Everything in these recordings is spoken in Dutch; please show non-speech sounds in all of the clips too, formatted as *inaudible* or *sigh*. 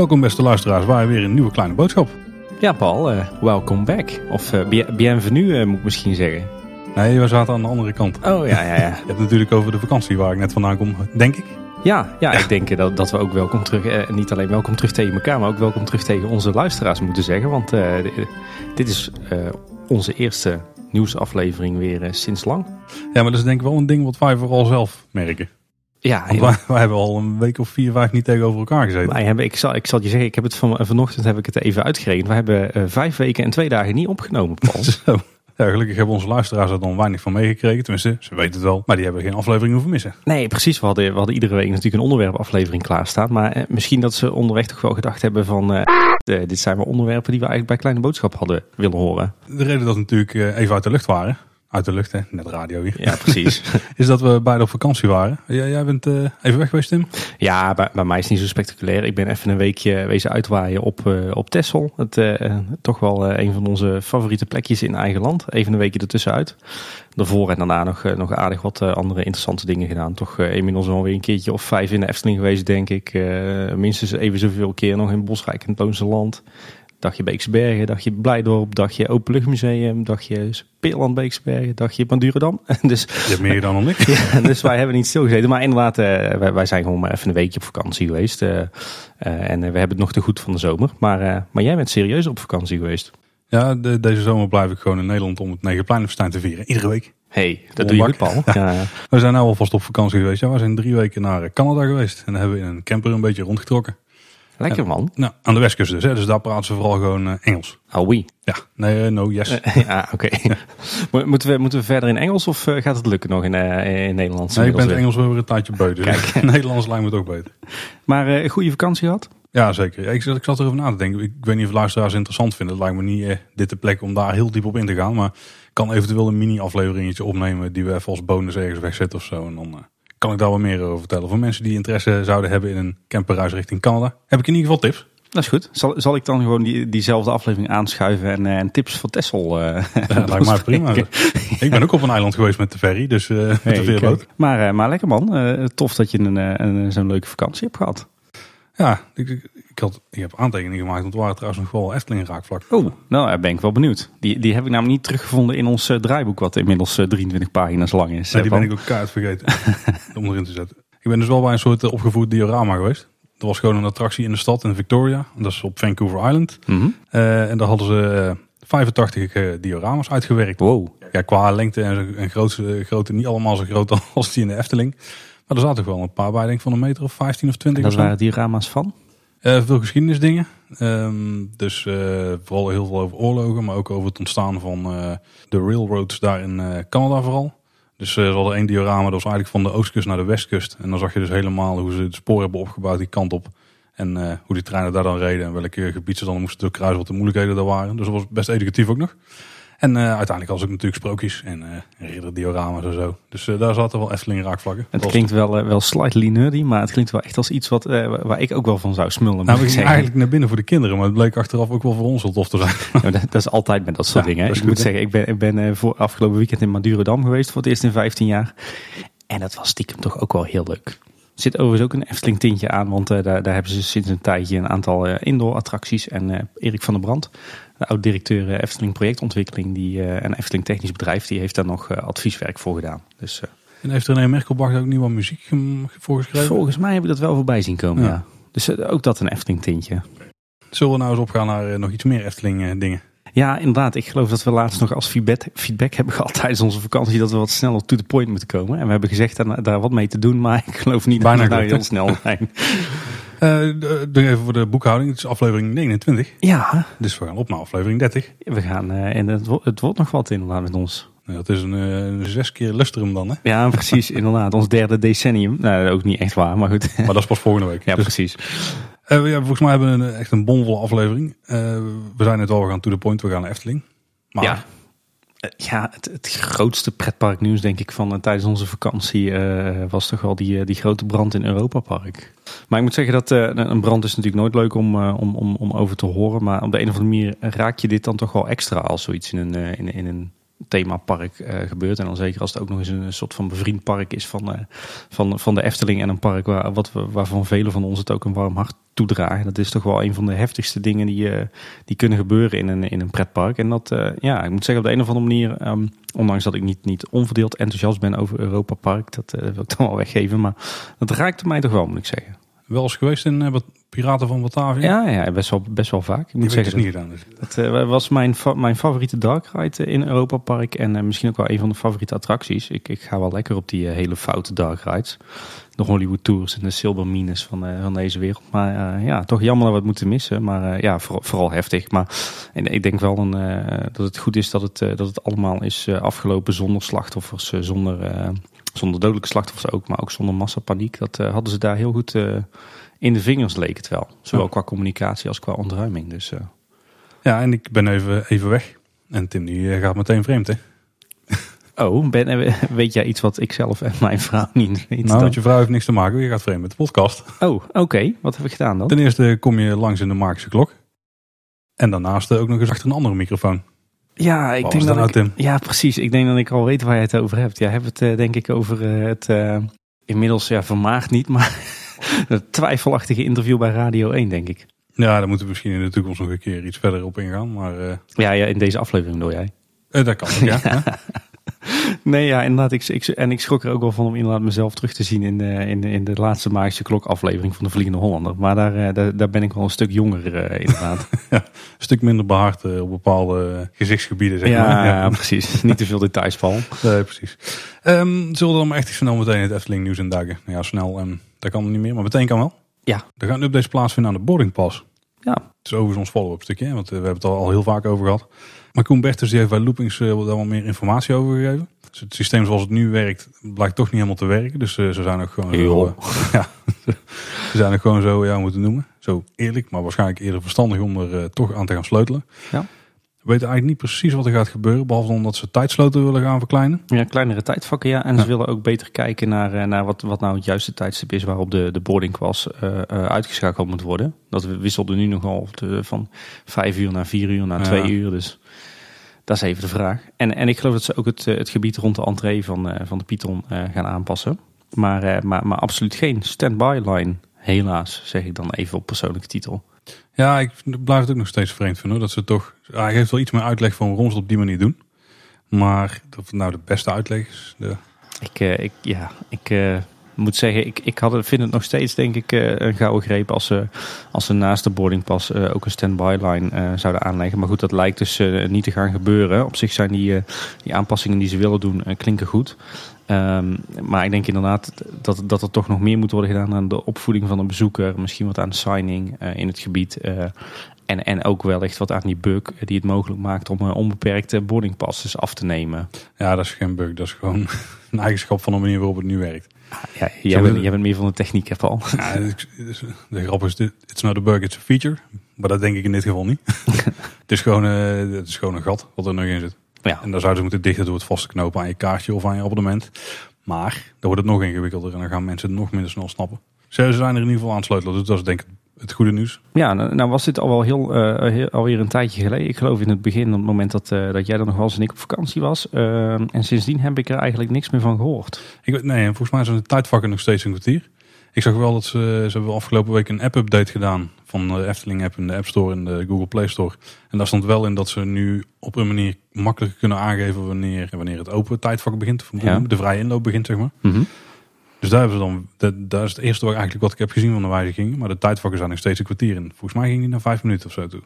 Welkom beste luisteraars, wij weer een nieuwe kleine boodschap. Ja, Paul, uh, welcome back. Of uh, bienvenue uh, moet ik misschien zeggen. Nee, we zaten aan de andere kant. Oh ja, ja, ja. *laughs* Je hebt natuurlijk over de vakantie waar ik net vandaan kom, denk ik. Ja, ja, ik denk dat, dat we ook welkom terug, niet alleen welkom terug tegen elkaar, maar ook welkom terug tegen onze luisteraars moeten zeggen. Want dit is onze eerste nieuwsaflevering weer sinds lang. Ja, maar dat is denk ik wel een ding wat wij vooral zelf merken. Ja, wij, wij, hebben al een week of vier, vijf niet tegenover elkaar gezeten. Wij hebben, ik, zal, ik zal je zeggen, ik heb het van, vanochtend heb ik het even uitgerekend. We hebben vijf weken en twee dagen niet opgenomen, Paul. *laughs* Zo. Ja, gelukkig hebben onze luisteraars er dan weinig van meegekregen. Tenminste, ze weten het wel. Maar die hebben geen aflevering hoeven missen. Nee, precies. We hadden, we hadden iedere week natuurlijk een onderwerpaflevering klaarstaan. Maar eh, misschien dat ze onderweg toch wel gedacht hebben van... Eh, dit zijn wel onderwerpen die we eigenlijk bij Kleine Boodschap hadden willen horen. De reden dat we natuurlijk eh, even uit de lucht waren... Uit de lucht, hè? net radio hier. Ja, precies. *laughs* is dat we beide op vakantie waren. Jij, jij bent uh, even weg geweest, Tim? Ja, bij, bij, mij is het niet zo spectaculair. Ik ben even een weekje wezen uitwaaien op, uh, op Texel. Het, uh, toch wel een van onze favoriete plekjes in eigen land. Even een weekje ertussenuit. Daarvoor en daarna nog, nog aardig wat andere interessante dingen gedaan. Toch inmiddels alweer een keertje of vijf in de Efteling geweest, denk ik. minstens even zoveel keer nog in Bosrijk en het Loonse Land. Dagje Beekse Bergen, dagje Blijdorp, dagje Openluchtmuseum, dagje Speerland Beekse Bergen, dagje Madurodam. *laughs* dus, Je hebt meer dan ik. *laughs* ja, dus wij hebben niet stilgezeten. Maar inderdaad, uh, wij, wij, zijn gewoon maar even een weekje op vakantie geweest. Uh, uh, en we hebben het nog te goed van de zomer. Maar, maar jij bent serieus op vakantie geweest. Ja, de, deze zomer blijf ik gewoon in Nederland om het Negenpleinenfestijn te vieren. Iedere week. hey, dat doe je goed, Paul. *laughs* Ja, ja. We zijn nou alvast op vakantie geweest. Ja, we zijn drie weken naar Canada geweest. En hebben we in een camper een beetje rondgetrokken. Lekker man. Nou, aan de westkust dus. Hè? Dus daar praten ze vooral gewoon uh, Engels. Oh, oui. Ja, nee, uh, no, yes. Uh, ja, oké. Okay. *laughs* Ja. *laughs* moeten, we, moeten we verder in Engels of gaat het lukken nog in, in Nederlands? Nee, ik ben het Engels weer een tijdje buiten. *laughs* Dus Nederlands lijkt me het ook beter. Maar een goede vakantie gehad? Ja, zeker. Ik, ik zat erover na te denken. Ik weet niet of luisteraars interessant vinden. Het lijkt me niet dit de plek om daar heel diep op in te gaan. Maar ik kan eventueel een mini-afleveringetje opnemen die we even als bonus ergens wegzetten of zo. En dan kan ik daar wel meer over vertellen. Voor mensen die interesse zouden hebben in een camperreis richting Canada, heb ik in ieder geval tips. Dat is goed. Zal, zal ik dan gewoon die, diezelfde aflevering aanschuiven en, en tips van Tessel? Uh, ja, *laughs* lijkt mij prima. ik ben ook op een eiland geweest met de ferry, dus uh, met hey, de veerboot. Maar, maar lekker man. Uh, tof dat je een, een, zo'n leuke vakantie hebt gehad. Ja, ik, ik, had, ik heb aantekeningen gemaakt, want het waren trouwens nog wel Efteling raakvlak. Oh, nou daar ben ik wel benieuwd. Die, die heb ik namelijk niet teruggevonden in ons draaiboek, wat inmiddels 23 pagina's lang is. Nee, die ben ik ook kaart vergeten *laughs* om erin te zetten. Ik ben dus wel bij een soort opgevoerd diorama geweest. Er was gewoon een attractie in de stad in Victoria. Dat is op Vancouver Island. Mm -hmm. uh, en daar hadden ze 85 uh, dioramas uitgewerkt. Wow. Ja, qua lengte en, en grootte, grootte niet allemaal zo groot *laughs* als die in de Efteling. Maar er zaten wel een paar bij, denk ik van een meter of 15 of 20. En dat waren diorama's van? Uh, veel geschiedenisdingen. Um, dus uh, vooral heel veel over oorlogen, maar ook over het ontstaan van uh, de railroads daar in Canada vooral. Dus we hadden één diorama, dat was eigenlijk van de oostkust naar de westkust. En dan zag je dus helemaal hoe ze het spoor hebben opgebouwd die kant op. En hoe die treinen daar dan reden en welke gebied ze dan moesten doorkruisen, wat de moeilijkheden daar waren. Dus dat was best educatief ook nog. En uh, uiteindelijk was ook natuurlijk sprookjes en uh, ridderdioramas en zo. Dus uh, daar zaten wel Efteling raakvlakken. Het klinkt wel, wel slightly nerdy, maar het klinkt wel echt als iets wat, waar ik ook wel van zou smullen. Nou, ik ging eigenlijk naar binnen voor de kinderen, maar het bleek achteraf ook wel voor ons wel tof te zijn. *laughs* Ja, dat, dat, is altijd met dat soort ja, dingen. Ik goed, moet hè? zeggen, ik ben, ik ben voor afgelopen weekend in Madurodam geweest voor het eerst in 15 jaar. En dat was stiekem toch ook wel heel leuk. Er zit overigens ook een Efteling tintje aan, want uh, daar, daar hebben ze sinds een tijdje een aantal uh, indoor attracties. En uh, Erik van der Brand, oud-directeur Efteling projectontwikkeling die, en Efteling technisch bedrijf, die heeft daar nog advieswerk voor gedaan. Dus, en heeft René Merkelbach ook nieuwe muziek voorgeschreven? Volgens mij heb ik dat wel voorbij zien komen, ja. ja. Dus ook dat een Efteling tintje. Zullen we nou eens opgaan naar nog iets meer Efteling dingen? Ja, inderdaad. Ik geloof dat we laatst nog als feedback, feedback hebben gehad tijdens onze vakantie dat we wat sneller to the point moeten komen. En we hebben gezegd daar, daar wat mee te doen, maar ik geloof niet Bijna dat we nou heel snel zijn. *laughs* Uh, doe even voor de boekhouding. Het is aflevering 29. Ja. Dus we gaan op naar aflevering 30. We gaan, en het, het wordt nog wat inderdaad met ons. Ja, het is een, een zes keer lustrum dan, hè? Ja, precies. *laughs* inderdaad. Ons derde decennium. Nou, ook niet echt waar, maar goed. Maar dat is pas volgende week. Ja, dus, precies. Uh, ja, volgens mij hebben we een, echt een bomvolle aflevering. Uh, we zijn net al, we gaan to the point, we gaan naar Efteling. Maar... Ja, ja het, grootste pretparknieuws denk ik van uh, tijdens onze vakantie was toch wel die, die grote brand in Europa Park. Maar ik moet zeggen dat een brand is natuurlijk nooit leuk om, om, om, om over te horen. Maar op de een of andere manier raak je dit dan toch wel extra als zoiets in een, in, in een themapark eh, gebeurt. En dan zeker als het ook nog eens een soort van bevriend park is van, eh, van, van de Efteling. En een park waar, wat, waarvan velen van ons het ook een warm hart toedragen. Dat is toch wel een van de heftigste dingen die, eh, die kunnen gebeuren in een, in een pretpark. En dat, ja, ik moet zeggen op de een of andere manier, ehm, ondanks dat ik niet, niet onverdeeld enthousiast ben over Europa Park, dat wil ik dan wel weggeven. Maar dat raakte mij toch wel, moet ik zeggen. Wel eens geweest in eh, Bat- Piraten van Batavia? Ja, ja best, wel, best wel vaak. Ik moet zeggen, dus dat- niet. Dus. Het eh, was mijn, fa- mijn favoriete dark ride in Europa Park. En eh, misschien ook wel een van de favoriete attracties. Ik, ik ga wel lekker op die eh, hele foute dark rides. De Hollywood Tours en de Silver Mines van, eh, van deze wereld. Maar eh, ja, toch jammer dat we het moeten missen. Maar eh, ja, vooral, vooral heftig. Maar en ik denk wel een, eh, dat het goed is dat het, eh, dat het allemaal is eh, afgelopen zonder slachtoffers. eh, zonder, eh, zonder dodelijke slachtoffers ook. Maar ook zonder massapaniek. Dat eh, hadden ze daar heel goed eh, in de vingers, leek het wel. Zowel Ja. qua communicatie als qua ontruiming. Dus... eh, Ja, en ik ben even, even weg. En Tim die gaat meteen vreemd, hè? *laughs* Oh, ben, weet jij iets wat ik zelf en mijn vrouw niet weten? Nou, met je vrouw heeft niks te maken. Je gaat vreemd met de podcast. Oh, oké. Wat heb ik gedaan dan? Ten eerste kom je langs in de Magische Klok. En daarnaast ook nog eens achter een andere microfoon. Ja, ik Wat denk dat nou, ik, Tim? Ja, precies. Ik denk dat ik al weet waar je het over hebt. Jij hebt het eh, denk ik over eh, het eh, inmiddels ja, vermaagd niet, *laughs* maar het twijfelachtige interview bij Radio 1, denk ik. Ja, daar moeten we misschien in de toekomst nog een keer iets verder op ingaan. Maar Ja, ja in deze aflevering door jij. eh, dat kan ook, ja. *laughs* ja. Nee, ja, inderdaad. Ik, ik, en ik schrok er ook wel van om inderdaad mezelf terug te zien in de, in in de laatste Magische Klok aflevering van de Vliegende Hollander. Maar daar, eh, daar, daar ben ik wel een stuk jonger eh, inderdaad. *laughs* Een stuk minder behaard eh, op bepaalde gezichtsgebieden, zeg ja, maar. ja, *laughs* precies. Niet te veel details, Paul. Nee, precies. Ehm, zullen we dan maar echt snel meteen het Efteling nieuws induiken? Nou ja, snel, ehm, dat kan niet meer, maar meteen kan wel. Ja. Er gaat een update plaatsvinden aan de boarding pass. Ja, Het is overigens ons follow-up stukje, want we hebben het al, al heel vaak over gehad. Maar Koen Bertens die heeft bij Loopings eh, daar wel meer informatie over gegeven. Dus het systeem zoals het nu werkt, blijkt toch niet helemaal te werken. Dus eh, ze zijn ook gewoon zo, eh, *laughs* ja, ze zijn ook gewoon zo, ja, moeten noemen. Zo eerlijk, maar waarschijnlijk eerder verstandig om er toch aan te gaan sleutelen. Ja. We weten eigenlijk niet precies wat er gaat gebeuren, behalve omdat ze tijdsloten willen gaan verkleinen. Ja, kleinere tijdvakken, ja. En Ja. ze willen ook beter kijken naar, naar wat, wat nou het juiste tijdstip is waarop de, de boarding was uitgeschakeld moet worden. Dat wisselde nu nogal van vijf uur naar vier uur naar Ja. twee uur. Dus dat is even de vraag. En, en ik geloof dat ze ook het, eh, het gebied rond de entree van, eh, van de Python eh, gaan aanpassen. Maar, maar, maar absoluut geen stand-by line. Helaas, zeg ik dan even op persoonlijke titel. Ja, ik blijf het ook nog steeds vreemd vinden. Hoor, dat ze toch, hij geeft wel iets meer uitleg van waarom ze het op die manier doen. Maar het nou de beste uitleg is, de, Ik, ik, ja, ik moet zeggen, ik, ik had, vind het nog steeds denk ik eh, een gouden greep als ze, als ze naast de boardingpas eh, ook een stand-by line eh, zouden aanleggen. Maar goed, dat lijkt dus niet te gaan gebeuren. Op zich zijn die, die aanpassingen die ze willen doen, klinken goed. Ehm, maar ik denk inderdaad dat, dat er toch nog meer moet worden gedaan aan de opvoeding van de bezoeker. Misschien wat aan signing in het gebied. en, en ook wellicht wat aan die bug die het mogelijk maakt om eh, onbeperkte boardingpasses af te nemen. ja, dat is geen bug. Dat is gewoon *laughs* een eigenschap van de manier waarop het nu werhet. Ja, jij, bent, is- jij bent meer van de techniek, hè, Paul? Ja, het is- de grap is, it's not a bug, it's a feature. Maar dat denk ik in dit geval niet. *laughs* het, is gewoon, eh, het is gewoon een gat wat er nog in zit. Ja. En daar zouden ze moeten dichten door het vast te knopen aan je kaartje of aan je abonnement. Maar dan wordt het nog ingewikkelder en dan gaan mensen het nog minder snel snappen. Ze ze zijn er in ieder geval aan het sleutelen, dus dat is denk ik het goede nieuws. Ja, nou, nou was dit al wel heel, heel, alweer een tijdje geleden. Ik geloof in het begin, op het moment dat, eh, dat jij er nog was en ik op vakantie was. Eh, en sindsdien heb ik er eigenlijk niks meer van gehoord. Ik weet, nee, en volgens mij zijn de tijdvakken nog steeds een kwartier. Ik zag wel dat ze, ze hebben afgelopen week een app-update gedaan van de Efteling app in de App Store en de Google Play Store. En daar stond wel in dat ze nu op een manier makkelijker kunnen aangeven wanneer, wanneer het open tijdvak begint. Of Ja. de vrije inloop begint, zeg maar. Mhm. Dus daar hebben ze dan, dat, dat is het eerste wat, eigenlijk wat ik heb gezien van de wijziging. Maar de tijdvakken zijn nog steeds een kwartier. En volgens mij ging die naar vijf minuten of zo toe.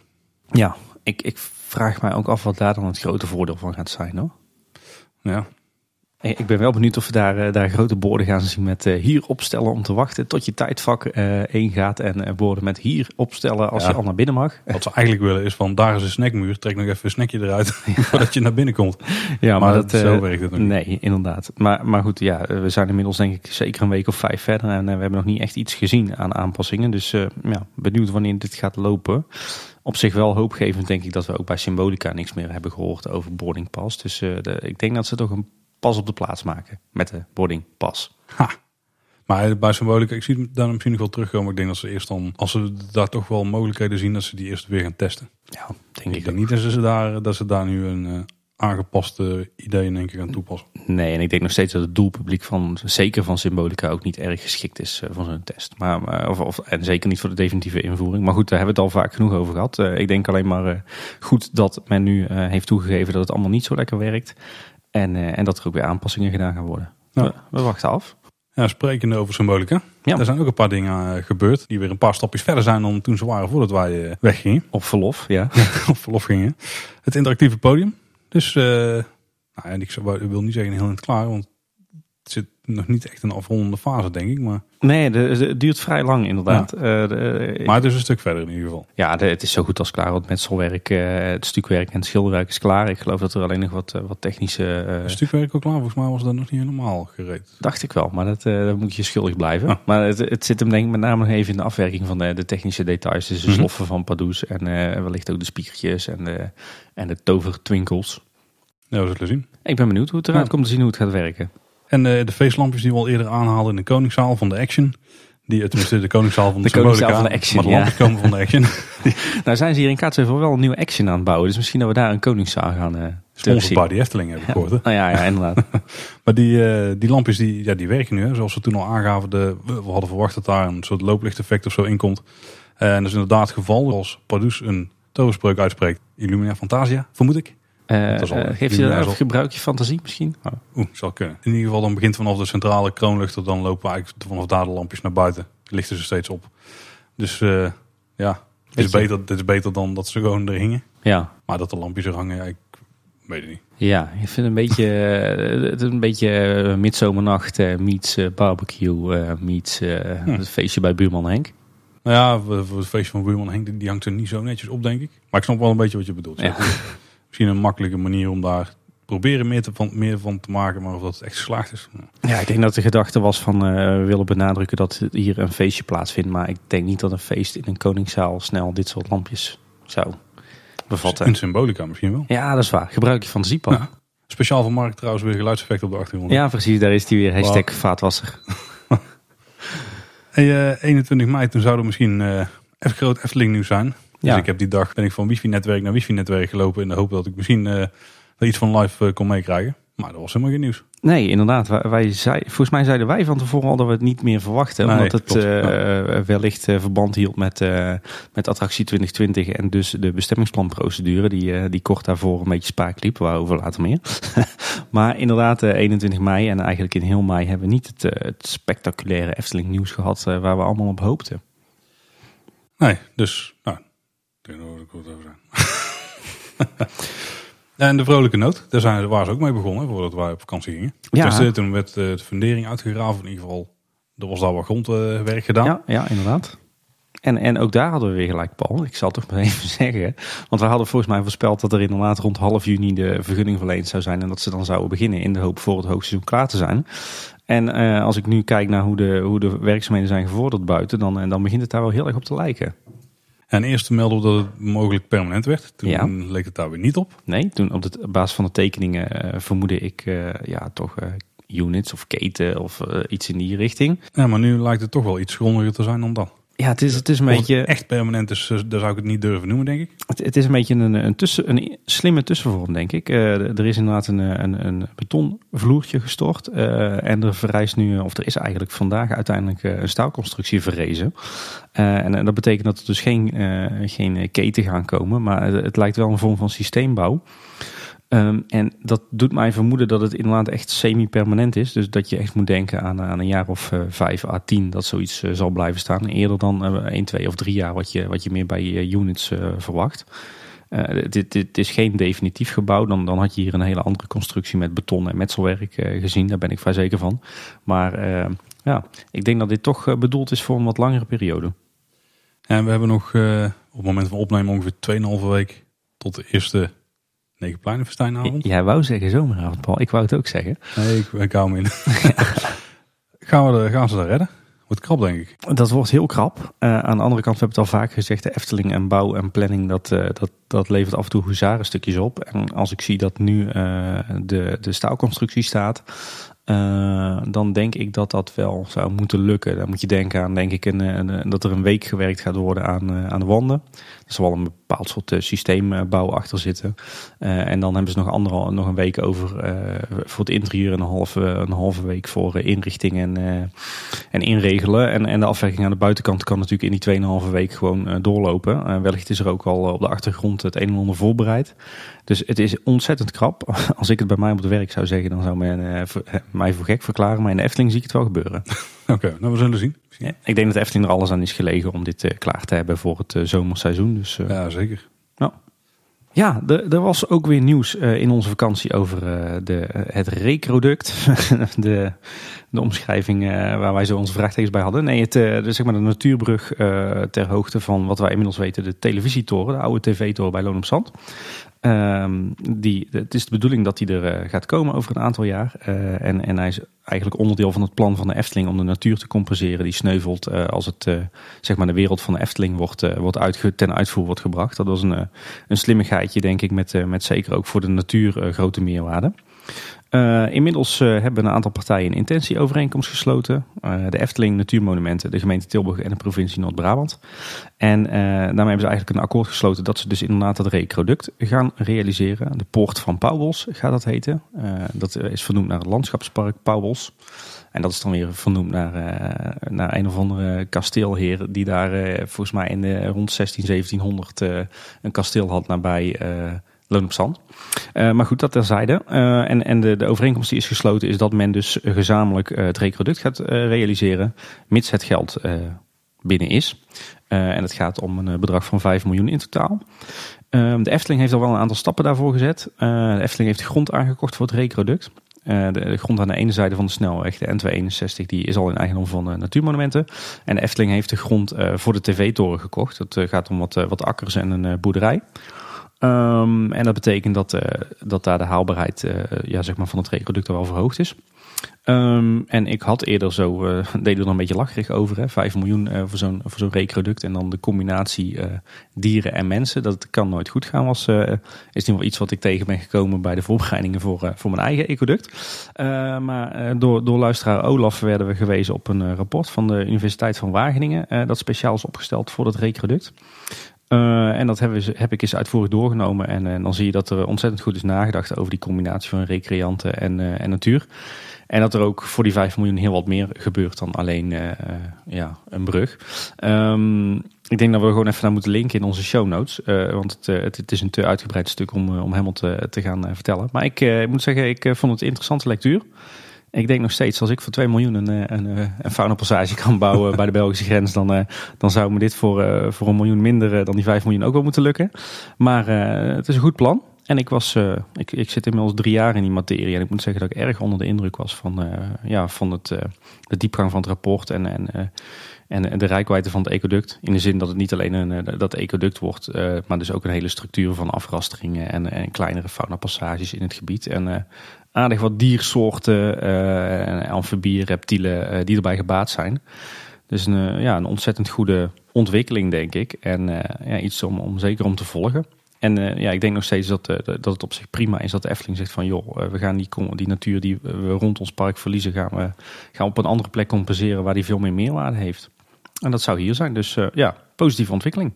Ja, ik, ik vraag mij ook af wat daar dan het grote voordeel van gaat zijn hoor. Ja, Ik ik ben wel benieuwd of we daar, eh, daar grote borden gaan zien met eh, hier opstellen om te wachten tot je tijdvak eh één gaat. En eh, borden met hier opstellen als Ja. je al naar binnen mag. wat ze eigenlijk willen is van daar is een snackmuur. Trek nog even een snackje eruit *laughs* *laughs* voordat je naar binnen komt. Ja, Maar, maar, dat, zo eh, werkt het nog niet. Nee, inderdaad. Maar, maar goed, ja, we zijn inmiddels denk ik zeker een week of vijf verder. En eh, we hebben nog niet echt iets gezien aan aanpassingen. Dus eh, ja, benieuwd wanneer dit gaat lopen. Op zich wel hoopgevend denk ik dat we ook bij Symbolica niks meer hebben gehoord over boarding pass. Dus eh, de, ik denk dat ze toch een pas op de plaats maken met de boarding pass. Maar bij Symbolica, ik zie het daar misschien nog wel terugkomen. Ik denk dat ze eerst dan, als ze daar toch wel mogelijkheden zien, dat ze die eerst weer gaan testen. Ja, denk Ik ik denk niet dat ze daar, dat ze daar nu een, eh, aangepaste ideeën denk ik aan toepassen. Nee, en ik denk nog steeds dat het doelpubliek van, zeker van Symbolica, ook niet erg geschikt is uh, voor zo'n test. Maar, maar of, of, en zeker niet voor de definitieve invoering. Maar goed, daar hebben we het al vaak genoeg over gehad. Ik denk alleen maar goed dat men nu heeft toegegeven dat het allemaal niet zo lekker werkt. En, en dat er ook weer aanpassingen gedaan gaan worden. Ja. We, we, wachten af. Ja, sprekende over Symbolica. Ja. Er zijn ook een paar dingen gebeurd die weer een paar stapjes verder zijn dan toen ze waren voordat wij weggingen. Op verlof, ja. *laughs* op verlof gingen. Het interactieve podium. Dus nou, en ik wil niet zeggen heel in het klaar, want het zit nog niet echt een afrondende fase, denk ik. Maar... Nee, het duurt vrij lang inderdaad. Ja. Uh, de, maar het is een stuk verder in ieder geval. Ja, de, het is zo goed als klaar. Het metselwerk, uh, het stukwerk en het schilderwerk is klaar. Ik geloof dat er alleen nog wat, wat technische... Het stukwerk ook klaar? Volgens mij was dat nog niet helemaal gereed. Dacht ik wel, maar dat, dat moet je schuldig blijven. Ah. Maar het, het, zit hem denk ik met name nog even in de afwerking van de, de technische details. Dus de mm -hmm. sloffen van Padoes en wellicht ook de spiekertjes en de, en de tovertwinkels. Ja, we zullen zien. Ik ben benieuwd hoe het eruit ja. komt te zien hoe het gaat werken. En uh, de feestlampjes die we al eerder aanhaalden in de Koningszaal van de Action. Die, tenminste de Koningszaal van de, de Koningszaal van de Action, Maar de lampjes komen van de Action. *laughs* nou zijn ze hier in Kaatsheuvel wel een nieuwe Action aan het bouwen. Dus misschien dat we daar een Koningszaal gaan uh, Sponsored by de Efteling heb ik gehoord. Hè? Nou ja, ja, inderdaad. *laughs* maar die, uh, die lampjes die, ja, die werken nu. Hè. Zoals we toen al aangaven. De, we hadden verwacht dat daar een soort looplichteffect of zo in komt. en dat is inderdaad het geval. Als Pardoes een toverspreuk uitspreekt. Illumina Fantasia, vermoed ik. Uh, geef je daar gebruik je fantasie misschien? Oh. Oeh, zal kunnen. In ieder geval dan begint vanaf de centrale kroonluchter, dan lopen we eigenlijk vanaf daar de lampjes naar buiten. Lichten ze steeds op. Dus uh, ja, het is, beter, het is beter dan dat ze gewoon er hingen. Ja. Maar dat de lampjes er hangen, ja, ik weet het niet. Ja, ik vind een beetje, het een beetje midzomernacht meets barbecue meets hm. het feestje bij buurman Henk. Nou ja, voor het feestje van buurman Henk, die hangt er niet zo netjes op, denk ik. Maar ik snap wel een beetje wat je bedoelt. Ja *laughs* misschien een makkelijke manier om daar proberen meer, te, van, meer van te maken, maar of dat echt geslaagd is. Ja, ik denk dat de gedachte was van uh, we willen benadrukken dat hier een feestje plaatsvindt, maar ik denk niet dat een feest in een koningszaal snel dit soort lampjes zou bevatten. Een symbolica misschien wel. Ja, dat is waar. Gebruik je van Ja. Speciaal voor Mark trouwens weer geluidseffect op de achtergrond. Ja, precies. Daar is die weer. Hashtag wow. vaatwasser. *laughs* hey, uh, 21 mei, toen zou er misschien uh, even groot Efteling nieuws zijn. Dus ja. ik heb die dag ben ik van wifi-netwerk naar wifi-netwerk gelopen in de hoop dat ik misschien uh, iets van live uh, kon meekrijgen. Maar dat was helemaal geen nieuws. Nee, inderdaad. Wij, zei, volgens mij zeiden wij van tevoren al dat we het niet meer verwachten. Nee, omdat het uh, wellicht verband hield met, met attractie 2020 en dus de bestemmingsplanprocedure die, die kort daarvoor een beetje spaak liep. Waarover later meer. *laughs* maar inderdaad, 21 mei en eigenlijk in heel mei hebben we niet het, het spectaculaire Efteling nieuws gehad waar we allemaal op hoopten. Nee, dus nou, wat over zijn. en de vrolijke noot, daar zijn, waren ze ook mee begonnen voordat wij op vakantie gingen. Ja. Dus, toen werd de fundering uitgegraven. In ieder geval, er was daar wat grondwerk gedaan. Ja, ja inderdaad. En, en ook daar hadden we weer gelijk, Paul. Ik zal toch maar *laughs* even zeggen. Want we hadden volgens mij voorspeld dat er inderdaad rond half juni de vergunning verleend zou zijn. En dat ze dan zouden beginnen in de hoop voor het hoogseizoen klaar te zijn. En uh, als ik nu kijk naar hoe de, hoe de werkzaamheden zijn gevorderd buiten, dan, dan begint het daar wel heel erg op te lijken. En eerst meldde dat het mogelijk permanent werd. Toen ja. leek het daar weer niet op. Nee, toen op de basis van de tekeningen uh, vermoedde ik uh, ja, toch uh, units of keten of iets in die richting. Ja, maar nu lijkt het toch wel iets grondiger te zijn dan dat. Ja, het is, het is een beetje... echt permanent is, daar zou ik het niet durven noemen, denk ik. Het, het is een beetje een, een, tussen, een slimme tussenvorm, denk ik. Uh, er is inderdaad een, een, een betonvloertje gestort. Uh, en er verrijst nu, of er is eigenlijk vandaag uiteindelijk een staalconstructie verrezen. Uh, en, en, dat betekent dat er dus geen, geen keten gaan komen. Maar het, het lijkt wel een vorm van systeembouw. Um, en dat doet mij vermoeden dat het inderdaad echt semi-permanent is. Dus dat je echt moet denken aan, aan een jaar of uh, vijf à tien dat zoiets uh, zal blijven staan. Eerder dan uh, 1, 2 of drie jaar wat je, wat je meer bij units verwacht. dit, dit is geen definitief gebouw. Dan, dan had je hier een hele andere constructie met beton en metselwerk gezien. Daar ben ik vrij zeker van. Maar ja, ik denk dat dit toch bedoeld is voor een wat langere periode. En we hebben nog op het moment van opnemen ongeveer 2,5 week tot de eerste Negenpleinenfestijnavond. Jij wou zeggen zomeravond, Paul. Ik wou het ook zeggen. Nee, ik, ik hou hem in. *laughs* *laughs* gaan, we de, gaan ze daar redden? Wordt krap, denk ik. Dat wordt heel krap. Uh, aan de andere kant, we hebben het al vaak gezegd, de Efteling en bouw en planning, dat, uh, dat, dat levert af en toe stukjes op. En als ik zie dat nu uh, de, de staalconstructie staat, dan denk ik dat dat wel zou moeten lukken. Dan moet je denken aan, denk ik, een, een, dat er een week gewerkt gaat worden aan, aan de wanden. Er zal wel een bepaald soort uh, systeembouw achter zitten. en dan hebben ze nog, andere, nog een week over voor het interieur en een halve, een halve week voor inrichting en, en inregelen. En, en de afwerking aan de buitenkant kan natuurlijk in die 2,5 week gewoon doorlopen. wellicht is er ook al op de achtergrond het een en ander voorbereid. Dus het is ontzettend krap. *laughs* Als ik het bij mij op het werk zou zeggen, dan zou men mij voor gek verklaren. Maar in de Efteling zie ik het wel gebeuren. Oké, nou we zullen zien. Ja, ik denk dat de Efteling er alles aan is gelegen om dit uh, klaar te hebben voor het uh, zomerseizoen. Dus, uh, ja, zeker. Nou. Ja, er was ook weer nieuws in onze vakantie over de, het recroduct. *laughs* de, de omschrijving waar wij zo onze vraagtekens bij hadden. Nee, het, de, zeg maar de natuurbrug ter hoogte van wat wij inmiddels weten, de televisietoren, de oude tv-toren bij Loon op Zand. Um, die, het is de bedoeling dat hij er uh, gaat komen over een aantal jaar. Uh, en, en hij is eigenlijk onderdeel van het plan van de Efteling om de natuur te compenseren. Die sneuvelt uh, als het zeg maar de wereld van de Efteling wordt, wordt ten uitvoer wordt gebracht. Dat was een, een slimmigheidje denk ik met, met zeker ook voor de natuur grote meerwaarde. Uh, inmiddels uh, hebben een aantal partijen een intentieovereenkomst gesloten. Uh, de Efteling, Natuurmonumenten, de gemeente Tilburg en de provincie Noord-Brabant. En daarmee hebben ze eigenlijk een akkoord gesloten dat ze dus inderdaad dat recroduct gaan realiseren. De Poort van Pauwels gaat dat heten. dat is vernoemd naar het landschapspark Pauwels. En dat is dan weer vernoemd naar, naar een of andere kasteelheer die daar volgens mij in de, rond 16, 1700 een kasteel had nabij Loon op. Uh, maar goed, dat terzijde. Uh, en en de, de overeenkomst die is gesloten is dat men dus gezamenlijk uh, het reproduct gaat realiseren, mits het geld binnen is. en het gaat om een bedrag van 5 miljoen in totaal. Ehm, de Efteling heeft al wel een aantal stappen daarvoor gezet. de Efteling heeft de grond aangekocht voor het reproduct. De, de, grond aan de ene zijde van de snelweg, de N261, die is al in eigendom van Natuurmonumenten. En de Efteling heeft de grond voor de tv-toren gekocht. Het gaat om wat, wat akkers en een boerderij. Um, en dat betekent dat, uh, dat daar de haalbaarheid uh, ja, zeg maar van het reproduct wel verhoogd is. Um, en ik had eerder zo, uh, *laughs* deden er een beetje lacherig over, hè, 5 miljoen voor zo'n zo'n reproduct. En dan de combinatie dieren en mensen, dat kan nooit goed gaan. Was, is ieder geval iets wat ik tegen ben gekomen bij de voorbereidingen voor, voor mijn eigen ecoduct. maar door, door luisteraar Olaf werden we gewezen op een rapport van de Universiteit van Wageningen. dat speciaal is opgesteld voor dat reproduct. Uh, en dat heb, heb, ik eens uitvoerig doorgenomen. En, en, dan zie je dat er ontzettend goed is nagedacht over die combinatie van recreanten en, uh, en natuur. En dat er ook voor die 5 miljoen heel wat meer gebeurt dan alleen ja, een brug. Um, ik denk dat we gewoon even naar moeten linken in onze show notes. want het, het, het, is een te uitgebreid stuk om, om helemaal te, te gaan vertellen. Maar ik, ik moet zeggen, ik vond het interessante lectuur. Ik denk nog steeds, als ik voor 2 miljoen een, eh, een, eh, een *laughs* kan bouwen bij de Belgische grens, dan, eh, dan zou me dit voor, voor een miljoen minder dan die 5 miljoen ook wel moeten lukken. Maar het is een goed plan. En ik, was, ik, ik zit inmiddels drie jaar in die materie. En ik moet zeggen dat ik erg onder de indruk was van, ja, van het, de diepgang van het rapport. En, en, en de rijkwijde van het ecoduct. In de zin dat het niet alleen een, dat ecoduct wordt, maar dus ook een hele structuur van afrasteringen en, en kleinere faunapassages in het gebied. En aardig wat diersoorten, uh, amfibieën, reptielen die erbij gebaat zijn. Dus een, ja, een ontzettend goede ontwikkeling, denk ik. En ja, iets om, om zeker om te volgen. En ja, ik denk nog steeds dat, dat het op zich prima is dat de Efteling zegt van... joh, we gaan die, die natuur die we rond ons park verliezen... gaan we gaan op een andere plek compenseren waar die veel meer meerwaarde heeft. En dat zou hier zijn. Dus ja, positieve ontwikkeling.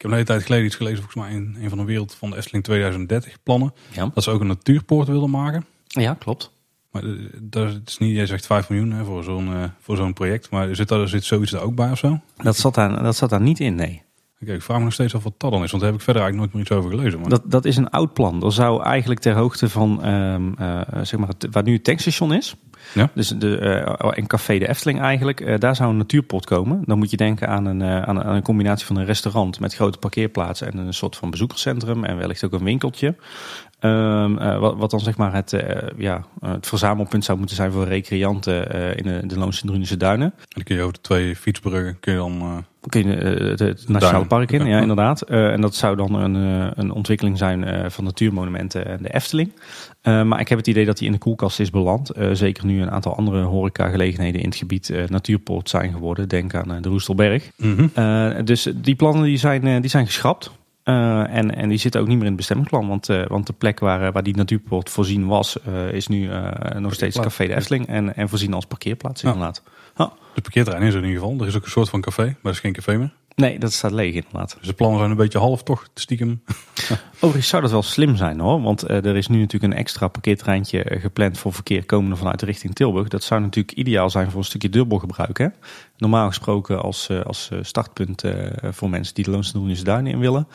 Ik heb een hele tijd geleden iets gelezen, volgens mij in een van de wereld van de Efteling 2030 plannen. Ja. Dat ze ook een natuurpoort wilden maken. Ja, klopt. Maar eh, dat is niet, jij zegt 5 miljoen hè, voor zo'n uh, voor zo'n project. Maar zit daar zit zoiets er ook bij of zo? Dat zat daar, dat zat daar niet in, nee. Ik vraag me nog steeds af wat dat dan is, want daar heb ik verder eigenlijk nooit meer iets over gelezen. Maar... Dat, dat is een oud plan. Dat zou eigenlijk ter hoogte van, um, uh, zeg maar, het, waar nu het tankstation is. Ja. Dus de, uh, en Café de Efteling eigenlijk. Uh, daar zou een natuurpot komen. Dan moet je denken aan een, aan, aan, een combinatie van een restaurant met grote parkeerplaatsen en een soort van bezoekerscentrum en wellicht ook een winkeltje. Um, uh, wat, wat, dan zeg maar het, uh, ja, het verzamelpunt zou moeten zijn voor recreanten uh, in de, de Loonse Drunense Duinen. En dan kun je over de twee fietsbruggen kun je dan... Kun je het Nationale Park in, ja, ja inderdaad. en dat zou dan een, een ontwikkeling zijn van natuurmonumenten en de Efteling. maar ik heb het idee dat die in de koelkast is beland. zeker nu een aantal andere horecagelegenheden in het gebied natuurpoort zijn geworden. Denk aan de Roestelberg. Mm -hmm. dus die plannen die zijn, die zijn geschrapt. Uh, en, en die zitten ook niet meer in het bestemmingsplan. Want, uh, want de plek waar, waar die natuurpoort voorzien was, uh, is nu nog steeds Café de Efteling. En, en voorzien als parkeerplaats inderdaad. Ja. De parkeerterrein is er in ieder geval. Er is ook een soort van café, maar er is geen café meer. Nee, dat staat leeg inderdaad. Dus de plannen zijn een beetje half toch, stiekem. *laughs* Overigens zou dat wel slim zijn hoor. Want uh, er is nu natuurlijk een extra parkeertreintje gepland voor verkeer komende vanuit de richting Tilburg. Dat zou natuurlijk ideaal zijn voor een stukje dubbelgebruik. Hè? Normaal gesproken als, uh, als startpunt uh, voor mensen die de Loonsdoenische Duinen in willen.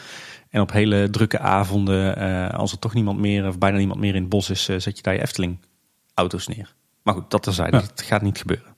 En op hele drukke avonden, als er toch niemand meer, of bijna niemand meer in het bos is, zet je daar je Efteling auto's neer. Maar goed, dat terzijde. Ja. Het gaat niet gebeuren.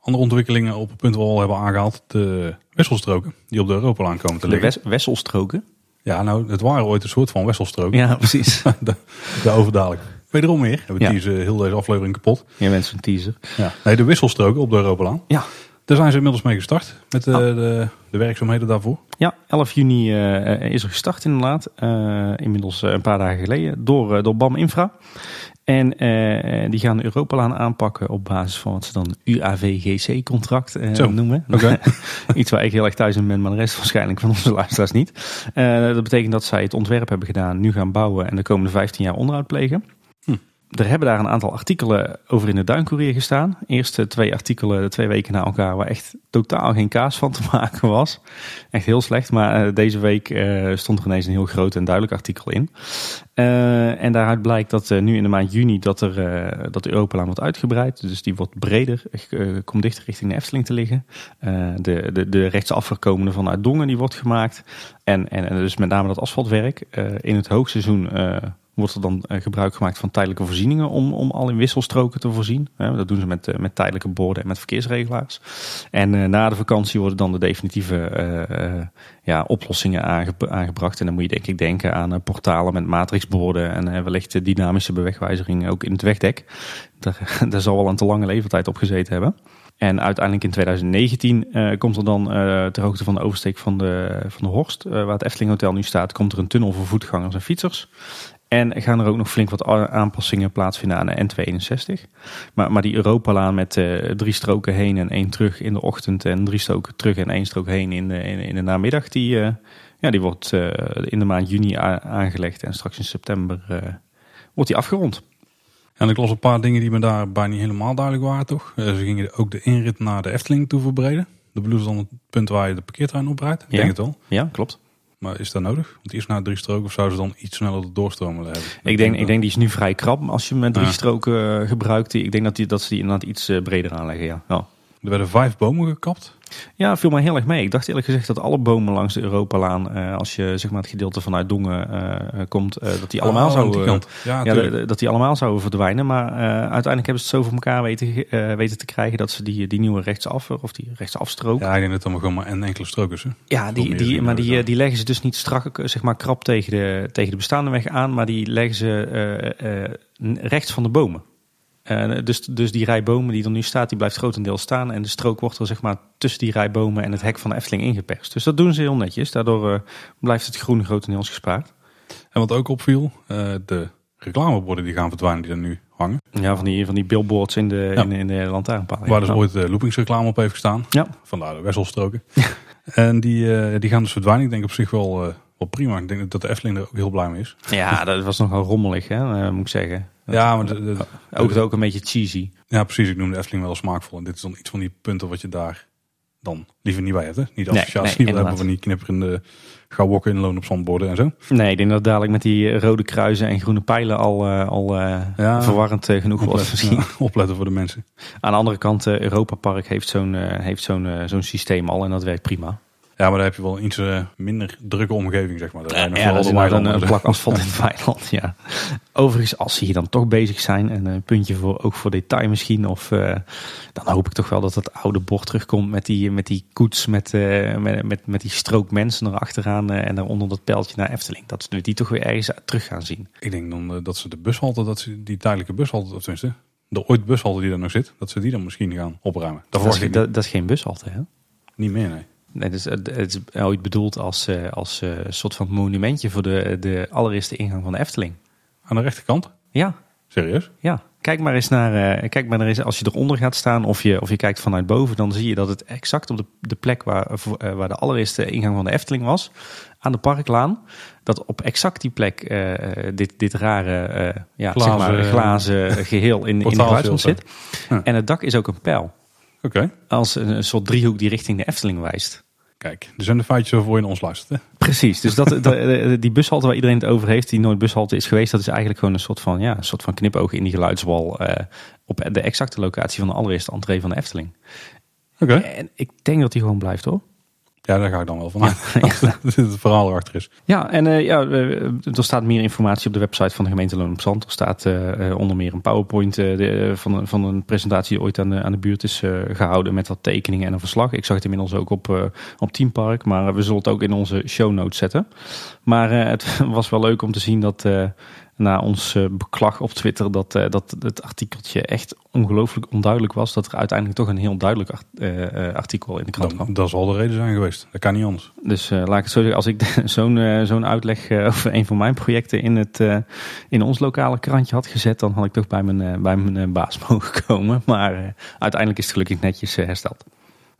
Andere ontwikkelingen op het punt we al hebben aangehaald. De wisselstroken die op de Europalaan komen te liggen. De wesselstroken? Ja, nou, het waren ooit een soort van wesselstroken. Ja, precies. *laughs* Daarover dadelijk. Wederom meer. We ja. teasen heel deze aflevering kapot. Je bent zo'n teaser. Ja. Nee, de wisselstroken op de Europalaan. Ja. Daar zijn ze inmiddels mee gestart met de, de, de werkzaamheden daarvoor. Ja, 11 juni uh, is er gestart inderdaad. Uh, inmiddels een paar dagen geleden door, door BAM Infra. En uh, die gaan de Europalaan aanpakken op basis van wat ze dan UAVGC-contract uh, noemen. Okay. *laughs* Iets waar ik heel erg thuis in ben, maar de rest waarschijnlijk van onze luisteraars niet. Uh, dat betekent dat zij het ontwerp hebben gedaan, nu gaan bouwen en de komende 15 jaar onderhoud plegen. Er hebben daar een aantal artikelen over in de Duincourier gestaan. Eerste twee artikelen, twee weken na elkaar, waar echt totaal geen kaas van te *laughs* maken was. Echt heel slecht, maar deze week stond er ineens een heel groot en duidelijk artikel in. Uh, en daaruit blijkt dat nu in de maand juni dat, er, dat de Europalaan wordt uitgebreid. Dus die wordt breder, komt dichter richting de Efteling te liggen. de, de, de rechtsafverkomende vanuit Dongen die wordt gemaakt. En, en, en dus met name dat asfaltwerk. in het hoogseizoen wordt er dan gebruik gemaakt van tijdelijke voorzieningen om, om al in wisselstroken te voorzien. dat doen ze met, met tijdelijke borden en met verkeersregelaars. En na de vakantie worden dan de definitieve ja, oplossingen aangebracht. En dan moet je denk ik denken aan portalen met matrixborden en wellicht dynamische bewegwijzering ook in het wegdek. Daar, *laughs* daar zal wel een te lange levertijd op gezeten hebben. En uiteindelijk in 2019 uh, komt er dan uh, ter hoogte van de oversteek van de, van de Horst, waar het Efteling Hotel nu staat, komt er een tunnel voor voetgangers en fietsers. En gaan er ook nog flink wat aanpassingen plaatsvinden aan de N62. Maar, maar die Europalaan met uh, drie stroken heen en één terug in de ochtend en drie stroken terug en één strook heen in de, in, in de namiddag, die, uh, ja, die wordt uh, in de maand juni aangelegd en straks in september wordt die afgerond. En ik las een paar dingen die me daarbij niet helemaal duidelijk waren, toch? ze gingen ook de inrit naar de Efteling toe verbreden. De bedoel is dan het punt waar je de parkeertrein oprijdt? Ik ja. denk het wel. Ja, klopt. Maar is dat nodig? Want eerst naar drie stroken of zouden ze dan iets sneller de doorstromen hebben? Ik denk, ik denk die is nu vrij krap als je met drie ja. stroken gebruikt. Ik denk dat, die, dat ze die inderdaad iets breder aanleggen, ja. ja. Er werden vijf bomen gekapt. Ja, viel mij heel erg mee. Ik dacht eerlijk gezegd dat alle bomen langs de Europalaan, uh, als je zeg maar het gedeelte vanuit Dongen uh, komt, uh, dat die allemaal oh, zouden, ja, dat die allemaal zouden verdwijnen. Maar uiteindelijk hebben ze het zo voor elkaar weten, weten te krijgen dat ze die, die nieuwe rechtsaf of die rechtsafstrook. Ja, ik denk dat allemaal gewoon maar een enkele strook is. Hè? Ja, die, die, maar die, die leggen ze dus niet strak, zeg maar krap tegen de, tegen de bestaande weg aan, maar die leggen ze rechts van de bomen. Uh, dus, dus die rij bomen die er nu staat, die blijft grotendeels staan. En de strook wordt er zeg maar tussen die rij bomen en het hek van de Efteling ingeperst. Dus dat doen ze heel netjes. Daardoor uh, blijft het groen grotendeels gespaard. En wat ook opviel, uh, de reclameborden die gaan verdwijnen die er nu hangen. Ja, van die, van die billboards in de, ja. in, in, de lantaarnpalen. Waar dus ooit de loopingsreclame op heeft gestaan. Ja. Vandaar de wesselstroken. en die, die gaan dus verdwijnen. Ik denk op zich wel, wel prima. Ik denk dat de Efteling er ook heel blij mee is. Ja, dat was nogal rommelig, hè, moet ik zeggen. Ja, maar de, de, ook, ook een beetje cheesy. Ja, precies. Ik noem de Efteling wel smaakvol. En dit is dan iets van die punten wat je daar dan liever niet bij hebt. Hè? Niet associatie nee, nee, hebben van die knipperende gauwwokken in loon op zandborden en zo. Nee, ik denk dat dadelijk met die rode kruisen en groene pijlen al, uh, al uh, ja, verwarrend uh, genoeg opletten, wordt. Misschien. Ja, *laughs* opletten voor de mensen. Aan de andere kant, Europa Park heeft zo'n heeft zo'n zo'n systeem al en dat werkt prima. Ja, maar daar heb je wel een iets uh, minder drukke omgeving, zeg maar. Daar ja, ja dat is een, een plak asfalt in het weiland, ja. Overigens, als ze hier dan toch bezig zijn, en een puntje voor, ook voor detail misschien, of uh, dan hoop ik toch wel dat het oude bord terugkomt met die, met die koets, met, uh, met, met, met die strook mensen erachteraan en daaronder dat pijltje naar Efteling. Dat we die toch weer ergens terug gaan zien. Ik denk dan dat ze de bushalte, dat ze die tijdelijke bushalte, of tenminste, de ooit bushalte die er nog zit, dat ze die dan misschien gaan opruimen. Dat, dat, is, dat, dat is geen bushalte, hè? Niet meer, nee. Nee, dus het is ooit bedoeld als, uh, als uh, soort van monumentje voor de, de allereerste ingang van de Efteling. Aan de rechterkant? Ja. Serieus? Ja. kijk maar eens naar, uh, kijk maar eens als je eronder gaat staan of je, of je kijkt vanuit boven, dan zie je dat het exact op de, de plek waar, uh, waar de allereerste ingang van de Efteling was, aan de Parklaan, dat op exact die plek uh, dit, dit rare ja, glazen, zeg maar, glazen geheel in, in de geluidsmond zit. Ja. En het dak is ook een pijl. Oké. Als een, een soort driehoek die richting de Efteling wijst. Kijk, er zijn de feitjes waarvoor je naar ons luistert. Precies, dus dat, *laughs* de, die bushalte waar iedereen het over heeft, die nooit bushalte is geweest, dat is eigenlijk gewoon een soort van, ja, een soort van knipoog in die geluidswal uh, op de exacte locatie van de allereerste entree van de Efteling. Oké. En ik denk dat die gewoon blijft hoor. Ja, daar ga ik dan wel van uit. *laughs* Ja. dat het verhaal erachter is. Ja, en uh, ja, er staat meer informatie op de website van de gemeente Loon op Zand. Er staat uh, onder meer een PowerPoint uh, de, van, van een presentatie die ooit aan de, aan de buurt is gehouden met wat tekeningen en een verslag. Ik zag het inmiddels ook op, op Teampark, maar we zullen het ook in onze show notes zetten. Maar het *laughs* was wel leuk om te zien dat na ons uh, beklag op Twitter dat, uh, dat het artikeltje echt ongelooflijk onduidelijk was. Dat er uiteindelijk toch een heel duidelijk art, uh, artikel in de krant kwam. Dat zal de reden zijn geweest. Dat kan niet anders. Dus laat ik het zo zeggen, als ik *laughs* zo'n zo'n uitleg over een van mijn projecten in, het, in ons lokale krantje had gezet, dan had ik toch bij mijn, bij mijn baas *laughs* mogen komen. Maar uiteindelijk is het gelukkig netjes hersteld.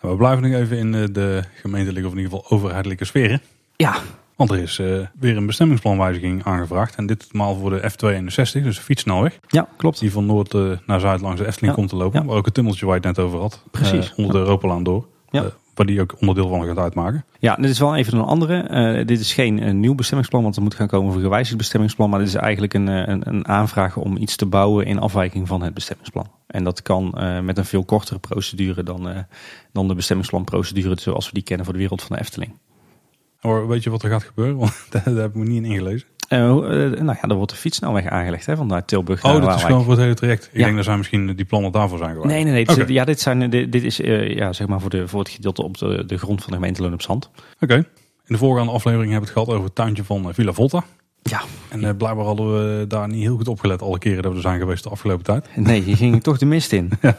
We blijven nog even in de gemeentelijke of in ieder geval overheidelijke sferen. Ja, want er is uh, weer een bestemmingsplanwijziging aangevraagd. En ditmaal voor de F62, dus de fietssnelweg. Ja, klopt. Die van Noord uh, naar Zuid langs de Efteling komt te lopen. Ja. Waar ook het tunneltje waar je het net over had. Precies. Uh, onder de Europalaan door. Ja. waar die ook onderdeel van gaat uitmaken. Ja, dit is wel even een andere. dit is geen nieuw bestemmingsplan, want er moet gaan komen voor een gewijzigd bestemmingsplan. Maar dit is eigenlijk een, een, een, aanvraag om iets te bouwen in afwijking van het bestemmingsplan. En dat kan met een veel kortere procedure dan, dan de bestemmingsplanprocedure zoals we die kennen voor de wereld van de Efteling. Hoor, weet je wat er gaat gebeuren? Want *laughs* daar, heb ik me niet in ingelezen. Uh, nou ja, er wordt de fietsnelweg aangelegd hè, vanuit Tilburg Oh, dat is gewoon voor het hele traject. Ik ja. denk dat zijn misschien die plannen daarvoor zijn gemaakt. Nee, nee, nee. Okay. ja, dit, zijn, dit, dit is uh, ja, zeg maar voor, de, voor het gedeelte op de, de grond van de gemeente Loon op Zand. Oké. Okay. In de voorgaande aflevering hebben we het gehad over het tuintje van Villa Volta. Ja. En uh, blijkbaar hadden we daar niet heel goed opgelet alle keren dat we er zijn geweest de afgelopen tijd. *laughs* Nee, je ging toch de mist in. *laughs* ja.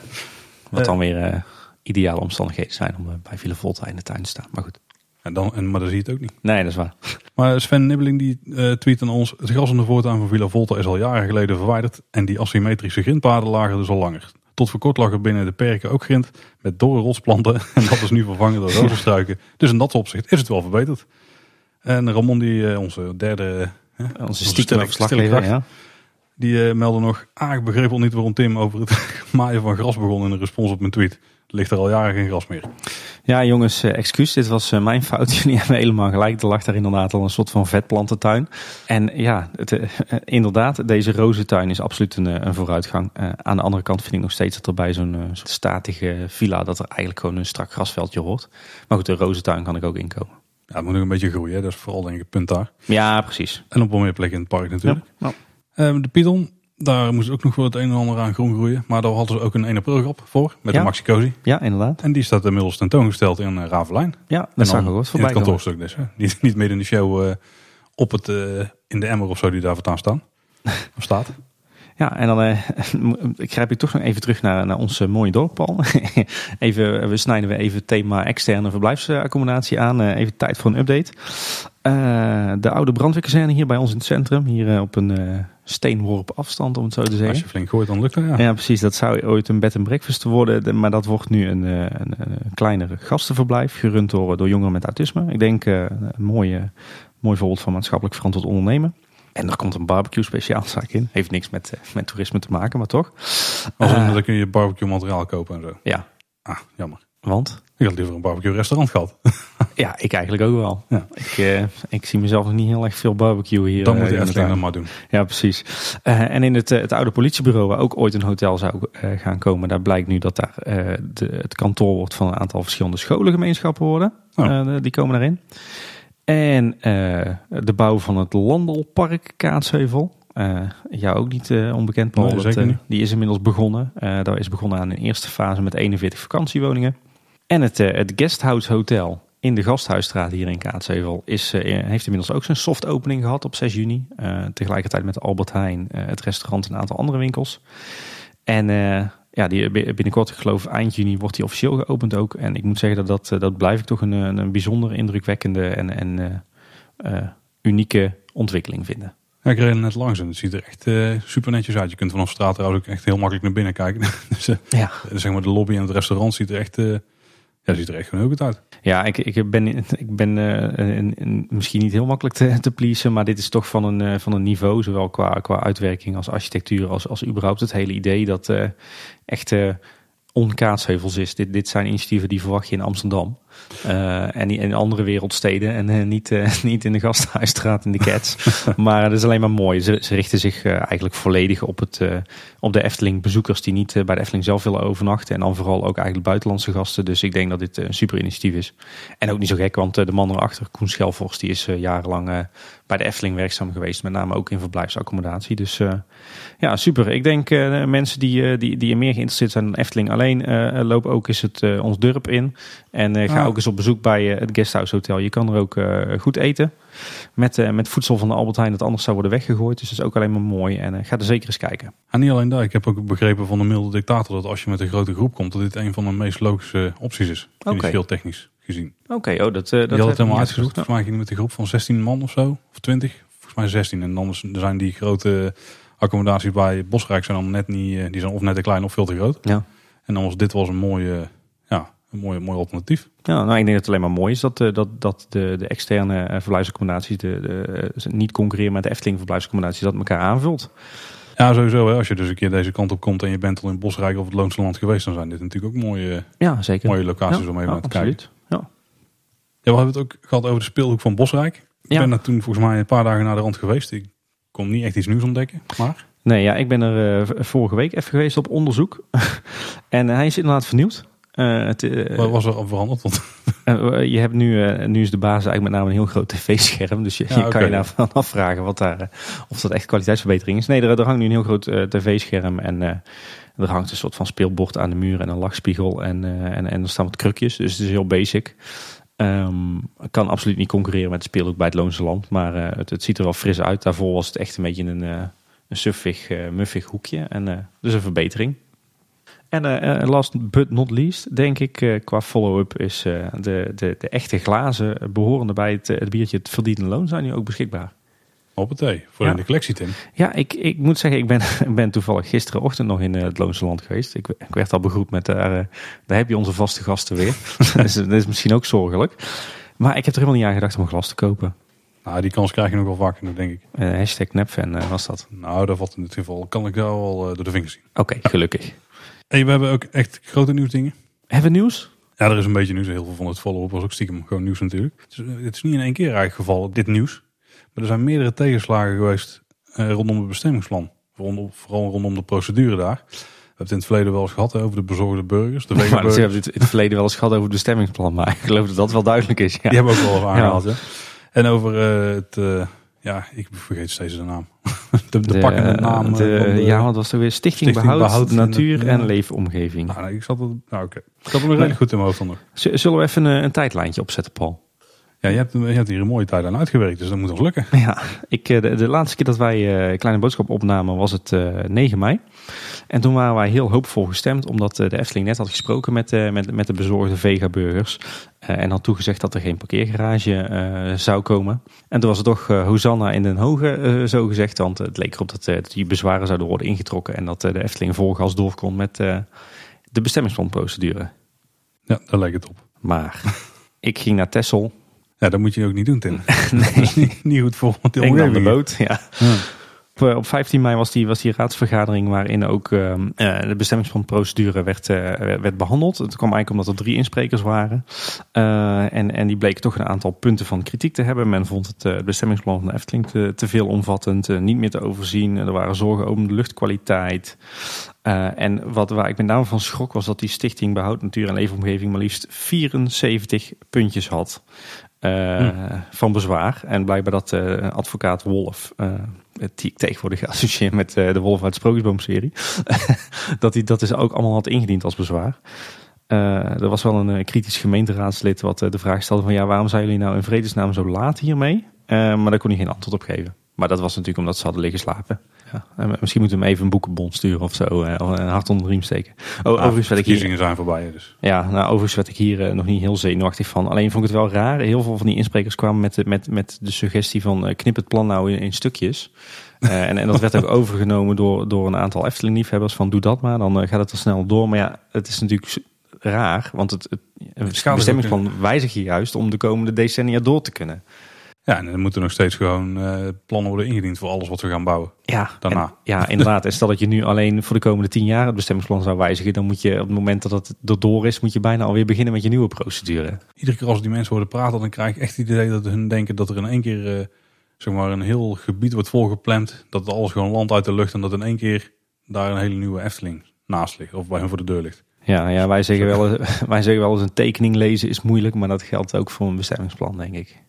Wat dan weer ideale omstandigheden zijn om bij Villa Volta in de tuin te staan. Maar goed. En dan, en, maar dan zie je het ook niet. Nee, dat is waar. Maar Sven Nibbeling die uh, tweet aan ons. Het gras aan de voortuin van Villa Volta is al jaren geleden verwijderd. En die asymmetrische grindpaden lagen dus al langer. Tot voor kort lag er binnen de perken ook grind met dorre rotsplanten. *laughs* En dat is nu vervangen door rozenstruiken. Dus in dat opzicht is het wel verbeterd. En Ramon, die, uh, onze derde... Uh, onze stiekem verslaggever, ja. Die uh, meldde nog, ah ik begreep al niet waarom Tim over het *laughs* maaien van gras begon in een respons op mijn tweet ligt er al jaren geen gras meer. Ja, jongens, uh, excuus. Dit was uh, mijn fout. *laughs* Jullie hebben helemaal gelijk. Er lag daar inderdaad al een soort van vetplantentuin. En ja, het, uh, inderdaad, deze rozentuin is absoluut een, een vooruitgang. aan de andere kant vind ik nog steeds dat er bij zo'n statige villa... dat er eigenlijk gewoon een strak grasveldje hoort. Maar goed, de rozentuin kan ik ook inkomen. Ja, het moet nog een beetje groeien. Hè? Dat is vooral denk ik het punt daar. Ja, precies. En op wel meer plekken in het park natuurlijk. Ja. Ja. de Python, daar moest ook nog wel het een en ander aan groen groeien. Maar daar hadden ze ook een 1 april grap voor. Met ja. de Maxi Cozy. Ja, inderdaad. En die staat inmiddels tentoongesteld in uh, Ravelijn. Ja, dat zag ik ook voorbij. In het kantoorstuk dus. Hè. Niet, niet midden in de show uh, op het, uh, in de emmer of zo die daar voortaan staan. *laughs* of staat. Ja, en dan *laughs* uh, grijp ik toch nog even terug naar, naar ons mooie dorp, Paul. *laughs* even, we snijden we even het thema externe verblijfsaccommodatie aan. Uh, even tijd voor een update. Uh, de oude brandweerkazerne hier bij ons in het centrum. Hier op een steenworp afstand, om het zo te zeggen. Als je flink gooit, dan lukt dat, ja. Ja, precies. Dat zou ooit een bed and breakfast worden. Maar dat wordt nu een, een, een kleinere gastenverblijf, gerund door, door jongeren met autisme. Ik denk een mooie, mooi voorbeeld van maatschappelijk verantwoord ondernemen. En er komt een barbecue speciaalzaak in. Heeft niks met, met toerisme te maken, maar toch. Als uh, dan kun je barbecue materiaal kopen en zo. Ja. Ah, jammer. Want? Ik had liever een barbecue restaurant gehad. *laughs* ja, ik eigenlijk ook wel. Ja. Ik, uh, ik zie mezelf nog niet heel erg veel barbecue hier. Dan moet je Efteling dan maar doen. Ja, precies. Uh, en in het, het oude politiebureau, waar ook ooit een hotel zou uh, gaan komen, daar blijkt nu dat daar de, het kantoor wordt van een aantal verschillende scholengemeenschappen worden. Oh. die komen daarin. En uh, de bouw van het Landelpark Kaatsheuvel. Uh, ja, ook niet uh, onbekend, Paul. Nee, dat, die is inmiddels begonnen. daar is begonnen aan een eerste fase met 41 vakantiewoningen. En het, het Guesthouse Hotel in de Gasthuisstraat hier in Kaatsheuvel is, heeft inmiddels ook zijn soft opening gehad op 6 juni. tegelijkertijd met Albert Heijn, het restaurant en een aantal andere winkels. En ja, die binnenkort, ik geloof eind juni, wordt die officieel geopend ook. En ik moet zeggen dat dat, dat blijf ik toch een, een bijzonder indrukwekkende en, en uh, unieke ontwikkeling vinden. Ja, ik reed net langs en het ziet er echt eh, super netjes uit. Je kunt vanaf straat trouwens ook echt heel makkelijk naar binnen kijken. *laughs* dus, eh, Ja. zeg maar de lobby en het restaurant ziet er echt, eh, ja, ziet er echt gewoon heel goed uit. Ja, ik, ik ben, ik ben eh, een- misschien niet heel makkelijk te, te pleasen, maar dit is toch van een, eh, van een niveau, zowel qua, qua uitwerking als architectuur, als, als überhaupt het hele idee dat eh echt onkaatsheuvels is. Dit, dit zijn initiatieven die verwacht je in Amsterdam eh, en in andere wereldsteden en eh, niet, eh, *laughs* niet in de Gasthuisstraat in de Cats. *laughs* maar dat is alleen maar mooi. Ze, ze richten zich eigenlijk volledig op, het, op de Efteling bezoekers die niet bij de Efteling zelf willen overnachten en dan vooral ook eigenlijk buitenlandse gasten. Dus ik denk dat dit een super initiatief is. En ook niet zo gek, want de man erachter, Koen Schelvorst, die is jarenlang bij de Efteling werkzaam geweest. Met name ook in verblijfsaccommodatie. Dus ja, super. Ik denk mensen die, die, die er meer geïnteresseerd zijn dan Efteling alleen, loop ook eens het, ons dorp in. En ga Ah. Ook eens op bezoek bij eh, het Guesthouse Hotel. Je kan er ook eh, goed eten. Met, eh, met voedsel van de Albert Heijn dat anders zou worden weggegooid. Dus dat is ook alleen maar mooi. En ga er zeker eens kijken. En niet alleen dat, ik heb ook begrepen van de milde dictator dat als je met een grote groep komt, dat dit een van de meest logische opties is. Financieel technisch gezien. Oké, oh, dat, eh, dat Die had het helemaal uitgezocht. Volgens mij ging met een groep van 16 man of zo, of 20. Volgens mij 16. En dan zijn die grote accommodaties bij Bosrijk zijn dan net niet, die zijn of net te klein of veel te groot. Ja. En dan was dit was een mooie, ja, een mooie, mooi alternatief. Ja, nou, ik denk dat het alleen maar mooi is dat, eh, dat, dat de, de externe eh, verblijfsaccommodaties de, de, eh, niet concurreren met de Efteling verblijfsaccommodaties, dat elkaar aanvult. Ja, sowieso. Hè. Als je dus een keer deze kant op komt en je bent al in Bosrijk of het Loonse Land geweest, dan zijn dit natuurlijk ook mooie, Ja, zeker. mooie locaties Ja, om even ja, naar te kijken. Ja. Ja, we hebben het ook gehad over de speelhoek van Bosrijk. Ik ben daar toen volgens mij een paar dagen naar de rand geweest. Ik kon niet echt iets nieuws ontdekken. Maar Nee, ja, ik ben er vorige week even geweest op onderzoek. *laughs* en hij is inderdaad vernieuwd. Eh, het, eh, wat was er al veranderd? Want, *laughs* eh, je hebt nu, nu is de basis eigenlijk met name een heel groot tv-scherm. Dus je, Ja, je kan je daarvan *laughs* afvragen wat daar, of dat echt kwaliteitsverbetering is. Nee, er, er hangt nu een heel groot tv-scherm en er hangt een soort van speelbord aan de muur en een lachspiegel. En, en, en er staan wat krukjes, dus het is heel basic. Ehm, kan absoluut niet concurreren met de speelhoek bij het Loonse Land. Maar het, het ziet er wel fris uit. Daarvoor was het echt een beetje een, een suffig, muffig hoekje. En, dus een verbetering. En eh, eh, last but not least, denk ik, eh, qua follow-up is eh, de, de, de echte glazen behorende bij het, het biertje het verdiende loon zijn nu ook beschikbaar. hoppatee, voor Ja. in de collectie, Tim. Ja, ik, ik moet zeggen, ik ben, *laughs* ben toevallig gisterenochtend nog in het Loonse Land geweest. Ik, ik werd al begroet met, daar, daar heb je onze vaste gasten weer. *laughs* dus, dat is misschien ook zorgelijk. Maar ik heb er helemaal niet aan gedacht om een glas te kopen. Nou, die kans krijg je nog wel vaker, denk ik. Eh hashtag nepfan was dat. Nou, dat valt in dit geval. Kan ik jou wel eh, door de vingers zien. Oké, gelukkig. Hey, we hebben ook echt grote nieuwsdingen. Hebben we nieuws? Ja, er is een beetje nieuws. Heel veel van het follow-up was ook stiekem gewoon nieuws natuurlijk. Het is, het is niet in één keer eigenlijk geval, dit nieuws. Maar er zijn meerdere tegenslagen geweest eh, rondom het bestemmingsplan. Rondom, vooral rondom de procedure daar. We hebben het in het verleden wel eens gehad hè, over de bezorgde burgers. De *laughs* Maar we vegan-burgers. hebben het in het verleden wel eens gehad over het bestemmingsplan. Maar *laughs* ik geloof dat dat wel duidelijk is. Ja. Die hebben we ook wel aangehaald. Ja. En over eh, het... eh, ja, ik vergeet steeds de naam. *laughs* de, de, pakkende naam. eh, de- van de- ja, wat was ook weer? Stichting, Stichting Behoud, Behoud, Natuur en Leefomgeving. Nou, ik zat er, nou, oké. Ik had hem nog redelijk goed in mijn hoofd. Z- Zullen we even een, een tijdlijntje opzetten, Paul? Ja, je hebt, je hebt hier een mooie tijd aan uitgewerkt, dus dat moet ons lukken. Ja, ik, eh, de, de laatste keer dat wij eh Kleine Boodschap opnamen was het eh 9 mei. En toen waren wij heel hoopvol gestemd, omdat eh, de Efteling net had gesproken met, eh, met, met de bezorgde Vega-burgers. Eh, en had toegezegd dat er geen parkeergarage zou komen. En toen was het toch eh, Hosanna in Den Hoge, zo gezegd. Want het leek erop dat, die bezwaren zouden worden ingetrokken. En dat de Efteling volgas door kon met de bestemmingsplanprocedure. Ja, daar leek het op. Maar *laughs* ik ging naar Texel. Ja, dat moet je ook niet doen, Tim. *laughs* *laughs* nee, niet, niet goed voor ik nam de boot, ja. Ja. Op, eh, op 15 mei was die, was die raadsvergadering waarin ook ehm, eh, de bestemmingsplanprocedure werd, eh, werd behandeld. Het kwam eigenlijk omdat er drie insprekers waren. Eh, en, en die bleken toch een aantal punten van kritiek te hebben. Men vond het eh, bestemmingsplan van de Efteling te, te veel omvattend, eh, niet meer te overzien. Er waren zorgen over de luchtkwaliteit. Eh, en wat, waar ik met name van schrok was dat die Stichting Behoud Natuur en Leefomgeving maar liefst 74 puntjes had. eh, van bezwaar. En blijkbaar dat eh, advocaat Wolf, eh, die ik tegenwoordig associeer met eh, de Wolf uit de Sprookjesboom-serie, *laughs* dat hij dat is ook allemaal had ingediend als bezwaar. Eh, er was wel een eh, kritisch gemeenteraadslid wat eh, de vraag stelde van ja, waarom zijn jullie nou in vredesnaam zo laat hiermee? Eh, maar daar kon hij geen antwoord op geven. Maar dat was natuurlijk omdat ze hadden liggen slapen. Ja. En misschien moeten we hem even een boekenbon sturen of zo. eh, Of een hart onder de riem steken. O, overigens werd ik hier, zijn voorbij, dus. ja, nou, overigens werd ik hier eh, nog niet heel zenuwachtig van. Alleen vond ik het wel raar. Heel veel van die insprekers kwamen met de, met, met de suggestie van eh, knip het plan nou in, in stukjes. Eh, en, en dat werd ook *laughs* overgenomen door, door een aantal Efteling-liefhebbers van doe dat maar, dan eh, gaat het er snel door. Maar ja, het is natuurlijk raar, want het, het, het bestemmingsplan wijzig je juist om de komende decennia door te kunnen. Ja, en er moeten nog steeds gewoon eh, plannen worden ingediend voor alles wat we gaan bouwen. Ja, Daarna. en- ja, *laughs* inderdaad. En stel dat je nu alleen voor de komende tien jaar het bestemmingsplan zou wijzigen, dan moet je op het moment dat het erdoor is, moet je bijna alweer beginnen met je nieuwe procedure. Iedere keer als die mensen horen praten, dan krijg ik echt het idee dat hun denken dat er in één keer eh, zeg maar een heel gebied wordt volgepland. Dat alles gewoon land uit de lucht en dat in één keer daar een hele nieuwe Efteling naast ligt. Of bij hun voor de deur ligt. Ja, ja wij, zeggen wel, eens- *laughs* wij zeggen wel eens een tekening lezen is moeilijk, maar dat geldt ook voor een bestemmingsplan, denk ik.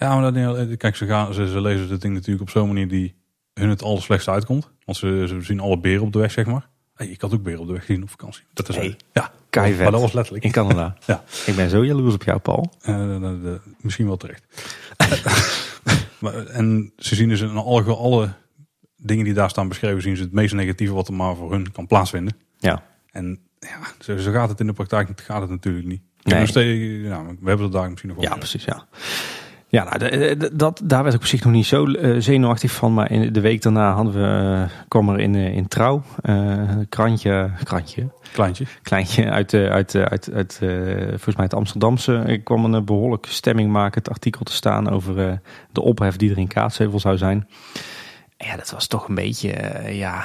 Ja, maar dat, eh, kijk, ze, gaan, ze, ze lezen het ding natuurlijk op zo'n manier die hun het allerslechtste uitkomt. Want ze, ze zien alle beren op de weg, zeg maar. Hey, ik had ook beren op de weg gezien op vakantie. Dat is Hey, ja, keivet. maar dat was letterlijk. In Canada. *laughs* Ja. Ik ben zo jaloers op jou, Paul. De- misschien wel terecht. *laughs* maar, en ze zien dus in alle, alle dingen die daar staan beschreven, zien ze het meest negatieve wat er maar voor hun kan plaatsvinden. Ja. En ja, zo, zo gaat het in de praktijk gaat het natuurlijk niet. Nee. steeds, ja, we hebben het daar misschien nog wel. Ja, precies, ja. Ja, nou, de- dat, daar werd ik op zich nog niet zo eh, zenuwachtig van. Maar in de week daarna hadden we, eh, kwam er in, eh, in Trouw eh, een krantje, krantje, Kleintje. kleintje uit, eh, uit, eh, uit, uit eh, volgens mij het Amsterdamse. Er kwam een eh, behoorlijk stemmingmakend artikel te staan over eh, de ophef die er in Kaatsheuvel zou zijn. En Ja, dat was toch een beetje, eh, ja,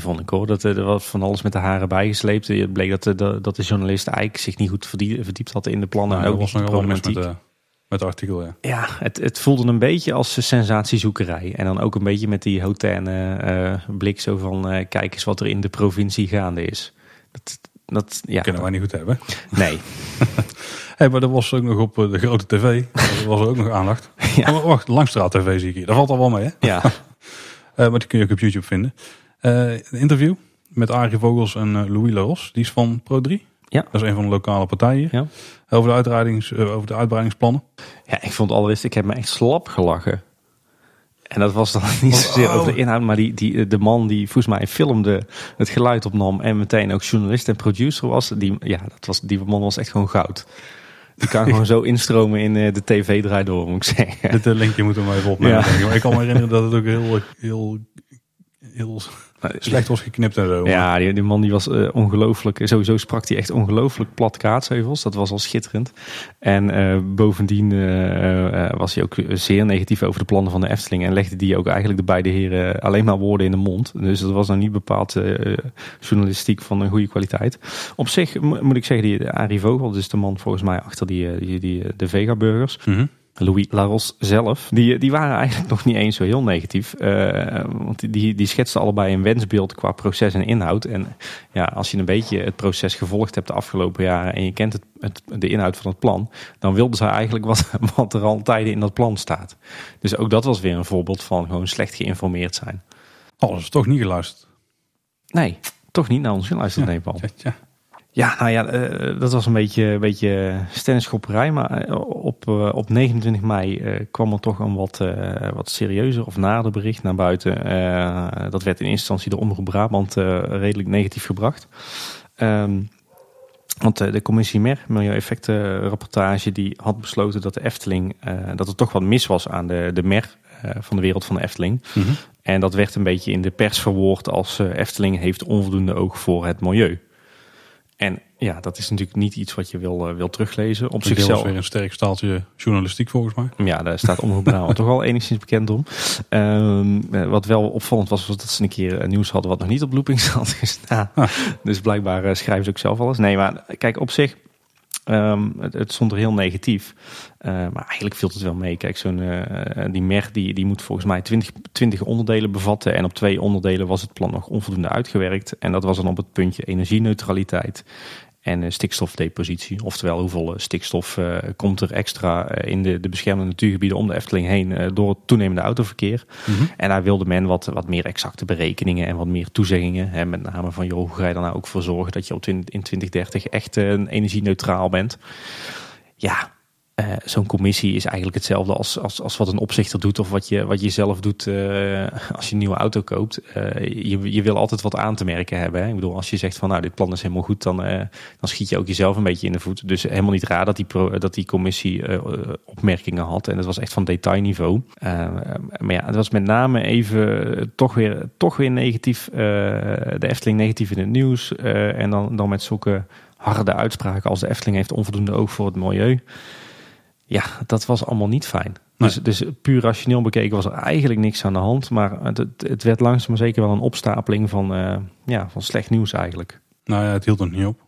vond ik hoor. Dat, eh, er was van alles met de haren bijgesleept. Het bleek dat de, dat de journalist eigenlijk zich niet goed verdie- verdiept had in de plannen. Nou, en ook was niet de met, problematiek. Met het artikel, ja. Ja, het, het voelde een beetje als sensatiezoekerij. En dan ook een beetje met die hautaine eh, blik zo van... eh, kijk eens wat er in de provincie gaande is. Dat, dat ja, Kunnen wij niet goed hebben. nee. *laughs* Hey, maar dat was ook nog op eh, de grote tv. *laughs* Daar was er ook nog aandacht. *laughs* Ja. Oh, wacht, Langstraat TV zie ik hier. Daar valt al wel mee, hè? Ja, Eh, maar die kun je ook op YouTube vinden. Een interview met Arie Vogels en Louis Laros. Die is van Pro3. Ja. Dat is een van de lokale partijen. Ja. Over, de uitbreidings, eh, over de uitbreidingsplannen. ja, ik vond allereerst, ik heb me echt slap gelachen. En dat was dan *laughs* niet zozeer Oh. over de inhoud, maar die, die, de man die volgens mij filmde, het geluid opnam en meteen ook journalist en producer was, die, ja, dat was, die man was echt gewoon goud. Die kan *laughs* gewoon zo instromen in eh, de tv draai door, moet ik zeggen. Dit eh, linkje moeten we maar even opnemen. Ja. ik kan me herinneren dat het ook heel, heel, heel slecht was geknipt en zo. Maar Ja, die, die man die was eh, ongelooflijk. Sowieso sprak hij echt ongelooflijk plat kaatsheuvels. Dat was al schitterend. En eh, bovendien eh, eh, was hij ook zeer negatief over de plannen van de Efteling. En legde die ook eigenlijk de beide heren alleen maar woorden in de mond. Dus dat was nou niet bepaald eh, journalistiek van een goede kwaliteit. Op zich mo- moet ik zeggen, die Arie Vogel, dus de man volgens mij achter die, eh, die, die, de Vega-burgers. Mhm. Louis Laros zelf, die, die waren eigenlijk *laughs* nog niet eens zo heel negatief. Eh, want die, die schetsten allebei een wensbeeld qua proces en inhoud. En ja, als je een beetje het proces gevolgd hebt de afgelopen jaren en je kent het, het, de inhoud van het plan, dan wilden zij eigenlijk wat, *laughs* wat er al tijden in dat plan staat. Dus ook dat was weer een voorbeeld van gewoon slecht geïnformeerd zijn. Oh, dat is toch niet geluisterd. Nee, toch niet naar ons geluisterd, Ja. nee, Paul. Tja, tja. Ja, nou ja, eh, dat was een beetje, een beetje stennisschopperij. Maar eh, op, eh, op 29 mei kwam er toch een wat, wat serieuzer of nader bericht naar buiten. Dat werd in eerste instantie door Omroep Brabant redelijk negatief gebracht. Ehm, want de commissie MER, Milieueffectenrapportage, die had besloten dat de Efteling, dat er toch wat mis was aan de, de MER van de wereld van de Efteling. Mhm. En dat werd een beetje in de pers verwoord als Efteling heeft onvoldoende oog voor het milieu. En ja, dat is natuurlijk niet iets wat je wil, eh, wil teruglezen. Op Op zichzelf weer een sterk staaltje journalistiek volgens mij. Ja, daar staat Omroep Brabant *laughs* toch wel enigszins bekend om. Ehm, eh, wat wel opvallend was, was dat ze een keer eh, nieuws hadden wat nog niet op loopings *laughs* had gestaan. Ah. Dus blijkbaar schrijven ze ook zelf alles. Nee, maar kijk, op zich, ehm, het, het stond er heel negatief. Eh, maar eigenlijk viel het wel mee. Kijk, zo'n eh, die MER die, die moet volgens mij 20, 20 onderdelen bevatten. En op twee onderdelen was het plan nog onvoldoende uitgewerkt. En dat was dan op het puntje energieneutraliteit en eh, stikstofdepositie. Oftewel, hoeveel eh, stikstof eh, komt er extra eh, in de, de beschermde natuurgebieden om de Efteling heen eh, door het toenemende autoverkeer. En daar wilde men wat, wat meer exacte berekeningen en wat meer toezeggingen. Hè, met name van, joh, hoe ga je er nou ook voor zorgen dat je op in 2030 echt eh, energie-neutraal bent. Ja, Uh, Zo'n commissie is eigenlijk hetzelfde als, als, als wat een opzichter doet of wat je, wat je zelf doet uh, *laughs* als je een nieuwe auto koopt. Uh, je, je wil altijd wat aan te merken hebben. Hè? Ik bedoel, als je zegt van nou dit plan is helemaal goed, dan, dan schiet je ook jezelf een beetje in de voet. Dus helemaal niet raar dat die, dat die commissie opmerkingen had. En dat was echt van detailniveau. maar ja, het was met name even toch weer, toch weer negatief. de Efteling negatief in het nieuws. en dan, dan met zulke harde uitspraken als de Efteling heeft onvoldoende oog voor het milieu. Ja, dat was allemaal niet fijn. Dus, dus puur rationeel bekeken was er eigenlijk niks aan de hand. Maar het, het werd langzaam maar zeker wel een opstapeling van, uh, ja, van slecht nieuws eigenlijk. Nou ja, het hield er niet op.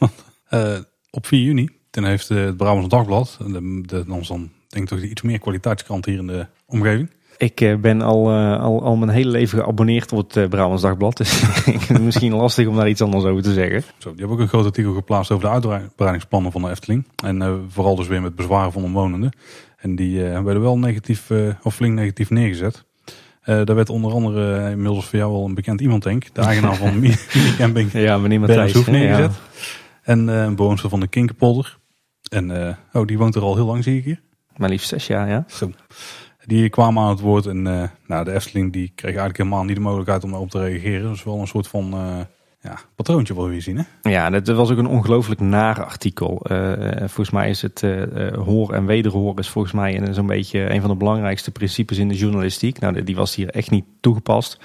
*laughs* uh, op 4 juni, toen heeft uh, het Brabants Dagblad, de, de, ons dan denk ik toch de iets meer kwaliteitskrant hier in de omgeving. Ik uh, ben al, uh, al, al mijn hele leven geabonneerd op het uh, Brabants Dagblad. Dus *laughs* misschien lastig om daar iets anders over te zeggen. Zo, die hebben ook een groot artikel geplaatst over de uitbreidingsplannen van de Efteling. En vooral dus weer met bezwaren van omwonenden. En die werden wel negatief, of flink negatief neergezet. daar werd onder andere inmiddels voor jou wel een bekend iemand, denk De eigenaar van *laughs* Mini Camping. Ja, meneer Matthijs. Hoef neergezet. Ja. En een bewoonster van de Kinkerpolder. En oh, die woont er al heel lang, zie ik hier. Maar liefst zes jaar, ja. Zo. Die kwamen aan het woord en uh, nou, de Efteling die kreeg eigenlijk helemaal niet de mogelijkheid om daarop te reageren. Dus wel een soort van uh, ja, patroontje wil je zien. Hè? Ja, dat was ook een ongelooflijk naar artikel. Uh, volgens mij is het hoor en wederhoor is volgens mij zo'n beetje een van de belangrijkste principes in de journalistiek. Nou, die was hier echt niet toegepast.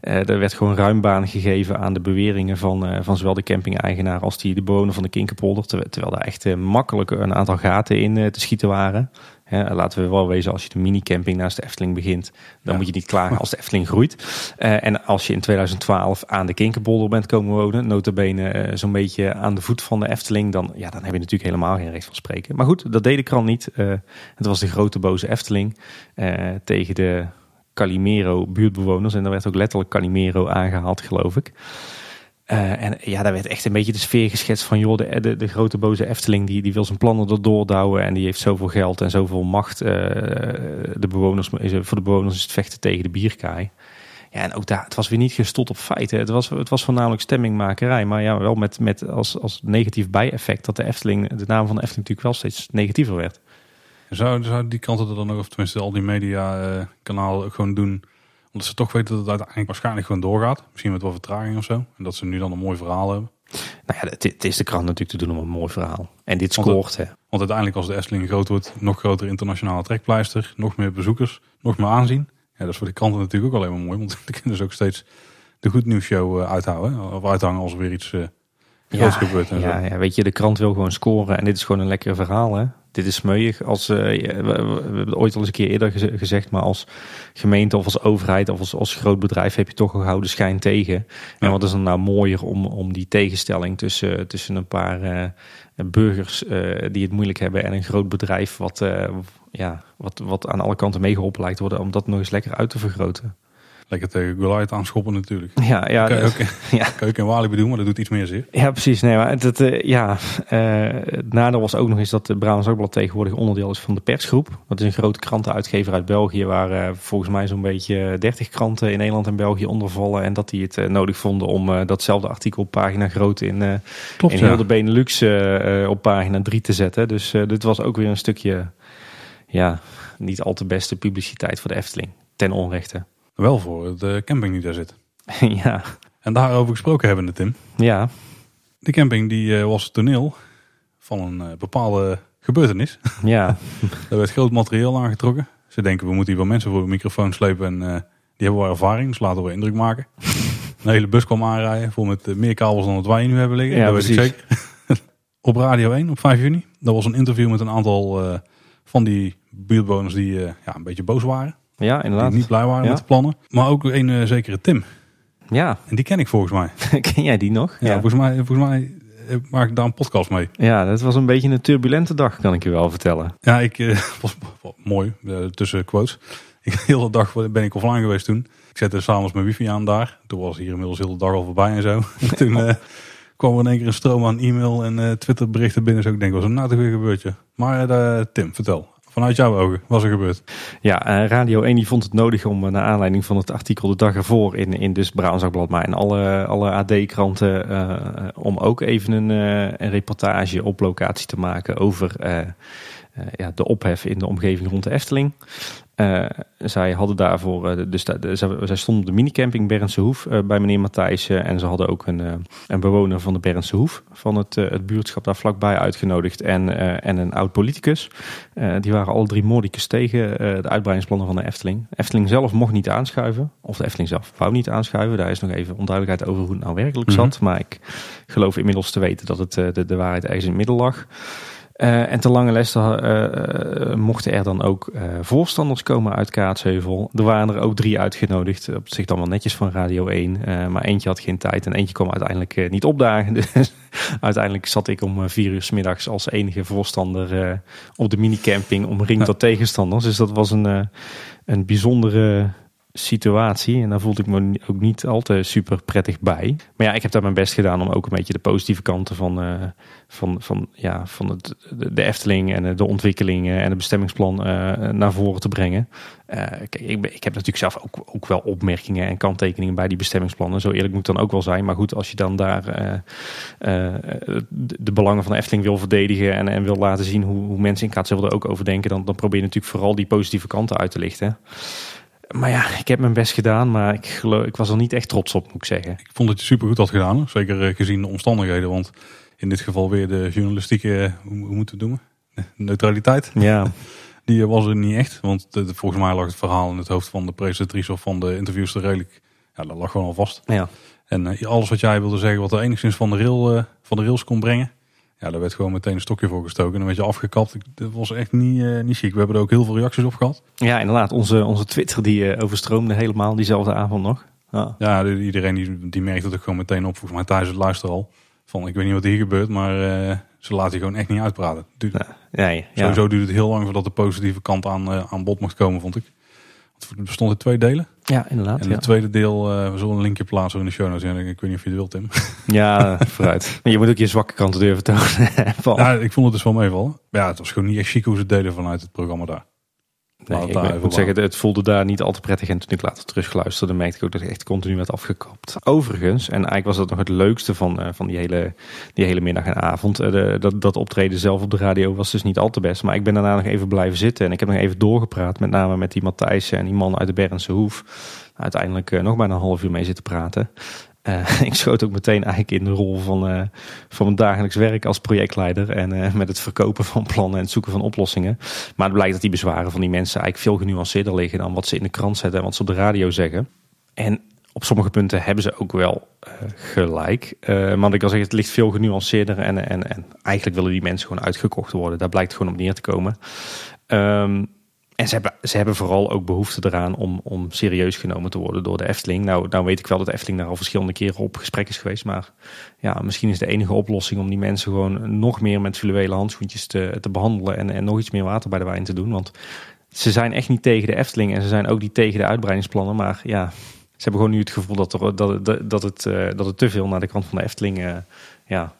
Er werd gewoon ruim baan gegeven aan de beweringen van, van zowel de camping-eigenaar als die de bewoner van de Kinkerpolder. Terwijl, daar echt makkelijk een aantal gaten in te schieten waren. Hè, laten we wel wezen, als je de mini-camping naast de Efteling begint, dan moet je niet klagen als de Efteling groeit. en als je in 2012 aan de Kinkerpolder bent komen wonen, notabene zo'n beetje aan de voet van de Efteling, dan, ja, dan heb je natuurlijk helemaal geen recht van spreken. Maar goed, dat deed de krant niet. het was de grote boze Efteling tegen de Calimero buurtbewoners. En daar werd ook letterlijk Calimero aangehaald, geloof ik. Uh, en ja, daar werd echt een beetje de sfeer geschetst van... joh, de, de, grote boze Efteling die, die wil zijn plannen erdoor douwen... en die heeft zoveel geld en zoveel macht. Uh, de bewoners, voor de bewoners is het vechten tegen de bierkaai. Ja, en ook daar, het was weer niet gestot op feiten. Het was, het was voornamelijk stemmingmakerij. Maar ja, wel met, met als, als negatief bijeffect... dat de Efteling, de naam van de Efteling natuurlijk wel steeds negatiever werd. Zou, zou die kanten er dan nog, of tenminste al die media uh, gewoon doen, omdat ze toch weten dat het uiteindelijk waarschijnlijk gewoon doorgaat. Misschien met wat vertraging of zo. En dat ze nu dan een mooi verhaal hebben. Nou ja, het, het is de krant natuurlijk te doen om een mooi verhaal. En dit scoort. Want, hè. want uiteindelijk als de Efteling groot wordt, nog grotere internationale trekpleister, nog meer bezoekers, nog meer aanzien. Ja, dat is voor de kranten natuurlijk ook alleen maar mooi. Want *laughs* dan kunnen ze ook steeds de goed nieuws show uh, uithouden. Of uithangen als er weer iets uh, ja, gebeurt. En ja, ja, weet je, de krant wil gewoon scoren. En dit is gewoon een lekker verhaal hè dit is smeuig. Als, uh, we, hebben ooit al eens een keer eerder gezegd, maar als gemeente of als overheid of als, als groot bedrijf heb je toch een gouden schijn tegen. En wat is dan nou mooier om, om die tegenstelling tussen, tussen een paar uh, burgers uh, die het moeilijk hebben en een groot bedrijf wat, ja, wat, wat aan alle kanten meegeholpen lijkt worden, om dat nog eens lekker uit te vergroten. Lekker tegen Goliath aanschoppen natuurlijk. Ja, ja. Kan je ook, ja. Kan je ook in bedoelen, maar dat doet iets meer zeer. Ja, precies. Nee, maar het, uh, ja, uh, het nadeel was ook nog eens dat de Brabants Dagblad tegenwoordig onderdeel is van de persgroep. Dat is een grote krantenuitgever uit België, waar uh, volgens mij zo'n beetje 30 kranten in Nederland en België onder vallen. En dat die het nodig vonden om datzelfde artikel op pagina groot in, Klopt, in heel de Benelux op pagina 3 te zetten. Dus dit was ook weer een stukje, ja, niet al te beste publiciteit voor de Efteling. Ten onrechte. Wel voor de camping die daar zit. *laughs* ja. En daarover gesproken hebben we, Tim. Ja. De camping die uh, was toneel van een uh, bepaalde gebeurtenis. Ja. *laughs* er werd groot materiaal aangetrokken. Ze denken we moeten hier wel mensen voor de microfoon slepen en uh, die hebben wel ervaring, dus laten we indruk maken. *laughs* een hele bus kwam aanrijden, vol met meer kabels dan wat wij nu hebben liggen. Ja, dat precies. weet ik zeker. op Radio 1 op 5 juni. Dat was een interview met een aantal van die buurtbewoners die ja, een beetje boos waren. Ja, inderdaad. Die niet blij waren met de plannen. Maar ook een uh, zekere Tim. Ja. En die ken ik volgens mij. *laughs* ken jij die nog? Ja, Volgens, mij, volgens mij eh, maak ik daar een podcast mee. Ja, dat was een beetje een turbulente dag, kan ik je wel vertellen. Ja, ik uh, *laughs* was, mooi, uh, tussen quotes. *laughs* Ik, de hele dag ben ik offline geweest toen. Ik zette s'avonds mijn wifi aan daar. Toen was hier inmiddels heel de dag al voorbij en zo. En toen uh, kwam er in één keer een stroom aan e-mail en Twitter berichten binnen. Zo ik denk, was er nou toch weer gebeurd je. Maar Tim, vertel. Vanuit jouw ogen, was er gebeurd? Ja, uh, Radio 1 die vond het nodig om uh, naar aanleiding van het artikel de dag ervoor in, in dus Brabantblad, maar in alle, alle AD-kranten, uh, om ook even een, een, reportage op locatie te maken over ja, de ophef in de omgeving rond de Efteling. Uh, zij hadden daarvoor, uh, dus zij stonden op de minicamping Berndse Hoef uh, bij meneer Matthijs. en ze hadden ook een, een bewoner van de Berndse Hoef van het, het buurtschap daar vlakbij uitgenodigd. En, en een oud politicus. die waren alle drie moordicus tegen de uitbreidingsplannen van de Efteling. Efteling zelf mocht niet aanschuiven. Of de Efteling zelf wou niet aanschuiven. Daar is nog even onduidelijkheid over hoe het nou werkelijk zat. Mm -hmm. Maar ik geloof inmiddels te weten dat het de, de waarheid ergens in het midden lag. Uh, en te lange les uh, uh, mochten er dan ook voorstanders komen uit Kaatsheuvel. Er waren er ook drie uitgenodigd. Op zich dan wel netjes van Radio 1. maar eentje had geen tijd en eentje kwam uiteindelijk niet opdagen. *laughs* Dus uiteindelijk zat ik om vier uur s middags als enige voorstander op de minicamping omringd door tegenstanders. Dus dat was een, een bijzondere situatie. En daar voelde ik me ook niet al te super prettig bij. Maar ja, ik heb daar mijn best gedaan om ook een beetje de positieve kanten van, uh, van, van, ja, van het, de Efteling en de ontwikkelingen en het bestemmingsplan uh, naar voren te brengen. Kijk, ik, ik, heb natuurlijk zelf ook, ook wel opmerkingen en kanttekeningen bij die bestemmingsplannen. Zo eerlijk moet dan ook wel zijn. Maar goed, als je dan daar de, de, belangen van de Efteling wil verdedigen en, en wil laten zien hoe, hoe mensen in Kaatsheuvel er ook over denken, dan, dan probeer je natuurlijk vooral die positieve kanten uit te lichten. Maar ja, ik heb mijn best gedaan, maar ik, geloof, ik was er niet echt trots op, moet ik zeggen. Ik vond dat je super goed had gedaan, zeker gezien de omstandigheden. Want in dit geval weer de journalistieke, hoe, hoe moeten we het noemen? Neutraliteit. Ja. *laughs* Die was er niet echt, want volgens mij lag het verhaal in het hoofd van de presentatrice of van de interviewster redelijk, ja, dat lag gewoon al vast. Ja. En alles wat jij wilde zeggen, wat er enigszins van de, rail, van de rails kon brengen, ja, daar werd gewoon meteen een stokje voor gestoken. En een beetje afgekapt. Dat was echt niet, uh, niet chic. We hebben er ook heel veel reacties op gehad. Ja, inderdaad. Onze, onze Twitter die uh, overstroomde helemaal diezelfde avond nog. Ja, ja iedereen die, die merkte het ook gewoon meteen op. Volgens mij thuis het luisteren al. Van ik weet niet wat hier gebeurt, maar uh, ze laten je gewoon echt niet uitpraten. Duurt, nee, ja. Sowieso duurde het heel lang voordat de positieve kant aan, aan bod mocht komen, vond ik. Het bestond in twee delen. Ja, inderdaad. En het tweede deel, uh, we zullen een linkje plaatsen in de show notes. Ik weet niet of je het wilt, Tim. *laughs* Ja, vooruit. *laughs* Je moet ook je zwakke kanten durven tonen. *laughs* ja, ik vond het dus wel meevallen. Ja, het was gewoon niet echt chic hoe ze deden vanuit het programma daar. Nee, ik, ik moet zeggen, het voelde daar niet al te prettig. En toen ik later terugluisterde, merkte ik ook dat ik echt continu werd afgekapt. Overigens, en eigenlijk was dat nog het leukste van, uh, van die, hele, die hele middag en avond. Uh, de, dat, dat optreden zelf op de radio was dus niet al te best. Maar ik ben daarna nog even blijven zitten. En ik heb nog even doorgepraat. Met name met die Matthijs en die man uit de Bernse Hoef. Uiteindelijk uh, nog bijna een half uur mee zitten praten. Uh, *laughs* ik schoot ook meteen eigenlijk in de rol van, uh, van mijn dagelijks werk als projectleider. En uh, met het verkopen van plannen en het zoeken van oplossingen. Maar het blijkt dat die bezwaren van die mensen eigenlijk veel genuanceerder liggen dan wat ze in de krant zetten en wat ze op de radio zeggen. En op sommige punten hebben ze ook wel gelijk. maar ik kan zeggen, het ligt veel genuanceerder. En, en, en eigenlijk willen die mensen gewoon uitgekocht worden. Daar blijkt gewoon op neer te komen. Um, en ze hebben, ze hebben vooral ook behoefte eraan om, om serieus genomen te worden door de Efteling. Nou, nou weet ik wel dat de Efteling daar al verschillende keren op gesprek is geweest. Maar ja, misschien is de enige oplossing om die mensen gewoon nog meer met fluwelen handschoentjes te, te behandelen. En, en nog iets meer water bij de wijn te doen. Want ze zijn echt niet tegen de Efteling en ze zijn ook niet tegen de uitbreidingsplannen. Maar ja, ze hebben gewoon nu het gevoel dat, er, dat, dat, het, uh, dat het te veel naar de kant van de Efteling uh, ja,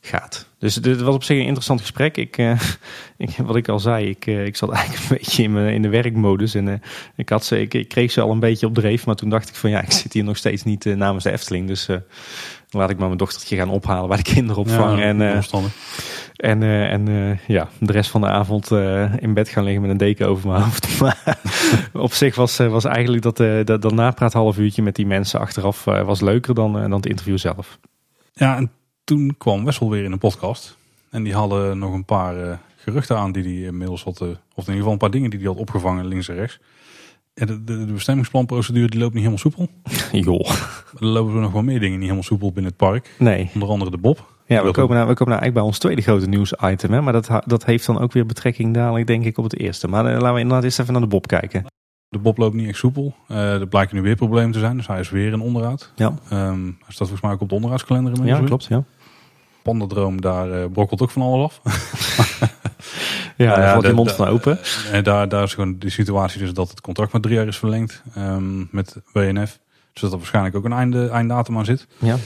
gaat. Dus dit was op zich een interessant gesprek. Ik, uh, *laughs* ik wat ik al zei, ik, uh, ik zat *laughs* eigenlijk een beetje in, mijn, in de werkmodus. En uh, ik, had ze, ik, ik, kreeg ze al een beetje op dreef. Maar toen dacht ik van ja, ik zit hier nog steeds niet namens de Efteling. Dus laat ik maar mijn dochtertje gaan ophalen bij de *laughs* kinderopvang. Ja, en en, en ja, de rest van de avond in bed gaan liggen met een deken over mijn hoofd. Maar op zich was, was eigenlijk dat, dat, dat napraat half uurtje met die mensen achteraf was leuker dan, dan het interview zelf. Ja, en toen kwam Wessel weer in een podcast. En die hadden nog een paar uh, geruchten aan die hij inmiddels had, uh, of in ieder geval een paar dingen die hij had opgevangen links en rechts. En de, de, de bestemmingsplanprocedure die loopt niet helemaal soepel. *laughs* Joh. Er lopen er nog wel meer dingen niet helemaal soepel binnen het park. Nee. Onder andere de Bob. Ja, we komen, nou, we komen nou eigenlijk bij ons tweede grote nieuwsitem. Hè? Maar dat, dat heeft dan ook weer betrekking dadelijk denk ik op het eerste. Maar uh, laten we inderdaad eerst even naar de Bob kijken. De Bob loopt niet echt soepel. Uh, er blijken nu weer problemen te zijn. Dus hij is weer in onderhoud. Ja. Um, hij staat volgens mij ook op de onderhoudskalender. Ja, klopt. Ja. Pandadroom, daar uh, brokkelt ook van alles af. *laughs* ja, daar wordt de mond van open. En daar, daar is gewoon de situatie dus dat het contract met drie jaar is verlengd um, met WNF. Dus dat er waarschijnlijk ook een einde, einddatum aan zit. Ja.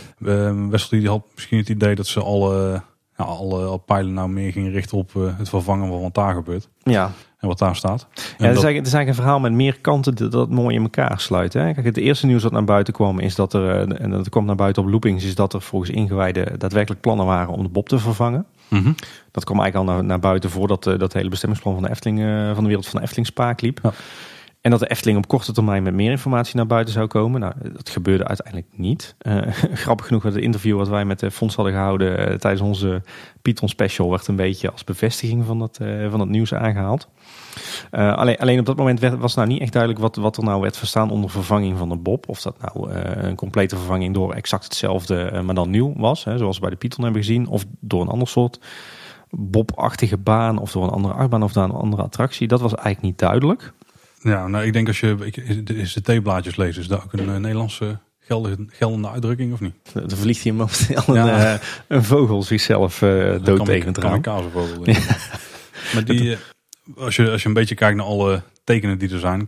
Wessel die had misschien het idee dat ze alle, ja, alle, alle pijlen nou meer gingen richten op uh, het vervangen van wat daar gebeurt. Ja. En wat daar staat. Ja, En het, is eigenlijk, het is eigenlijk een verhaal met meer kanten dat, dat mooi in elkaar sluit. Hè? Kijk, het eerste nieuws dat naar buiten kwam is dat er, eh, en dat kwam naar buiten op loopings, is dat er volgens ingewijden daadwerkelijk plannen waren om de Bob te vervangen. Mhm. Dat kwam eigenlijk al naar, naar buiten voordat eh, dat hele bestemmingsplan van de Efteling, eh, van de wereld van de Efteling spaak liep. Ja. En dat de Efteling op korte termijn met meer informatie naar buiten zou komen. Nou, dat gebeurde uiteindelijk niet. Eh, *laughs* grappig genoeg, het interview wat wij met de fonds hadden gehouden eh, tijdens onze Python special werd een beetje als bevestiging van dat, eh, van dat nieuws aangehaald. Eh, alleen, alleen op dat moment was nou niet echt duidelijk wat, wat er nou werd verstaan onder vervanging van de Bob. Of dat nou eh, een complete vervanging door exact hetzelfde, eh, maar dan nieuw was. Hè, zoals we bij de Python hebben gezien. Of door een ander soort Bob-achtige baan. Of door een andere achtbaan of door een andere attractie. Dat was eigenlijk niet duidelijk. Ja, nou, ik denk als je ik- de ICT-blaadjes leest, is dat ook een eh, Nederlandse geldige, geldende uitdrukking of niet? Dan vliegt hier momenteel Ja. een, eh, een vogel zichzelf eh dood tegen het raam. kazenvogel in. *laughs* Maar die, als, je, als je een beetje kijkt naar alle tekenen die er zijn.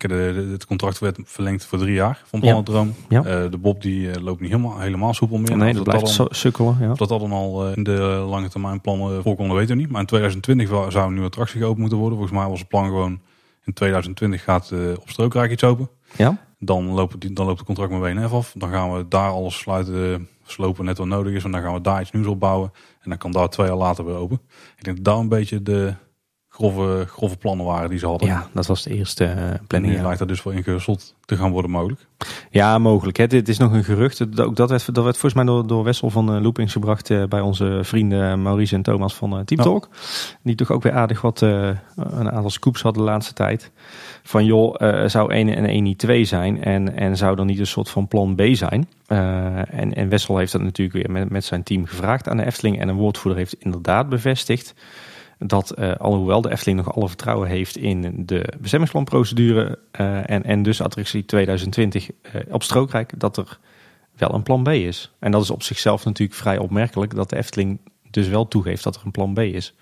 Het contract werd verlengd voor drie jaar van Ja. Planetdroom. Ja. Eh, de Bob die loopt niet helemaal, helemaal soepel meer. Nee, Of dat dat blijft dan- sukkelen. Ja. Dat dat dan al eh, in de lange termijn plannen voorkomen, weten we niet. Maar in 2020 wa- zou een nieuwe attractie geopend moeten worden. Volgens mij was het plan gewoon in 2020 gaat eh, op Strookrijk iets open. Ja? Dan loopt, die, dan loopt het contract met WNF af. Dan gaan we daar alles sluiten, slopen net wat nodig is. En dan gaan we daar iets nieuws op bouwen. En dan kan daar twee jaar later weer open. Ik denk dat daar een beetje de grove, grove plannen waren die ze hadden. ja, dat was de eerste eh, En planning. nu ja. lijkt dat dus voor ingewisseld te gaan worden mogelijk. Ja, mogelijk. Hè. Dit is nog een gerucht. Ook dat werd, dat werd volgens mij door, door Wessel van eh, Loopings gebracht eh, bij onze vrienden Maurice en Thomas van Team. Talk. Die toch ook weer aardig wat, een aantal scoops hadden de laatste tijd. Van joh, zou 1 en 1 niet 2 zijn? En, en zou er niet een soort van plan B zijn? En, en Wessel heeft dat natuurlijk weer met, met zijn team gevraagd aan de Efteling. En een woordvoerder heeft inderdaad bevestigd dat eh, alhoewel de Efteling nog alle vertrouwen heeft in de bestemmingsplanprocedure eh, en, en dus attractie 2020 eh, op Strookrijk, dat er wel een plan B is. En dat is op zichzelf natuurlijk vrij opmerkelijk dat de Efteling dus wel toegeeft dat er een plan B is.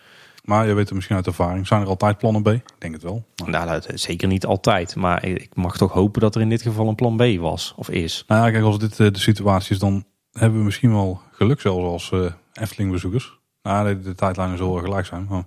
Maar je weet er misschien uit ervaring. Zijn er altijd plannen B? Ik denk het wel. Maar- Nou, dat, zeker niet altijd, maar ik mag toch hopen dat er in dit geval een plan B was of is. Nou ja, kijk, als dit de situatie is, dan hebben we misschien wel geluk zelfs als Efteling-bezoekers. Nou, de, de tijdlijnen zullen wel gelijk zijn. Maar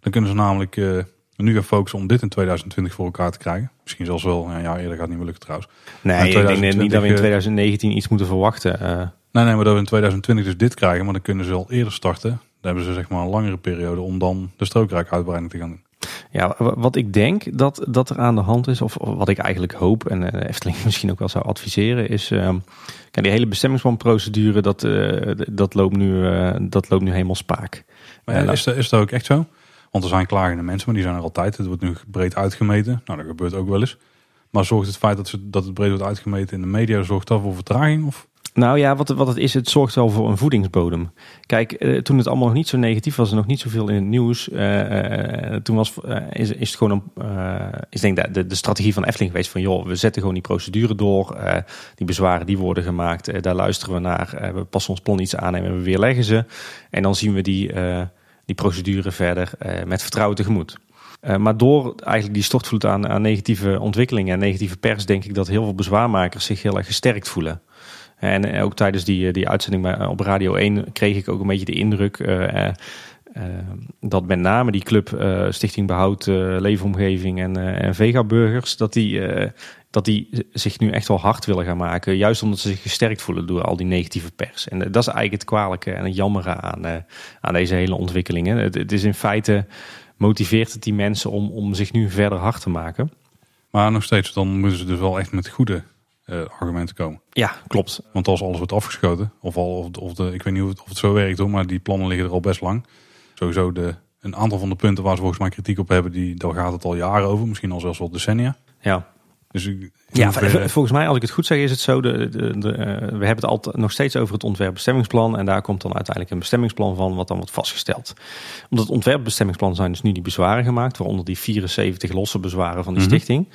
dan kunnen ze namelijk eh, nu gaan focussen om dit in 2020 voor elkaar te krijgen. Misschien zelfs wel ja, een jaar eerder gaat het niet meer lukken trouwens. Nee, ik denk 2020, niet dat we in eh, 2019 iets moeten verwachten. eh. Nee, nee, maar dat we in 2020 dus dit krijgen, maar dan kunnen ze al eerder starten. Dan hebben ze zeg maar een langere periode om dan de strookrijk-uitbreiding te gaan doen. Ja, wa- wat ik denk dat, dat er aan de hand is, of wat ik eigenlijk hoop en eh, Efteling *laughs* misschien ook wel zou adviseren, is ehm, die hele bestemmingsplanprocedure, dat, eh, dat, loopt nu, eh, dat loopt nu helemaal spaak. Maar Ja, is, dat, is dat ook echt zo? Want er zijn klagende mensen, maar die zijn er altijd. Het wordt nu breed uitgemeten. Nou, dat gebeurt ook wel eens. Maar zorgt het feit dat, ze, dat het breed wordt uitgemeten in de media, zorgt dat voor vertraging? Of? Nou ja, wat, wat het is, het zorgt wel voor een voedingsbodem. Kijk, eh, toen het allemaal nog niet zo negatief was en nog niet zoveel in het nieuws, eh, eh, toen was, is, is het gewoon een, is denk ik de, de strategie van Efteling geweest van joh, we zetten gewoon die procedure door, die bezwaren die worden gemaakt, daar luisteren we naar, we passen ons plan iets aan en we weerleggen ze. En dan zien we die, die procedure verder met vertrouwen tegemoet. Maar door eigenlijk die stortvloed aan, aan negatieve ontwikkelingen en negatieve pers, denk ik dat heel veel bezwaarmakers zich heel erg gesterkt voelen. En eh, ook tijdens die, die uitzending bij- op Radio 1 kreeg ik ook een beetje de indruk eh, eh, eh, dat met name die club eh, Stichting Behoud eh, Leefomgeving en, eh, en Vega Burgers, dat die, eh, dat die zich nu echt wel hard willen gaan maken. Juist omdat ze zich gesterkt voelen door al die negatieve pers. En eh, dat is eigenlijk het kwalijke en het jammere aan, eh, aan deze hele ontwikkelingen. Het, het is in feite motiveert het die mensen om, om zich nu verder hard te maken. Maar nog steeds, dan moeten ze dus wel echt met goede eh, argumenten komen. Ja, klopt. Want als alles wordt afgeschoten, of, al, of, of de, ik weet niet of het, of het zo werkt hoor, maar die plannen liggen er al best lang. Sowieso de, een aantal van de punten waar ze volgens mij kritiek op hebben, die, daar gaat het al jaren over. Misschien al zelfs wel decennia. Ja, Dus ik, Ja, *laughs* volgens mij, als ik het goed zeg, is het zo. De, de, de, eh, we hebben het altijd nog steeds over het ontwerpbestemmingsplan. En daar komt dan uiteindelijk een bestemmingsplan van, wat dan wordt vastgesteld. Omdat het ontwerpbestemmingsplan zijn dus nu die bezwaren gemaakt, waaronder die 74 losse bezwaren van die Mhm. stichting.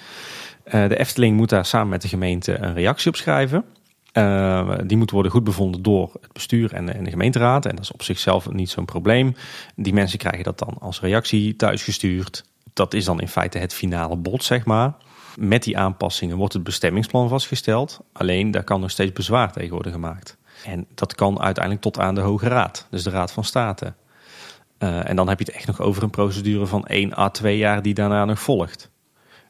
Eh, de Efteling moet daar samen met de gemeente een reactie op schrijven. Eh, die moet worden goed bevonden door het bestuur en de, en de gemeenteraad. En dat is op zichzelf niet zo'n probleem. Die mensen krijgen dat dan als reactie thuisgestuurd. Dat is dan in feite het finale bod, zeg maar. Met die aanpassingen wordt het bestemmingsplan vastgesteld. Alleen daar kan nog steeds bezwaar tegen worden gemaakt. En dat kan uiteindelijk tot aan de Hoge Raad, dus de Raad van State. Uh, en dan heb je het echt nog over een procedure van 1 à 2 jaar die daarna nog volgt.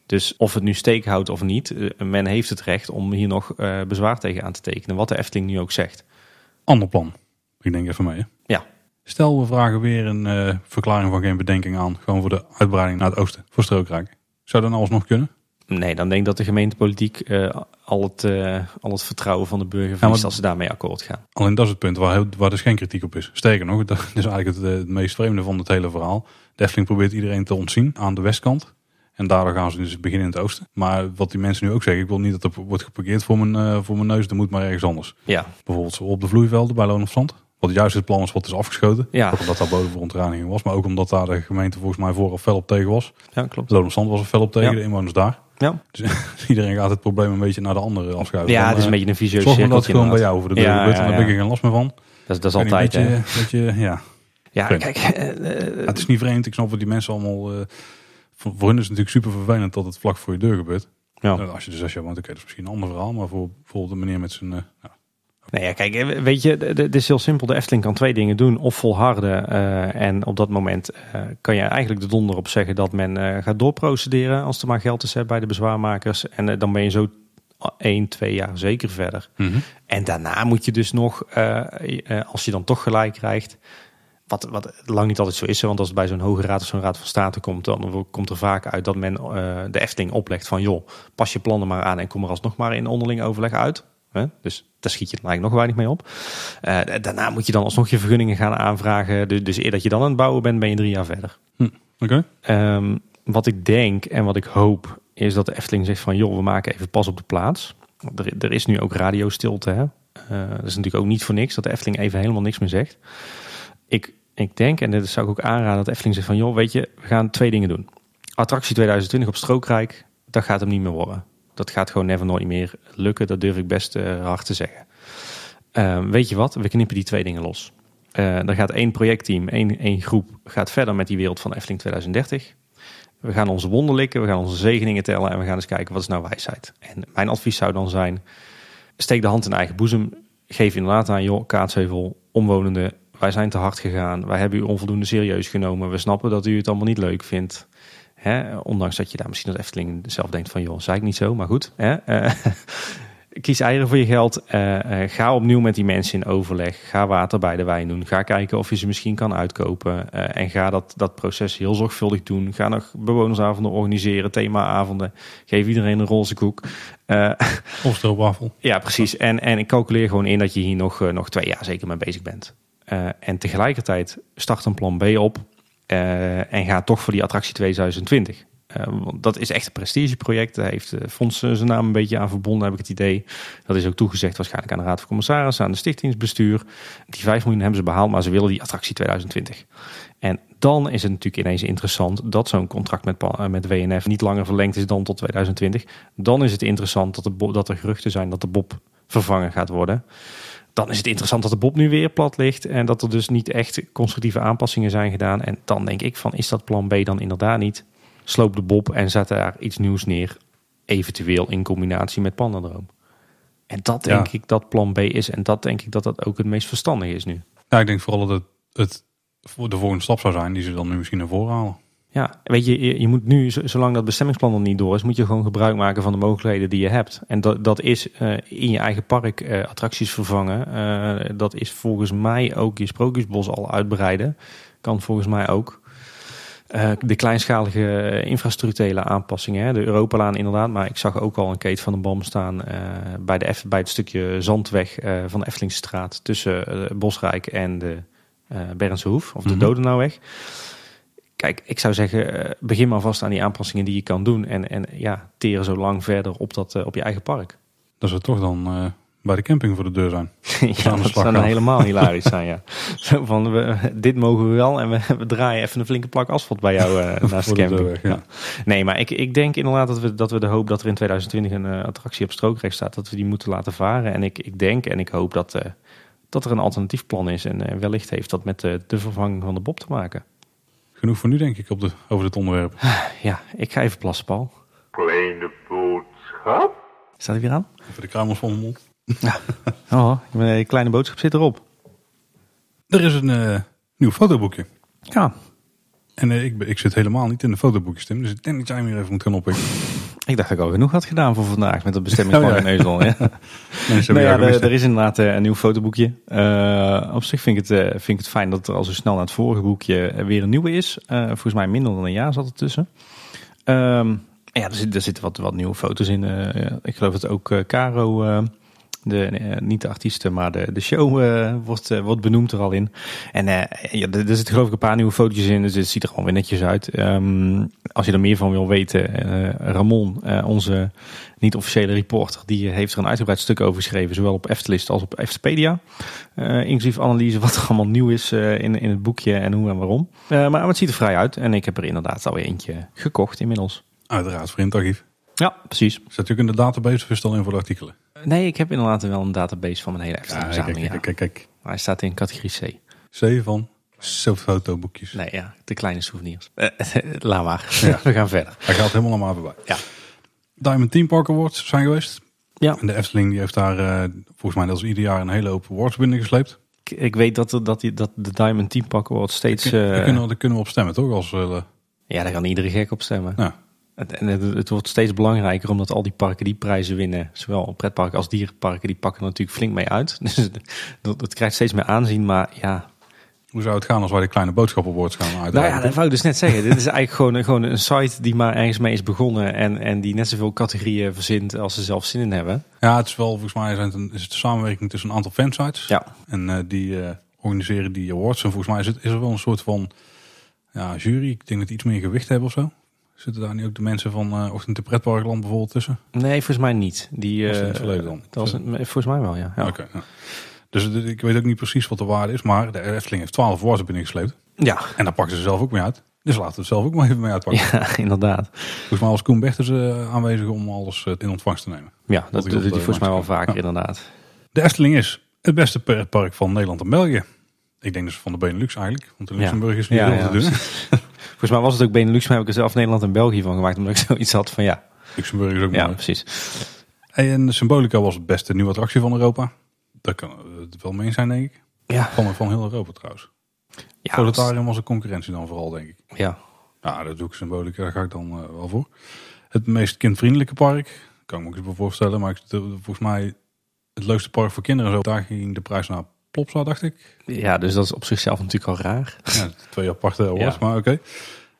Dus of het nu steek houdt of niet, uh, men heeft het recht om hier nog uh, bezwaar tegen aan te tekenen. Wat de Efteling nu ook zegt. Ander plan. Ik denk even mee. Hè? Ja. Stel we vragen weer een verklaring van geen bedenking aan. Gewoon voor de uitbreiding naar het oosten. Voor Strookrijk. Zou dat nou alsnog kunnen? Nee, dan denk ik dat de gemeentepolitiek uh, al, het, uh, al het vertrouwen van de burger verliest ja, als ze daarmee akkoord gaan. Alleen dat is het punt waar, waar dus geen kritiek op is. Sterker nog, *laughs* dat is eigenlijk het, het, meest vreemde van het hele verhaal. De Efteling probeert iedereen te ontzien aan de westkant. En daardoor gaan ze dus beginnen in het oosten. Maar wat die mensen nu ook zeggen, ik wil niet dat er wordt geparkeerd voor mijn, uh, voor mijn neus. Dat moet maar ergens anders. Ja. Bijvoorbeeld op de vloeivelden bij Loon of Zand. Wat juist het plan is wat is afgeschoten. Ja. Omdat daar boven verontreiniging was. Maar ook omdat daar de gemeente volgens mij vooraf fel op tegen was. Ja, klopt. Loon of Zand was er fel op tegen, Ja. de inwoners daar. Ja, Dus *laughs* iedereen gaat het probleem een beetje naar de andere afschuiven. ja Dan, het is een eh, beetje een vicieuze Zorg maar dat het gewoon bij jou over de deur Ja, gebeurt. ja, En daar heb ja. ik er geen last meer van. Dat, is- dat is altijd, hè. beetje, beetje, ja. Ja, kijk, eh, eh, het is niet vreemd. Ik snap wat die mensen allemaal... eh, voor, hun is het natuurlijk super vervelend dat het vlak voor je deur gebeurt. ja. Eh, Als je er zes jaar woont, oké, dat is misschien een ander verhaal. Maar voor bijvoorbeeld de meneer met zijn... ja. Nee, ja, kijk, eh, weet je, het is heel simpel. De Efteling kan twee dingen doen. Of volharden. eh, en op dat moment kan je eigenlijk de donder op zeggen dat men gaat doorprocederen. Als er maar geld is hè, bij de bezwaarmakers. En dan ben je zo één, twee jaar zeker verder. En daarna moet je dus nog, als je dan toch gelijk krijgt. Wat, wat lang niet altijd zo is, hè, want als het bij zo'n hoge raad of zo'n raad van state komt, dan komt er vaak uit dat men eh, de Efteling oplegt van joh, pas je plannen maar aan en kom er alsnog maar in onderling overleg uit. Hè? Dus daar schiet je eigenlijk nog weinig mee op. Eh, daarna moet je dan alsnog je vergunningen gaan aanvragen. Dus, dus eer dat je dan aan het bouwen bent, ben je drie jaar verder. Oké. Ehm, wat ik denk en wat ik hoop, is dat de Efteling zegt van joh, we maken even pas op de plaats. Er, er is nu ook radiostilte. Hè? Eh, dat is natuurlijk ook niet voor niks dat de Efteling even helemaal niks meer zegt. Ik, ik denk, en dit zou ik ook aanraden, dat Efteling zegt van joh, weet je, we gaan twee dingen doen. Attractie 2020 op Strookrijk, dat gaat hem niet meer worden. Dat gaat gewoon never nooit meer lukken. Dat durf ik best eh, hard te zeggen. Ehm, weet je wat? We knippen die twee dingen los. Eh er gaat één projectteam, één, één groep, gaat verder met die wereld van Efteling 2030. We gaan onze wonden likken, we gaan onze zegeningen tellen en we gaan eens kijken wat is nou wijsheid. En mijn advies zou dan zijn, steek de hand in eigen boezem. Geef inderdaad aan, joh, Kaatsheuvel, omwonenden, wij zijn te hard gegaan. Wij hebben u onvoldoende serieus genomen. We snappen dat u het allemaal niet leuk vindt. Hè? Ondanks dat je daar misschien als Efteling zelf denkt van, joh, zei ik niet zo, maar goed. Hè? *laughs* Eh, kies eieren voor je geld. Eh, eh, ga opnieuw met die mensen in overleg. Ga water bij de wijn doen. Ga kijken of je ze misschien kan uitkopen. En ga dat, dat proces heel zorgvuldig doen. Ga nog bewonersavonden organiseren, themaavonden. Geef iedereen een roze koek. Eh, *laughs* Of stroopwafel. ja, precies. En, en ik calculeer gewoon in dat je hier nog, nog twee jaar zeker mee bezig bent. Eh, en tegelijkertijd start een plan B op. eh, en ga toch voor die attractie 2020. Eh, want dat is echt een prestigeproject. Daar heeft de fonds zijn naam een beetje aan verbonden, heb ik het idee. Dat is ook toegezegd waarschijnlijk aan de Raad van Commissarissen, aan de stichtingsbestuur. Die 5 miljoen hebben ze behaald, maar ze willen die attractie 2020. En dan is het natuurlijk ineens interessant dat zo'n contract met, met WNF niet langer verlengd is dan tot 2020. Dan is het interessant dat, dat er geruchten zijn dat de Bob vervangen gaat worden. Dan is het interessant dat de Bob nu weer plat ligt en dat er dus niet echt constructieve aanpassingen zijn gedaan. En dan denk ik van, is dat plan B dan inderdaad niet? Sloop de Bob en zet daar iets nieuws neer, eventueel in combinatie met Pandadroom. En dat denk Ja. ik dat plan B is en dat denk ik dat dat ook het meest verstandig is nu. Ja, ik denk vooral dat het, het de volgende stap zou zijn die ze dan nu misschien naar voren halen. Ja, weet je, je, je moet nu, zolang dat bestemmingsplan er niet door is, moet je gewoon gebruik maken van de mogelijkheden die je hebt. En dat, dat is eh, in je eigen park eh, attracties vervangen. Eh, dat is volgens mij ook je sprookjesbos al uitbreiden. Kan volgens mij ook. De kleinschalige infrastructurele aanpassingen. Hè. De Europalaan inderdaad. Maar ik zag ook al een keet van de bom staan bij, de bij het stukje zandweg van de Eftelingstraat. Tussen Bosrijk en de eh Bernse Hoef. Of de Mhm. Dodenauweg. Kijk, ik zou zeggen, eh, begin maar vast aan die aanpassingen die je kan doen. En, en ja, teren zo lang verder op, dat, eh, op je eigen park. Dat ze toch dan eh, bij de camping voor de deur zijn. *laughs* ja, dat zou dan gaan. helemaal *laughs* hilarisch zijn, ja. Zo van, we, dit mogen we wel en we, we draaien even een flinke plak asfalt bij jou eh, *laughs* naast de camping. weg, ja. Ja. Nee, maar ik, ik denk inderdaad dat we, dat we de hoop dat er in 2020 een attractie op strookrecht staat, dat we die moeten laten varen. En ik, ik denk en ik hoop dat, dat er een alternatief plan is. En wellicht heeft dat met de, de vervanging van de Bob te maken. Genoeg voor nu denk ik op de, over dit onderwerp. Ja, ik ga even plassen, Paul. Kleine boodschap. Staat hij weer aan? Even de kruimels van mijn mond. Oh, mijn kleine boodschap zit erop. Er is een eh, nieuw fotoboekje. Ja, En eh, ik, ben- ik zit helemaal niet in de fotoboekjes, Tim. Dus ik denk dat jij hem weer even moet gaan oppikken. Ik dacht dat ik al genoeg had gedaan voor vandaag met de bestemming Oh, van ja. ezel. Ja. *laughs* Nou ja, gemist, er, er is inderdaad eh, een nieuw fotoboekje. Eh, op zich vind ik, het, eh, vind ik het fijn dat er al zo snel na het vorige boekje weer een nieuwe is. Volgens mij minder dan een jaar zat er tussen. Ehm, ja, er, zit, er zitten wat, wat nieuwe foto's in. Ik geloof dat ook Caro, de, eh, niet de artiesten, maar de, de show eh, wordt, eh, wordt benoemd er al in. En ja, er, er zitten geloof ik een paar nieuwe fotootjes in, dus het ziet er gewoon weer netjes uit. Ehm, als je er meer van wil weten, Ramon, onze niet-officiële reporter, die heeft er een uitgebreid stuk over geschreven, zowel op Eftelist als op Eftepedia. Eh, inclusief analyse wat er allemaal nieuw is in, in het boekje en hoe en waarom. Maar het ziet er vrij uit en ik heb er inderdaad alweer eentje gekocht inmiddels. Uiteraard, voor in het archief. Ja, precies. Zet u ook in de database in voor de artikelen? Nee, ik heb inderdaad wel een database van mijn hele Ja, kijk, kijk, ja. kijk, kijk. Maar hij staat in categorie C. C van fotoboekjes. Nee, ja, de kleine souvenirs. Eh, *laughs* laat maar. Ja. *laughs* We gaan verder. Hij gaat helemaal naar maar voorbij. Ja. Diamond Team Park Awards zijn geweest. Ja, En de Efteling die heeft daar eh, volgens mij is ieder jaar een hele hoop awards binnengesleept. ik, ik weet dat, dat, die, dat de Diamond Team Pack Award steeds... Daar eh, kunnen, we- daar kunnen we op stemmen, toch? Als, ja, daar kan iedere gek op stemmen. nou, Het, en het, het wordt steeds belangrijker omdat al die parken die prijzen winnen, zowel pretparken als dierenparken, die pakken er natuurlijk flink mee uit. *laughs* Dus dat, dat krijgt steeds meer aanzien, maar ja. hoe zou het gaan als wij de kleine boodschap awards gaan uitreiken? Nou ja, dat wou ik dus net zeggen. Dit is eigenlijk gewoon, een- gewoon een site die maar ergens mee is begonnen en, en die net zoveel categorieën verzint als ze zelf zin in hebben. Ja, het is wel, volgens mij zijn het een, is het een samenwerking tussen een aantal fansites. Ja, En eh, die eh, organiseren die awards. En volgens mij is, het, is er wel een soort van ja, jury. Ik denk dat die iets meer gewicht hebben of zo. Zitten daar niet ook de mensen van eh Ochtend in Pretparkland bijvoorbeeld tussen? nee, volgens mij niet. Die, Was het in eh, het verleden dan? dat was het- volgens mij wel, ja. ja. Oké. ja. Dus het- ik weet ook niet precies wat de waarde is. Maar de Efteling heeft 12 awards binnengesleept. Ja, En daar pakken ze zelf ook mee uit. Dus laten we het zelf ook maar even mee uitpakken. ja, *laughs* inderdaad. Volgens mij was Koen Bechters eh, aanwezig om alles in ontvangst te nemen. Ja, dat doet hij volgens mij wel vaker, Ja. inderdaad. De Efteling is het beste pretpark van Nederland en België. Ik denk dus van de Benelux eigenlijk. Want de. Luxemburg is niet Ja, heel ja, te doen. *laughs* Volgens mij was het ook Benelux, maar heb ik er zelf Nederland en België van gemaakt, omdat ik *laughs* zoiets had van ja. Luxemburg is ook Ja, mooi. precies. En de Symbolica was het beste nieuwe attractie van Europa. Daar kan het wel mee zijn, denk ik. Ja, Van, van heel Europa trouwens. ja, Planetarium was een concurrentie dan vooral, denk ik. ja. Ja, dat doe ik Symbolica, daar ga ik dan eh, wel voor. Het meest kindvriendelijke park, kan ik me ook eens voorstellen. Maar ik, de- volgens mij het leukste park voor kinderen. Zo, daar ging de prijs naar Plopsa, dacht ik. ja, dus dat is op zichzelf natuurlijk al raar. Ja, twee aparte *laughs* awards, Ja. maar oké.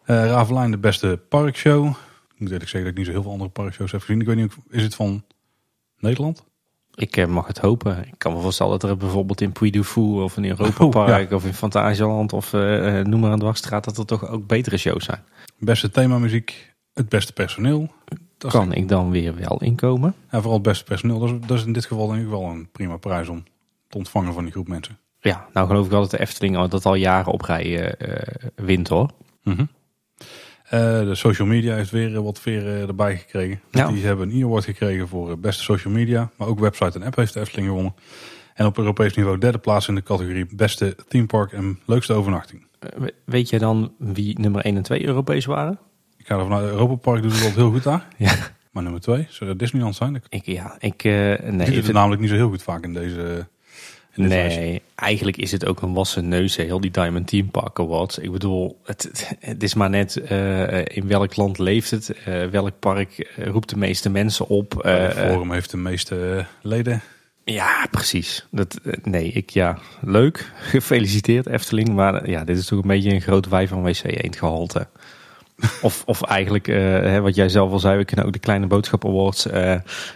Eh Ravelijn, de beste parkshow. Ik moet eerlijk zeggen dat ik niet zo heel veel andere parkshows heb gezien. Ik weet niet, of- is het van Nederland? Ik eh, mag het hopen. Ik kan me voorstellen dat er bijvoorbeeld in Puy du Fou of in Europa Park of in Fantasieland of eh, noem maar een dwarsstraat, dat er toch ook betere shows zijn. Beste themamuziek, het beste personeel. Dat Kan ik dan weer wel inkomen? Ja, vooral het beste personeel. Dat is, dat is in dit geval denk ik wel een prima prijs om ontvangen van die groep mensen. Ja, nou geloof ik wel dat de Efteling dat al jaren op rij eh, eh, wint hoor. Mhm. Eh, de social media heeft weer wat veren erbij gekregen. Ja. Die hebben een e-award gekregen voor beste social media. Maar ook website en app heeft de Efteling gewonnen. En op Europees niveau derde plaats in de categorie beste themepark en leukste overnachting. We- weet jij dan wie nummer 1 en 2 Europees waren? Ik ga ervan uit, Europa Park doet het altijd heel goed daar. *laughs* Ja. Maar nummer twee, zou dat Disneyland zijn? Ik Ik, ja, ik, nee, het het- namelijk niet zo heel goed vaak in deze... Lijstje. Nee, eigenlijk is het ook een wassen neus, heel die Diamond Team Park Awards. Ik bedoel, het, het, is maar net eh, in welk land leeft het, eh, welk park eh, roept de meeste mensen op. Eh, eh, forum heeft de meeste eh, leden. ja, precies. Dat, eh, nee, ik, ja, leuk. *laughs* Gefeliciteerd Efteling, maar eh, ja, dit is toch een beetje een groot wij van WC Eend gehalte. Of, of eigenlijk, eh, hè, wat jij zelf al zei, we kunnen ook de Kleine Boodschap Awards eh,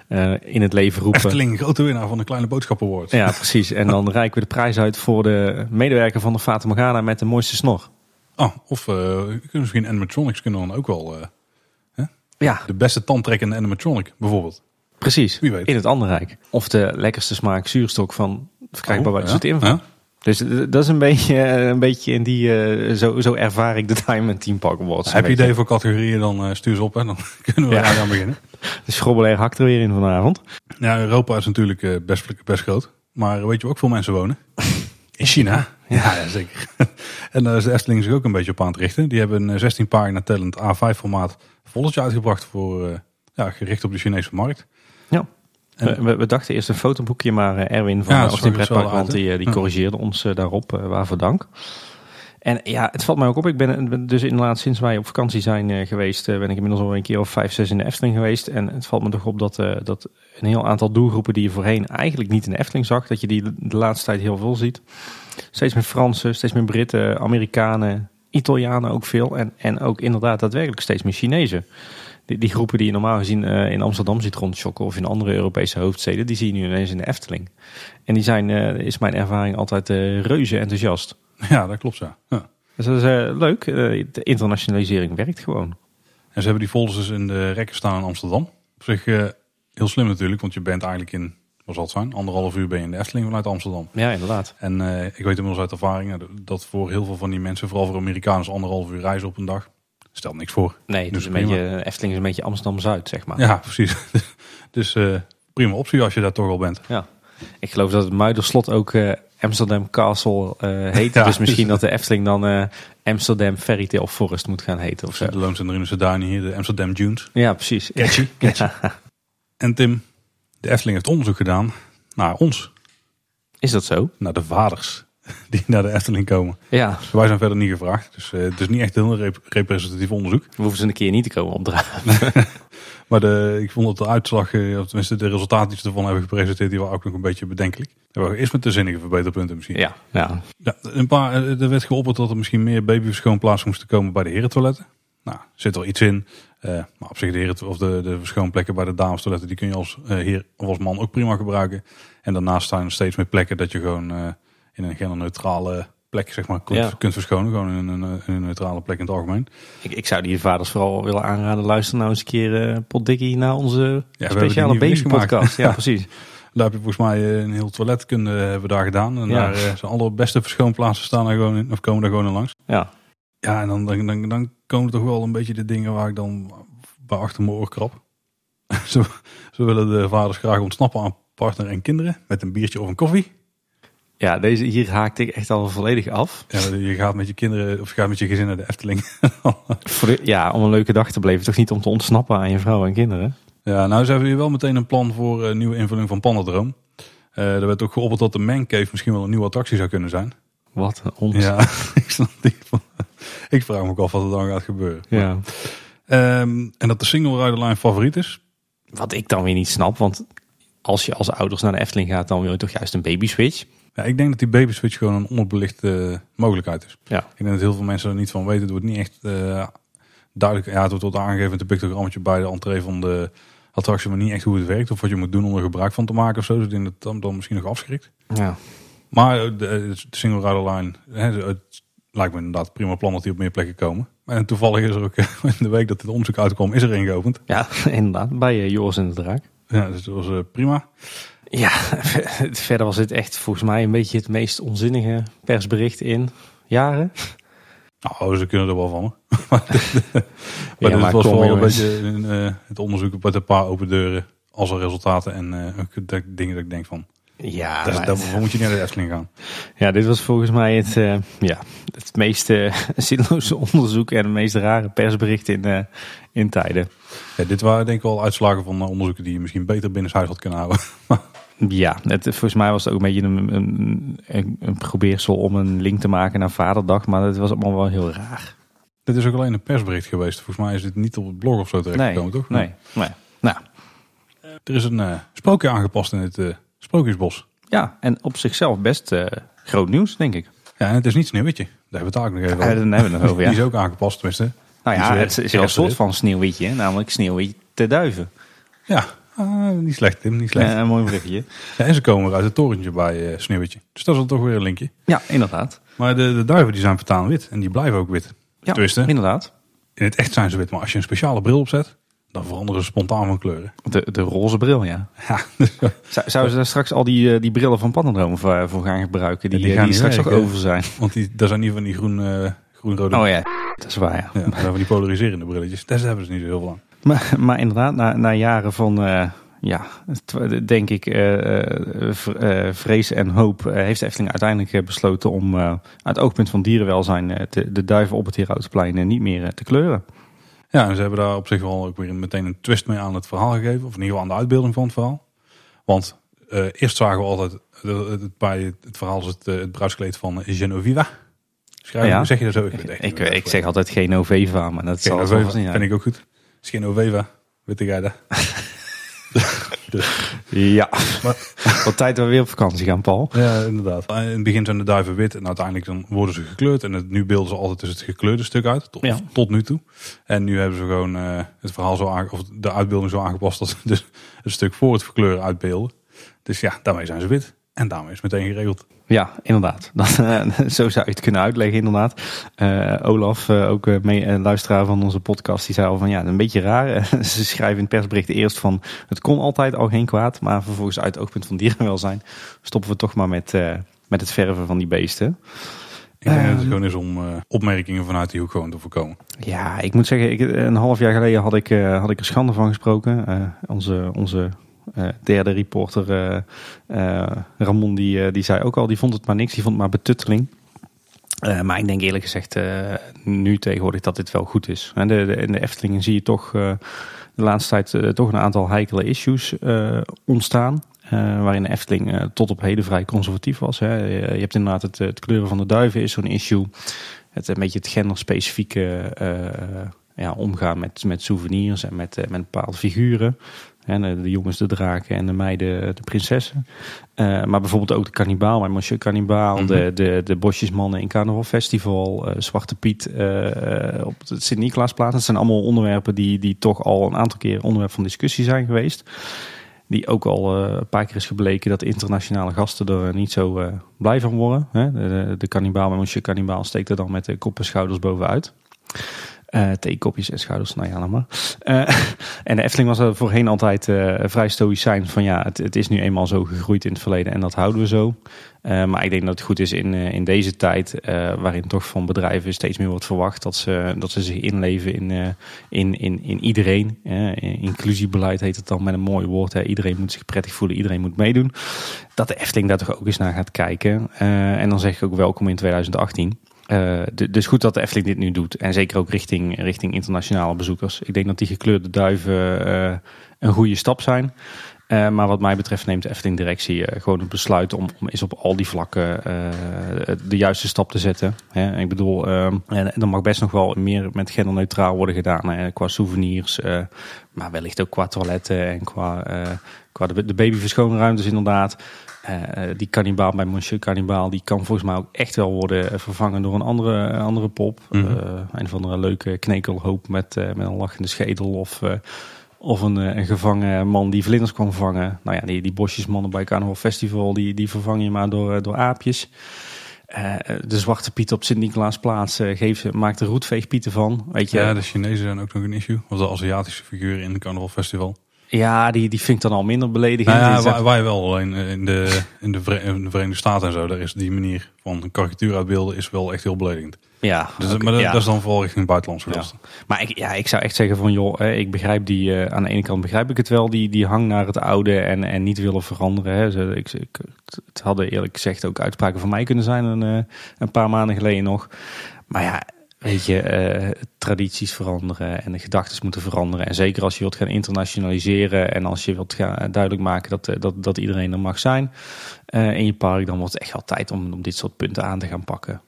eh, in het leven roepen. Efteling, grote winnaar van de Kleine Boodschap Award. Ja, precies. En dan reiken we de prijs uit voor de medewerker van de Fata Morgana met de mooiste snor. Oh, of we kunnen misschien animatronics kunnen dan ook wel... eh, Ja, de beste tandtrekkende animatronic, bijvoorbeeld. precies. Wie weet. In het andere rijk. Of de lekkerste smaak zuurstok van verkrijgbaar bij Oh, de Zoete Inval. Ja? Dus dat is een beetje, eh, een beetje in die... eh, zo, zo ervaar ik de Diamond Team Park Awards. Heb je idee voor categorieën, dan eh, stuur ze op. Hè. Dan *laughs* kunnen we Ja. daar aan beginnen. *laughs* De schrobbelair hakt er weer in vanavond. Ja, Europa is natuurlijk best, best groot. Maar weet je waar ook veel mensen wonen? In China. Ja, ja, zeker. *laughs* en daar is de Efteling zich ook een beetje op aan het richten. Die hebben een 16 pagina tellend A5 formaat volletje uitgebracht voor, ja, gericht op de Chinese markt. Ja. En- we, dachten eerst een fotoboekje, maar eh, Erwin van Ja, ja, dat Austin Pretparkland die, eh, die Ja. corrigeerde ons eh, daarop. eh, waarvoor dank. En ja, het valt mij ook op. Ik ben dus inderdaad sinds wij op vakantie zijn eh, geweest, eh, ben ik inmiddels al een keer of vijf, zes in de Efteling geweest. En het valt me toch op dat, eh, dat een heel aantal doelgroepen die je voorheen eigenlijk niet in de Efteling zag, dat je die de laatste tijd heel veel ziet. Steeds meer Fransen, steeds meer Britten, Amerikanen, Italianen ook veel. En, en ook inderdaad daadwerkelijk steeds meer Chinezen. Die, die groepen die je normaal gezien eh, in Amsterdam ziet rondschokken of in andere Europese hoofdsteden, die zie je nu ineens in de Efteling. En die zijn, eh, is mijn ervaring, altijd eh, reuze enthousiast. *laughs* Ja, dat klopt zo. Ja. Dus dat is leuk. De internationalisering werkt gewoon. En ze hebben die folders dus in de rekken staan in Amsterdam. Op zich heel slim natuurlijk, want je bent eigenlijk in, wat zal het zijn, anderhalf uur ben je in de Efteling vanuit Amsterdam. Ja, inderdaad. En ik weet inmiddels uit ervaring dat voor heel veel van die mensen, vooral voor Amerikanen, is anderhalf uur reizen op een dag. Stelt niks voor. Nee, Dus is een prima. beetje, Efteling is een beetje Amsterdam-Zuid, zeg maar. Ja, precies. *laughs* dus eh, prima optie als je daar toch al bent. Ja. Ik geloof dat het Muiderslot ook eh, Amsterdam Castle eh, heet. *laughs* Ja. Dus misschien dat de Efteling dan Amsterdam Fairy Tale Forest moet gaan heten of zo. De Loons en de Duinen hier, de Amsterdam Dunes. Ja, precies. Catchy, *laughs* catchy. Ja. En Tim, de Efteling heeft onderzoek gedaan naar ons. Is dat zo? Naar de vaders *laughs* die naar de Efteling komen. Ja. Wij zijn verder niet gevraagd, dus eh, het is niet echt een heel rep- representatief onderzoek. We hoeven ze een keer niet te komen opdragen. *laughs* Maar de, ik vond dat de uitslag, eh, of tenminste de resultaten die ze ervan hebben gepresenteerd, die waren ook nog een beetje bedenkelijk. Er waren eerst met de zinnige verbeterpunten misschien. Ja, ja. Ja, een paar, eh, er werd geopperd dat er misschien meer babyverschoonplaatsen moesten komen bij de herentoiletten. Nou, zit er iets in. Maar op zich de, heren, of de, de verschoonplekken bij de damestoiletten, die kun je als heer of als man ook prima gebruiken. En daarnaast staan er steeds meer plekken dat je gewoon in een genderneutrale plek zeg maar, kunt, Ja. kunt verschonen. Gewoon in een, in een neutrale plek in het algemeen. Ik, ik zou die vaders vooral willen aanraden. Luister nou eens een keer eh potdikkie naar onze die speciale babypodcast. Ja, Ja. *laughs* precies. Daar heb je volgens mij eh, een heel toiletkunde hebben we daar gedaan. En Ja. daar eh, zijn alle beste verschoonplaatsen staan daar gewoon in, of komen daar gewoon in langs. Ja. Ja, en dan, dan, dan, dan komen er toch wel een beetje de dingen waar ik dan bij achter mijn oor krap. *laughs* zo willen de vaders graag ontsnappen aan partner en kinderen met een biertje of een koffie. Ja, deze hier haakte ik echt al volledig af. Ja, je gaat met je kinderen of je gaat met je gezin naar de Efteling. *laughs* Ja, om een leuke dag te beleven. Toch niet om te ontsnappen aan je vrouw en kinderen? ja, nou ze hebben hier wel meteen een plan voor een nieuwe invulling van Pandadroom. Eh er werd ook geopperd dat de Man Cave misschien wel een nieuwe attractie zou kunnen zijn. Wat een ons. Ja, *laughs* ik snap niet. van- Ik vraag me ook af wat er dan gaat gebeuren. Ja. Ehm, en dat de single rider line favoriet is. Wat ik dan weer niet snap, want als je als ouders naar de Efteling gaat, dan wil je toch juist een baby switch. Ja, ik denk dat die baby switch gewoon een onderbelichte eh, mogelijkheid is. Ja. Ik denk dat heel veel mensen er niet van weten. Het wordt niet echt eh, duidelijk. Ja, het wordt wat aangegeven met een pictogrammetje bij de entree van de attractie, maar niet echt hoe het werkt of wat je moet doen om er gebruik van te maken of zo. Dus ik denk dat het dan, dan misschien nog afschrikt. Ja. Maar eh, de, de single rider line, het lijkt me inderdaad een prima plan dat die op meer plekken komen. En toevallig is er ook eh, *laughs* in de week dat dit onderzoek uitkwam, is er één geopend. Ja, *laughs* inderdaad. Bij eh, Joris en de Draak. Ja, dus dat was eh, prima. Ja, *laughs* verder was dit echt volgens mij een beetje het meest onzinnige persbericht in jaren. Nou, ze kunnen er wel van. hoor. *laughs* *laughs* maar Ja, dit maar was vooral een beetje eh, het onderzoek met een paar open deuren als er resultaten en eh, ook dat- dingen dat ik denk van, Ja, dat, daarvoor moet je niet naar de Efteling gaan. ja, dit was volgens mij het, eh, ja, het meest eh, zinloze onderzoek en het meest rare persbericht in, eh, in tijden. Ja, dit waren denk ik wel uitslagen van eh, onderzoeken die je misschien beter binnen huis had kunnen houden. Ja, het, volgens mij was het ook een beetje een, een, een, een probeersel om een link te maken naar Vaderdag, maar het was allemaal wel heel raar. dit is ook alleen een persbericht geweest. Volgens mij is dit niet op het blog of zo terechtgekomen, toch? nee, nee. Nou, Er is een eh, sprookje aangepast in het eh, Sprookjesbos. ja, en op zichzelf best eh, groot nieuws, denk ik. Ja, en het is niet Sneeuwwitje. Daar hebben we het ook nog even Ja, over. daar hebben we het nog over, ja. *laughs* Die is ook aangepast, tenminste. Nou ja, het is wel een soort van sneeuwwitje, namelijk sneeuwwitje te duiven. Ja, ah, niet slecht Tim, niet slecht. Ja, een mooi berichtje. *laughs* Ja, en ze komen uit het torentje bij eh Sneeuwwitje. Dus dat is dan toch weer een linkje. Ja, inderdaad. Maar de, de duiven die zijn vertaan wit. En die blijven ook wit. Ja, Tenminste, inderdaad. in het echt zijn ze wit. Maar als je een speciale bril opzet, dan veranderen ze spontaan van kleuren. De, de roze bril, ja. Ja, dus, eh, Zou, zouden ze daar straks al die, eh, die brillen van Pannendroom voor, voor gaan gebruiken? Die, Ja, die eh, gaan die straks werken. over zijn. want die, daar zijn niet van die groen, eh, groen-rode... Oh ja, dat is waar, ja. Ja, daar zijn van die polariserende brilletjes. Daar hebben ze niet zo heel veel aan. Maar, maar inderdaad, na, na jaren van, eh, ja, denk ik, eh, vrees en hoop, heeft de Efteling uiteindelijk besloten om uit het oogpunt van dierenwelzijn te- de duiven op het Herautenplein eh, niet meer te kleuren. Ja, en ze hebben daar op zich wel ook weer meteen een twist mee aan het verhaal gegeven. Of in ieder geval aan de uitbeelding van het verhaal. Want eerst zagen we altijd, het, bij het verhaal is het, het bruidskleed van Genoviva. Schrijf, Ja? Zeg je dat zo? Ik, Ik, ik zeg altijd geen Oveva, maar dat zal Genoveva, volgens niet vind ik ook goed. Genoveva, jij dat? dus, Ja, wat tijd dat we weer op vakantie gaan, Paul. ja, inderdaad. In het begin zijn de duiven wit en uiteindelijk dan worden ze gekleurd. En het, nu beelden ze altijd dus het gekleurde stuk uit, tot, Ja. tot nu toe. En nu hebben ze gewoon eh, het verhaal zo aange- of de uitbeelding zo aangepast dat ze dus het stuk voor het verkleuren uitbeelden. Dus ja, daarmee zijn ze wit. En daarmee is het meteen geregeld. Ja, inderdaad. *laughs* Dat, eh, zo zou je het kunnen uitleggen, inderdaad. Eh, Olaf, eh, ook mee, luisteraar van onze podcast, die zei al van ja, een beetje raar. *laughs* Ze schrijven in het persbericht eerst van het kon altijd al geen kwaad, maar vervolgens uit het oogpunt van dierenwelzijn stoppen we toch maar met, met het verven van die beesten. Ik denk dat Ehm. het gewoon is om opmerkingen vanuit die hoek gewoon te voorkomen. Ja, ik moet zeggen, ik, een half jaar geleden had ik, had ik er schande van gesproken. Onze onze derde reporter, eh, eh, Ramon, die, eh, die zei ook al, die vond het maar niks, die vond het maar betutteling. Eh, maar ik denk eerlijk gezegd eh, nu tegenwoordig dat dit wel goed is. De, de, in de Eftelingen zie je toch eh, de laatste tijd eh, toch een aantal heikele issues eh, ontstaan. eh, waarin de Efteling eh, tot op heden vrij conservatief was. Hè. Je, hebt inderdaad het, het kleuren van de duiven is zo'n issue. Het een beetje het genderspecifieke eh, ja, omgaan met, met souvenirs en met, eh, met bepaalde figuren. En de, jongens de draken en de meiden de prinsessen. Eh, maar bijvoorbeeld ook de kannibaal bij Monsieur Kannibaal. Mhm. de, de, de bosjesmannen in Carnaval Festival. eh, Zwarte Piet eh, op het Sint-Nicolaasplaats. Dat zijn allemaal onderwerpen die, die toch al een aantal keer onderwerp van discussie zijn geweest. Die ook al een paar keer is gebleken dat internationale gasten er niet zo blij van worden. Hè? De, de, de kannibaal bij Monsieur Kannibaal steekt er dan met de kop en schouders bovenuit. Eh theekopjes en schouders, nou ja, maar. Eh, *laughs* en de Efteling was er voorheen altijd eh, vrij stoïcijn van ja, het, het is nu eenmaal zo gegroeid in het verleden en dat houden we zo. Maar ik denk dat het goed is in, in deze tijd, waarin toch van bedrijven steeds meer wordt verwacht dat ze, dat ze zich inleven in, in, in, in iedereen. Inclusiebeleid heet het dan met een mooi woord. Hè. Iedereen moet zich prettig voelen, iedereen moet meedoen. Dat de Efteling daar toch ook eens naar gaat kijken. En dan zeg ik ook welkom in 2018. Eh, dus goed dat de Efteling dit nu doet. En zeker ook richting, richting internationale bezoekers. Ik denk dat die gekleurde duiven eh, een goede stap zijn. Eh, maar wat mij betreft neemt de Efteling directie gewoon het besluit om, om eens op al die vlakken de juiste stap te zetten. Hè. Ik bedoel, er mag best nog wel meer met genderneutraal worden gedaan. Qua souvenirs, maar wellicht ook qua toiletten en qua, qua de, de babyverschoonruimtes inderdaad. Eh, die kannibaal bij Monsieur Kannibaal, die kan volgens mij ook echt wel worden eh, vervangen door een andere, andere pop. Eh, een van de leuke knekelhoop met, eh, met een lachende schedel of... of een, een gevangen man die vlinders kan vangen. Nou ja, die, die bosjesmannen bij Carnaval Festival, die, die vervang je maar door, door aapjes. De Zwarte Piet op Sint-Nicolaasplaats uh, geeft, maakt er roetveegpieten van. Weet je? Ja, de Chinezen zijn ook nog een issue. Of de Aziatische figuren in het Carnaval Festival. Ja, die, die vind ik dan al minder beledigend. Nou ja, wij, wij wel. Alleen eh, in de, in, de Vere- in de Verenigde Staten en zo, daar is die manier van een karikatuur uitbeelden is wel echt heel beledigend. ja, Dus, maar dat, ja. dat is dan vooral richting buitenlandse Ja. gasten. Maar ik, ja, ik zou echt zeggen van joh, hè, ik begrijp die, eh, aan de ene kant begrijp ik het wel, die, die hang naar het oude en, en niet willen veranderen. Hè. Ze, ik, ik, het hadden eerlijk gezegd ook uitspraken van mij kunnen zijn een, eh, een paar maanden geleden nog. Maar ja, weet je, eh, tradities veranderen en de gedachten moeten veranderen. En zeker als je wilt gaan internationaliseren en als je wilt gaan duidelijk maken dat, eh, dat, dat iedereen er mag zijn eh, in je park, dan wordt het echt wel tijd om, om dit soort punten aan te gaan pakken.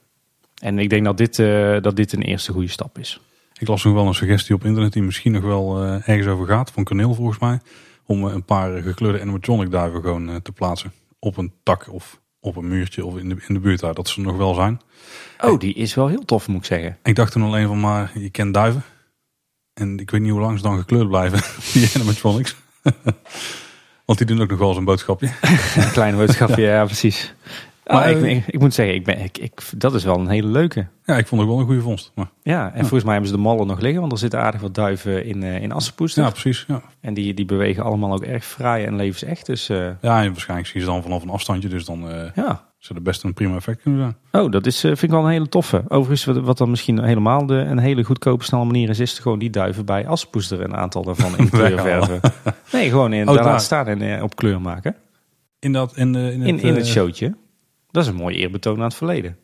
En ik denk dat dit, eh, dat dit een eerste goede stap is. Ik las nog wel een suggestie op internet die misschien nog wel eh, ergens over gaat. Van Corneel volgens mij. Om eh, een paar gekleurde animatronic duiven gewoon eh, te plaatsen. Op een tak of op een muurtje of in de, in de buurt daar. Dat ze er nog wel zijn. Oh, die is wel heel tof, moet ik zeggen. Ik dacht toen alleen van maar je kent duiven. En ik weet niet hoe lang ze dan gekleurd blijven. *laughs* Die animatronics. *laughs* Want die doen ook nog wel eens een boodschapje. *laughs* Een kleine boodschapje, ja, precies. Maar ik, eh, ik, ik moet zeggen, ik ben, ik, ik, dat is wel een hele leuke. Ja, ik vond het wel een goede vondst. Maar, Ja, en volgens mij hebben ze de mallen nog liggen, want er zitten aardig wat duiven in, eh in Assenpoester. ja, precies. Ja. En die, die bewegen allemaal ook erg fraai en levensecht. Dus eh, ja, en waarschijnlijk zie je ze dan vanaf een afstandje. Dus dan ja. zou er best een prima effect kunnen zijn. Oh, dat is, vind ik wel een hele toffe. Overigens, wat, wat dan misschien helemaal de, een hele goedkope, snelle manier is, is gewoon die duiven bij Assenpoester een aantal daarvan in *laughs* kleur verven. Nee, gewoon in, Oh, daar staan en op kleur maken. In, dat, in, in, het, In, in het showtje. Dat is een mooi eerbetoon aan het verleden.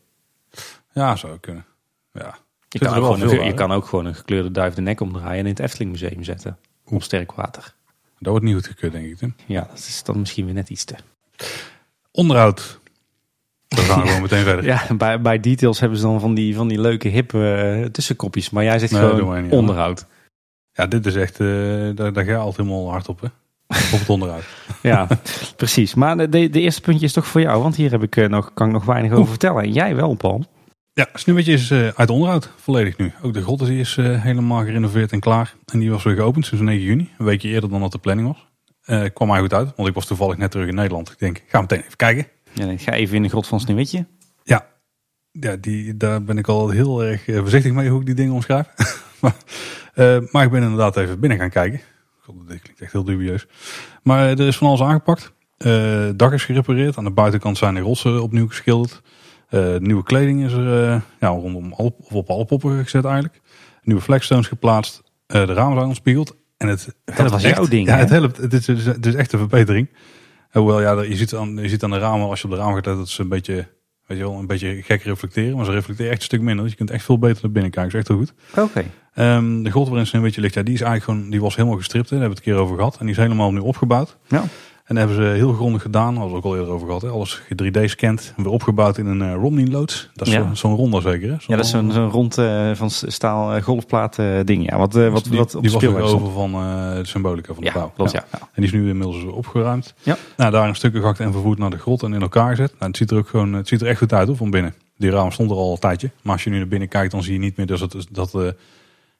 Ja, zou kunnen. Ja. Je kan, ook gewoon een, je kan ook gewoon een gekleurde duif de nek omdraaien en in het Efteling Museum zetten. Op sterk water. Dat wordt niet goed gekeurd, denk ik. Tim. Ja, dat is dan misschien weer net iets te. Onderhoud. Dan gaan we gewoon *laughs* meteen verder. Ja, bij, bij details hebben ze dan van die, van die leuke hippe eh, tussenkopjes. Maar jij zegt Nee, gewoon niet onderhoud. Ja, dit is echt, eh, daar, daar ga je altijd helemaal hard op, hè? Op het onderuit. *laughs* Ja, precies. Maar de, de, eerste puntje is toch voor jou. Want hier heb ik, eh, nog, kan ik nog weinig over vertellen. En jij wel, Paul. Ja, Sneeuwwitje is eh, uit onderhoud, volledig nu. Ook de grot is eh, helemaal gerenoveerd en klaar. En die was weer geopend sinds 9 juni, een weekje eerder dan dat de planning was. Kwam mij goed uit, want ik was toevallig net terug in Nederland. Ik denk, ga meteen even kijken. Ja, ik ga even in de grot van Sneeuwwitje. Ja, ja die, daar ben ik al heel erg voorzichtig mee hoe ik die dingen omschrijf. *laughs* maar, maar ik ben inderdaad even binnen gaan kijken. Dit klinkt echt heel dubieus. Maar eh, er is van alles aangepakt. Eh, het dak is gerepareerd. Aan de buitenkant zijn de rotsen opnieuw geschilderd. Eh, nieuwe kleding is er eh, ja, rondom of op alle poppen gezet eigenlijk. Nieuwe flagstones geplaatst. Eh, de ramen zijn ontspiegeld. En het helpt was echt. jouw ding, Ja, hè? het helpt. Het is, het is- echt een verbetering. Hoewel, ja, je ziet, aan, je ziet aan de ramen, als je op de ramen gaat, dat ze een beetje, weet je wel, een beetje gek reflecteren. Maar ze reflecteren echt een stuk minder. Dus je kunt echt veel beter naar binnen kijken. Dat is echt heel goed. Oké. Ehm, de grot waarin Sneeuwwitje ligt, ja, die is eigenlijk gewoon, die was helemaal gestript. Hè. Daar hebben we het een keer over gehad. En die is helemaal opnieuw opgebouwd. Ja. En daar hebben ze heel grondig gedaan, daar hadden we ook al eerder over gehad. Hè. Alles 3D-scand, weer opgebouwd in een eh, Romney-loods. Dat is Ja. zo- zo'n ronde zeker, hè? Ja, dat is zo'n rond eh, van staal eh, golfplaat ding. Ja, wat, eh, wat, die, wat op die was stond. over van de symbolica van de Ja, bouw. ja. ja. En die is nu inmiddels opgeruimd. Ja. Nou, daar in stukken gehakt en vervoerd naar de grot en in elkaar gezet. Nou, het ziet er ook gewoon, het ziet er echt goed uit hoor, van binnen. Die raam stond er al een tijdje. Maar als je nu naar binnen kijkt, dan zie je niet meer dus dat, dat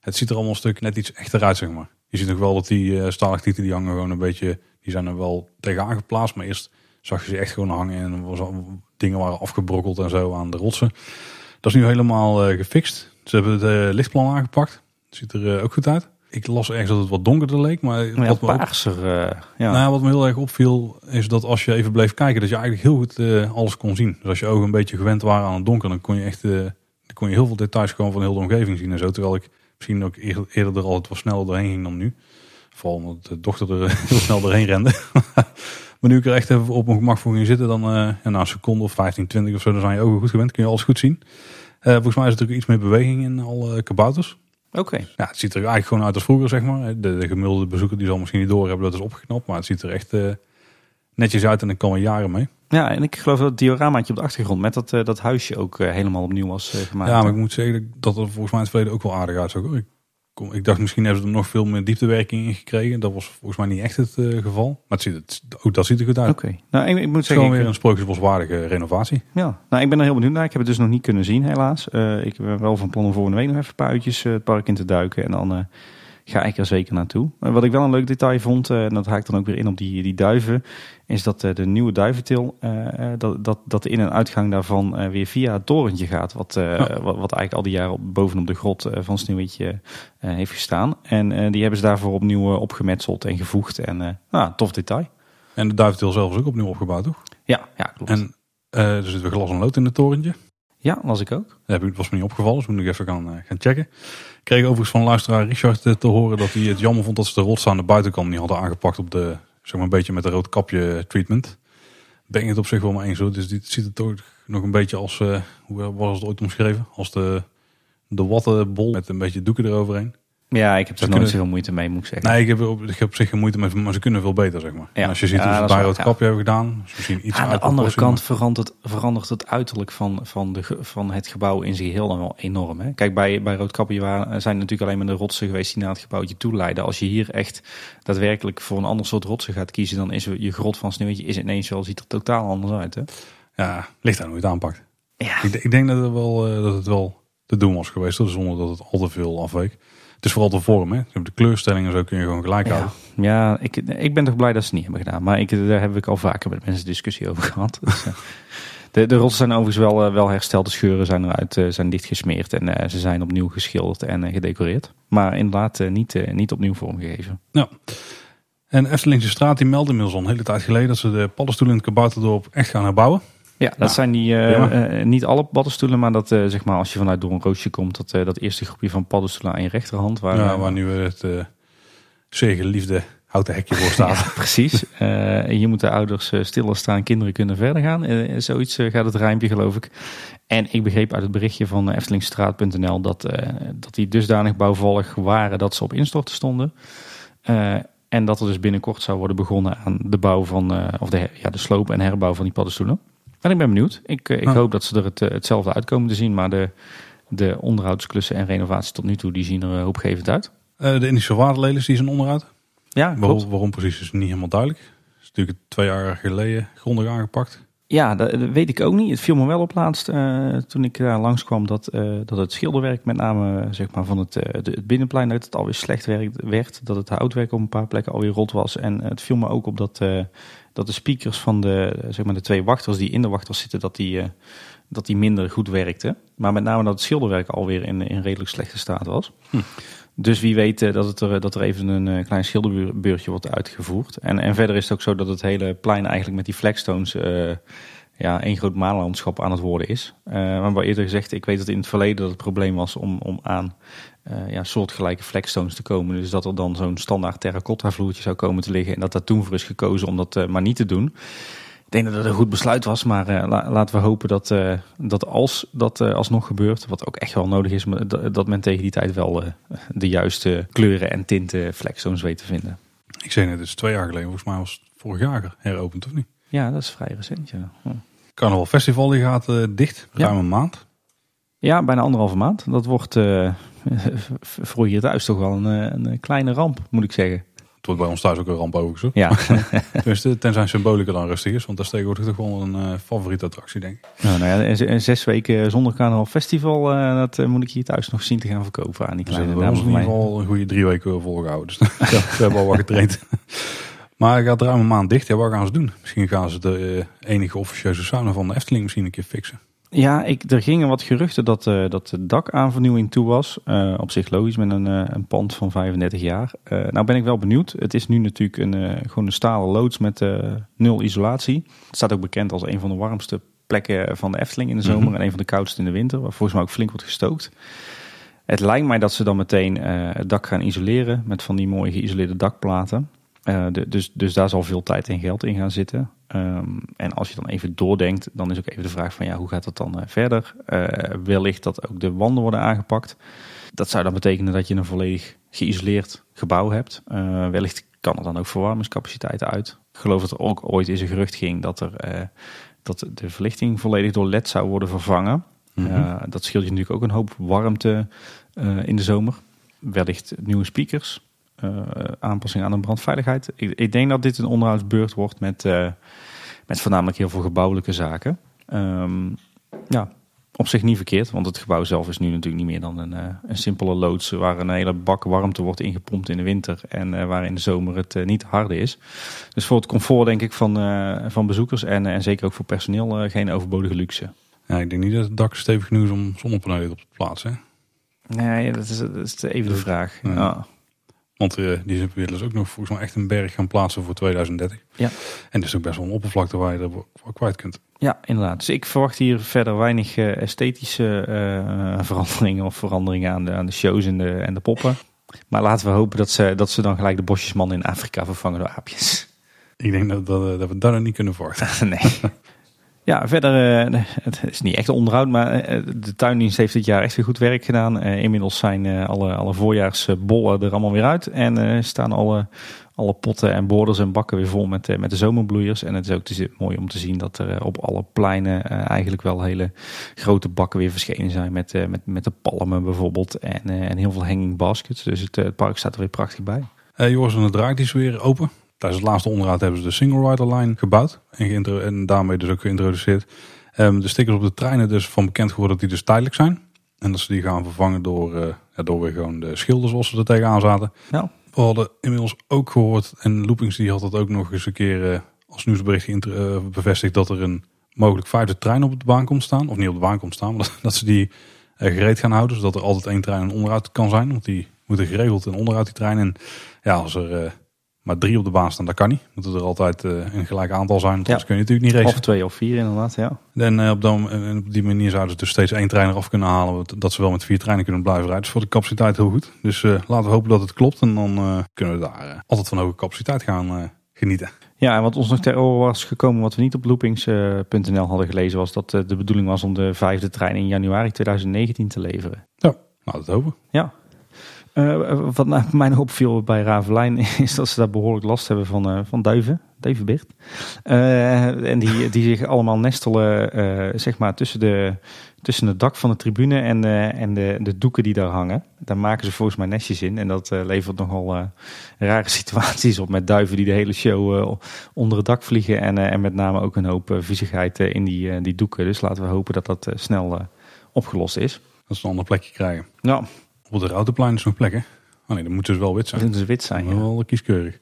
het ziet er allemaal een stuk net iets echter uit, zeg maar. Je ziet nog wel dat die uh, die hangen gewoon een beetje, die zijn er wel tegenaan geplaatst. Maar eerst zag je ze echt gewoon hangen en was al- dingen waren afgebrokkeld en zo aan de rotsen. Dat is nu helemaal eh, gefixt. Ze hebben het eh, lichtplan aangepakt. Ziet er eh, ook goed uit. Ik las ergens dat het wat donkerder leek, maar ja, wat me paarser. ja. nou wat me heel erg opviel is dat als je even bleef kijken, dat je eigenlijk heel goed alles kon zien. Dus als je ogen een beetje gewend waren aan het donker, dan kon je echt dan kon je heel veel details gewoon van heel de omgeving zien en zo. Terwijl ik misschien ook eer- eerder er altijd wat sneller doorheen ging dan nu. Vooral omdat de dochter er *laughs* heel snel doorheen rende. *laughs* maar nu ik er echt even op mijn gemak voor ging zitten, dan eh, ja, na een seconde of 15, 20 of zo, dan zijn je ogen goed gewend. Kun je alles goed zien. Eh, volgens mij is er natuurlijk iets meer beweging in alle kabouters. Oké. Ja, het ziet er eigenlijk gewoon uit als vroeger, zeg maar. De, de gemiddelde bezoeker die zal misschien niet doorhebben dat is opgeknapt. Maar het ziet er echt eh, netjes uit en ik kan er jaren mee. Ja, en ik geloof dat het dioramaatje op de achtergrond met dat, eh, dat huisje ook eh, helemaal opnieuw was eh, gemaakt. ja, maar ik moet zeggen dat er volgens mij in het verleden ook wel aardig uitzag. Hoor. Ik, kom, ik dacht misschien hebben ze er nog veel meer dieptewerking in gekregen. Dat was volgens mij niet echt het eh, geval. Maar het ziet, het, ook dat ziet er goed uit. Oké. Nou, ik, ik moet Het is zeggen, gewoon weer een sprookjesboswaardige renovatie. ja. nou, ik ben er heel benieuwd naar. Ik heb het dus nog niet kunnen zien, helaas. Eh, ik ben wel van plan om volgende week nog even een paar uurtjes eh, het park in te duiken. En dan ga ik er zeker naartoe. Maar wat ik wel een leuk detail vond, eh, en dat haakt dan ook weer in op die, die duiven, is dat eh, de nieuwe duiventil, eh, eh, dat, dat, dat de in- en uitgang daarvan eh, weer via het torentje gaat. Wat, eh, Ja. wat, wat eigenlijk al die jaren op, bovenop de grot eh, van Sneeuwwitje eh, heeft gestaan. En eh, die hebben ze daarvoor opnieuw eh, opgemetseld en gevoegd. En eh nou, tof detail. En de duiventil zelf is ook opnieuw opgebouwd, toch? Ja, ja klopt. En eh, er zit weer glas en lood in het torentje. Ja, was ik ook. Dat was me niet opgevallen, dus moet ik even gaan, eh, gaan checken. Ik kreeg overigens van luisteraar Richard eh, te horen dat hij het jammer vond dat ze de rots aan de buitenkant niet hadden aangepakt op de, zeg maar een beetje met de rood kapje treatment. Ben ik het op zich wel mee eens hoor. Dus dit ziet er toch nog een beetje als, eh, hoe was het ooit omschreven? Als de, de wattenbol met een beetje doeken eroverheen. Ja, ik heb er nooit kunnen- zoveel moeite mee, moet ik zeggen. Nee, ik heb, op, ik heb op zich geen moeite met, maar ze kunnen veel beter zeg maar. Ja. En als je ziet hoe ze het bij ja. kapje hebben gedaan, is misschien iets Aan de andere kant verandert, verandert het uiterlijk van, van, de, van het gebouw in zich heel dan wel enorm. Hè? Kijk, bij, bij Roodkapje waren, zijn natuurlijk alleen maar de rotsen geweest die naar het gebouwtje toe leiden. Als je hier echt daadwerkelijk voor een ander soort rotsen gaat kiezen, dan is je grot van Sneeuwwitje is ineens wel, ziet er totaal anders uit. Hè? Ja, ligt aan hoe je het aanpakt. Ja. Ik, ik denk dat het, wel, eh, dat het wel te doen was geweest, zonder dat het al te veel afweek. Het is vooral de vorm, hè. De kleurstellingen zo kun je gewoon gelijk Ja, houden. ja ik, ik ben toch blij dat ze het niet hebben gedaan. Maar ik, daar heb ik al vaker met mensen discussie over gehad. *laughs* Dus, eh, de, de rotsen zijn overigens wel, eh, wel hersteld. De scheuren zijn eruit, eh, zijn dichtgesmeerd. En ze zijn opnieuw geschilderd en gedecoreerd. Maar inderdaad niet, niet opnieuw vormgegeven. En Eftelingse straat die meldde inmiddels al een hele tijd geleden dat ze de paddenstoelen in het kabouterdorp echt gaan herbouwen. Ja, dat Nou, zijn die, eh, eh, niet alle paddenstoelen, maar dat eh, zeg maar als je vanuit door een roosje komt, dat, dat eerste groepje van paddenstoelen aan je rechterhand. Waar, ja, waar nu het zeer geliefde houten hekje voor staat. *laughs* Ja, precies. Eh, hier moeten ouders stiller staan, kinderen kunnen verder gaan. Zoiets gaat het rijmpje, geloof ik. En ik begreep uit het berichtje van Eftelingstraat.nl dat, dat die dusdanig bouwvallig waren dat ze op instorten stonden. En dat er dus binnenkort zou worden begonnen aan de bouw van, of de, ja, de sloop en herbouw van die paddenstoelen. En ik ben benieuwd. Ik, eh, ik Ah. hoop dat ze er het, eh, hetzelfde uitkomen te zien. Maar de, de onderhoudsklussen en renovaties tot nu toe, die zien er eh, hoopgevend uit. De Indische waterlelies die zijn onderuit. Ja. Waarom, waarom precies is niet helemaal duidelijk. is natuurlijk twee jaar geleden grondig aangepakt. Ja, dat, dat weet ik ook niet. Het viel me wel op laatst toen ik daar langskwam dat, dat het schilderwerk met name zeg maar, van het, de- het binnenplein dat het alweer slecht werkt, werd. Dat het houtwerk op een paar plekken alweer rot was. En het viel me ook op dat, dat de speakers van de, zeg maar, de twee wachters die in de wachters zitten, dat die, eh, dat die minder goed werkten. Maar met name dat het schilderwerk alweer in, in redelijk slechte staat was. Hm. Dus wie weet eh, dat, het er, dat er even een eh, klein schilderbeurtje wordt uitgevoerd. En, en verder is het ook zo dat het hele plein eigenlijk met die flagstones eh, ja, één groot maanlandschap aan het worden is. Eh maar eerder gezegd, ik weet dat in het verleden dat het probleem was om, om aan eh, ja, soortgelijke flagstones te komen. Dus dat er dan zo'n standaard terracotta vloertje zou komen te liggen. En dat daar toen voor is gekozen om dat eh, maar niet te doen. Ik denk dat het een goed besluit was, maar eh, la- laten we hopen dat, dat als dat alsnog gebeurt, wat ook echt wel nodig is, maar dat, men tegen die tijd wel de juiste kleuren en tinten flagstones weet te vinden. Ik zei net, het is twee jaar geleden. Volgens mij was het vorig jaar heropend, of niet? Ja, dat is vrij recent. Ja, Hm. Carnaval Festival die gaat dicht. Ja. Ruim een maand. Ja bijna anderhalve maand. Dat wordt eh, *laughs* voor hier thuis toch wel een, eh, een kleine ramp, moet ik zeggen. Het wordt bij ons thuis ook een ramp overigens. Ja, *laughs* *laughs* Tenminste, tenzij symbolica dan rustig is. Want dat is tegenwoordig toch wel een eh, favoriete attractie, denk ik. nou, nou ja, en zes weken zonder carnaval festival, eh, dat eh, moet ik hier thuis nog zien te gaan verkopen aan die Dus we kleine hebben ons dames in ieder geval een goede drie weken volgehouden. Dus we hebben al wat getraind. Maar hij gaat ruim een maand dicht. Ja, wat gaan ze doen? Misschien gaan ze de eh, enige officieuze sauna van de Efteling misschien een keer fixen. Ja, ik, er gingen wat geruchten dat, eh, dat de dakaanvernieuwing toe was. Eh, op zich logisch met een, eh, een pand van 35 jaar. Nou ben ik wel benieuwd. Het is nu natuurlijk een, gewoon een stalen loods met nul isolatie. Het staat ook bekend als een van de warmste plekken van de Efteling in de zomer. Mhm. En een van de koudste in de winter. Waar volgens mij ook flink wordt gestookt. Het lijkt mij dat ze dan meteen het dak gaan isoleren. Met van die mooie geïsoleerde dakplaten. De- dus, dus daar zal veel tijd en geld in gaan zitten. Ehm, en als je dan even doordenkt, dan is ook even de vraag van ja, hoe gaat dat dan eh, verder? Eh, wellicht dat ook de wanden worden aangepakt. Dat zou dan betekenen dat je een volledig geïsoleerd gebouw hebt. Eh, wellicht kan er dan ook verwarmingscapaciteit uit. Ik geloof dat er ook ooit eens een gerucht ging dat, er, dat de verlichting volledig door LED zou worden vervangen. Mhm. Dat scheelt je natuurlijk ook een hoop warmte in de zomer. Wellicht nieuwe speakers. aanpassing aan de brandveiligheid. Ik, ik denk dat dit een onderhoudsbeurt wordt met, met voornamelijk heel veel gebouwelijke zaken. Ehm, ja, op zich niet verkeerd, want het gebouw zelf is nu natuurlijk niet meer dan een, eh, een simpele loods waar een hele bak warmte wordt ingepompt in de winter en eh, waar in de zomer het eh, niet harde is. Dus voor het comfort denk ik van, van bezoekers en, en zeker ook voor personeel geen overbodige luxe. Ja, ik denk niet dat het dak stevig genoeg is om zonnepanelen op te plaatsen. hè. Nee, dat is, dat is even de vraag. Ja. Ja. Want eh, die willen dus ook nog volgens mij echt een berg gaan plaatsen voor 2030. Ja. En dat is ook best wel een oppervlakte waar je er wel kwijt kunt. Ja, inderdaad. Dus ik verwacht hier verder weinig eh, esthetische eh, *laughs* veranderingen of veranderingen aan de, aan de shows en de, en de poppen. Maar laten we hopen dat ze, dat ze dan gelijk de bosjesman in Afrika vervangen door aapjes. Ik denk dat, dat, dat we daar niet kunnen verwachten. *laughs* nee. Ja, verder, eh, het is niet echt onderhoud, maar eh, de tuindienst heeft dit jaar echt weer goed werk gedaan. Eh, inmiddels zijn eh, alle, alle voorjaarsbollen er allemaal weer uit en eh, staan alle, alle potten en borders en bakken weer vol met, eh, met de zomerbloeiers. En het is ook mooi om te zien dat er eh, op alle pleinen eh, eigenlijk wel hele grote bakken weer verschenen zijn met, eh, met, met de palmen bijvoorbeeld en, eh, en heel veel hanging baskets. Dus het, eh, het park staat er weer prachtig bij. Eh Joris en de Draak is weer open. Tijdens het laatste onderhoud hebben ze de single rider line gebouwd. En, en daarmee dus ook geïntroduceerd. Ehm, de stickers op de treinen dus van bekend geworden dat die dus tijdelijk zijn. En dat ze die gaan vervangen door, ja, door weer gewoon de schilden zoals ze er tegenaan zaten. Ja. We hadden inmiddels ook gehoord, en Loopings die had dat ook nog eens een keer eh, als nieuwsbericht eh, bevestigd, dat er een mogelijk vijfde trein op de baan komt staan. Of niet op de baan komt staan, *laughs* maar dat, dat ze die gereed gaan houden. Zodat er altijd één trein en onderhoud kan zijn. Want die moeten geregeld en onderhoud die trein. En ja, als er maar drie op de baan staan, dat kan niet. Moeten er altijd eh, een gelijk aantal zijn, Ja. anders kun je natuurlijk niet racen. Of twee of vier inderdaad, ja. En eh, op, dan, op die manier zouden ze dus steeds één trein eraf kunnen halen. Dat ze wel met vier treinen kunnen blijven rijden. Dus voor de capaciteit heel goed. Dus eh, laten we hopen dat het klopt. En dan kunnen we daar altijd van hoge capaciteit gaan genieten. Ja, en wat ons nog ter oor was gekomen, wat we niet op loopings.nl hadden gelezen, was dat de bedoeling was om de vijfde trein in januari 2019 te leveren. Nou, dat hopen we. Ja. Eh, wat nou, mij nog opviel bij Ravelijn *laughs* is dat ze daar behoorlijk last hebben van, eh, van duiven, duivenbeert. Eh, en die, die zich allemaal nestelen zeg maar tussen, de, tussen het dak van de tribune en, en de, de doeken die daar hangen. Daar maken ze volgens mij nestjes in. En dat levert nogal rare *laughs* situaties op met duiven die de hele show onder het dak vliegen. En, en met name ook een hoop viezigheid in die, die doeken. Dus laten we hopen dat dat snel opgelost is. Dat ze een ander plekje krijgen. Ja, Op het Routenplein is nog plekken. Oh nee, dan moeten ze wel wit zijn. dat moet dus wit zijn. Ja. wel kieskeurig.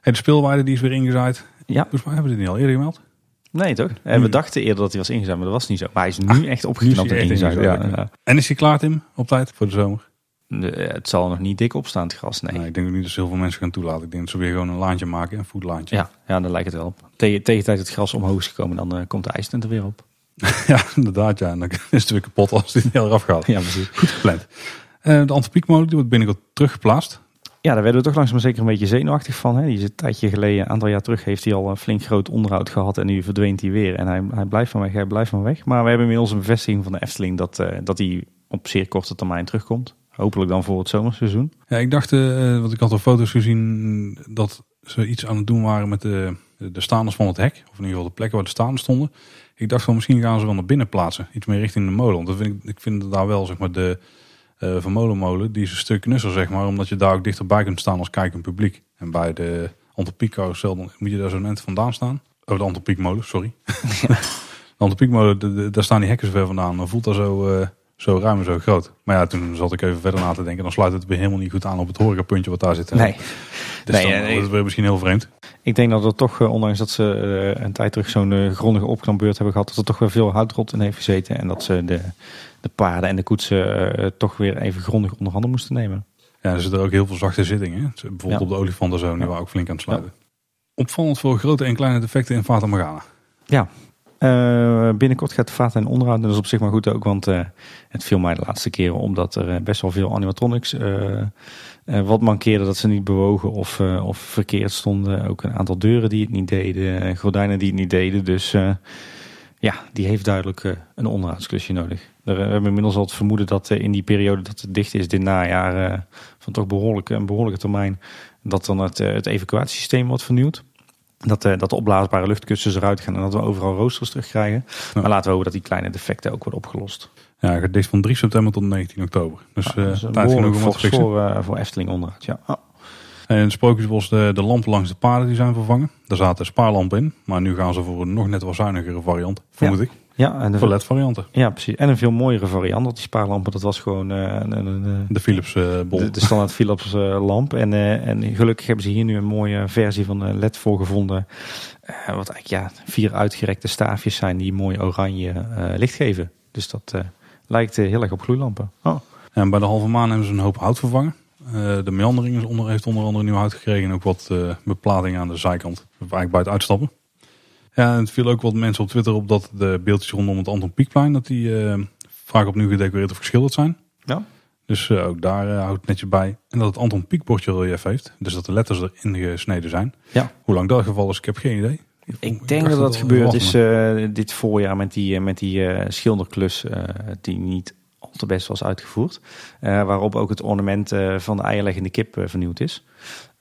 Hey, de speelwaarde die is weer ingezaaid. ja. Volgens mij hebben we dit niet al eerder gemeld. Nee, toch? En we dachten eerder dat hij was ingezet, maar dat was niet zo. Maar hij is nu echt opgeknapt en. Ja. En is hij klaar, Tim? Op tijd voor de zomer? De- het zal nog niet dik opstaan, het gras. Nee. Nee, ik denk ook niet dat ze heel veel mensen gaan toelaten. Ik denk dat ze weer gewoon een laantje maken, een voetlaantje. Ja, ja, daar lijkt het wel op. Tegen, tegen tijd het gras omhoog is gekomen, dan eh, komt de ijstent er weer op. *laughs* Ja, inderdaad. Ja. En dan *laughs* is het weer kapot als die niet eraf gaat. Ja, precies. Goed gepland. Eh, de Antropiekmolen die wordt binnenkort teruggeplaatst. Ja, daar werden we toch langzaam maar zeker een beetje zenuwachtig van. Hè? Die is een tijdje geleden, een aantal jaar terug, heeft hij al een flink groot onderhoud gehad. En nu verdwijnt hij weer. En hij, hij blijft van weg, hij blijft van weg. Maar we hebben inmiddels een bevestiging van de Efteling dat, eh, dat hij op zeer korte termijn terugkomt. Hopelijk dan voor het zomerseizoen. Ja, ik dacht, eh, want ik had al foto's gezien, dat ze iets aan het doen waren met de, de staanders van het hek. Of in ieder geval de plekken waar de staanders stonden. Ik dacht van misschien gaan ze wel naar binnen plaatsen. Iets meer richting de molen. Want dat vind ik, ik vind daar wel, zeg maar, de eh Van Molenmolen, die is een stuk knusser, zeg maar. Omdat je daar ook dichterbij kunt staan als kijkend publiek. En bij de Antropiek carousel, dan moet je daar zo net vandaan staan. Oh, de Antropiekmolen, sorry. *laughs* de Antropiekmolen, de- de- daar staan die hekken zo ver vandaan. Dan voelt dat zo, eh, zo ruim en zo groot. Maar ja, toen zat ik even verder na te denken. Dan sluit het weer helemaal niet goed aan op het horecapuntje wat daar zit. Nee, Dus Nee, dan eh, wordt het weer misschien heel vreemd. ik denk dat er toch, eh, ondanks dat ze eh, een tijd terug zo'n eh, grondige opknapbeurt hebben gehad, dat er toch weer veel houtrot in heeft gezeten. En dat ze de, de paarden en de koetsen eh, toch weer even grondig onder handen moesten nemen. Ja, er zitten ook heel veel zachte zittingen. Bijvoorbeeld Ja. op de olifanten zo, die Ja. waren ook flink aan het sluiten. Opvallend veel grote en kleine defecten in Fata Morgana. Ja, eh, binnenkort gaat de Fata in onderhoud. En dat is op zich maar goed ook, want eh, het viel mij de laatste keren omdat er best wel veel animatronics eh, wat mankeerden. Dat ze niet bewogen of, of verkeerd stonden. Ook een aantal deuren die het niet deden, gordijnen die het niet deden. Dus ja, die heeft duidelijk een onderhoudsklusje nodig. Er, eh, we hebben inmiddels al het vermoeden dat eh, in die periode dat het dicht is dit najaar, eh, van toch behoorlijk, een behoorlijke termijn, dat dan het, het evacuatiesysteem wordt vernieuwd. Dat, dat de opblaasbare luchtkussens eruit gaan en dat we overal roosters terugkrijgen. Ja. Maar laten we hopen dat die kleine defecten ook worden opgelost. Ja, het dicht van 3 september tot 19 oktober. Dus Ja, een tijd genoeg om te voor, voor Efteling onderhoud. Ja. En in Sprookjesbos, de, de lampen langs de paden die zijn vervangen. Daar zaten spaarlampen in. Maar nu gaan ze voor een nog net wat zuinigere variant, vermoed ik. Ja, en Voor de, LED-varianten. ja, precies. En een veel mooiere variant. Want die spaarlampen, dat was gewoon een, een, een, De Philips eh, bol. de, de standaard *laughs* Philips eh, lamp. En, en gelukkig hebben ze hier nu een mooie versie van de LED voor gevonden. Wat eigenlijk ja, vier uitgerekte staafjes zijn die mooi oranje licht geven. Dus dat lijkt heel erg op gloeilampen. Oh. En bij de halve maan hebben ze een hoop hout vervangen. De meandering is onder, heeft onder andere nieuw hout gekregen. En ook wat beplating aan de zijkant. Eigenlijk bij het uitstappen. Ja, en het viel ook wat mensen op Twitter op dat de beeldjes rondom het Anton Pieckplein... dat die eh, vaak opnieuw gedecoreerd of geschilderd zijn. Ja. Dus eh, ook daar eh, houdt het netjes bij. En dat het Anton Pieck bordje relief heeft. Dus dat de letters erin gesneden zijn. Ja. Hoe lang dat geval is, ik heb geen idee. Ik denk dat dat gebeurd is dit voorjaar met die, met die schilderklus die niet al te best was uitgevoerd. Waarop ook het ornament van de eierleggende kip vernieuwd is.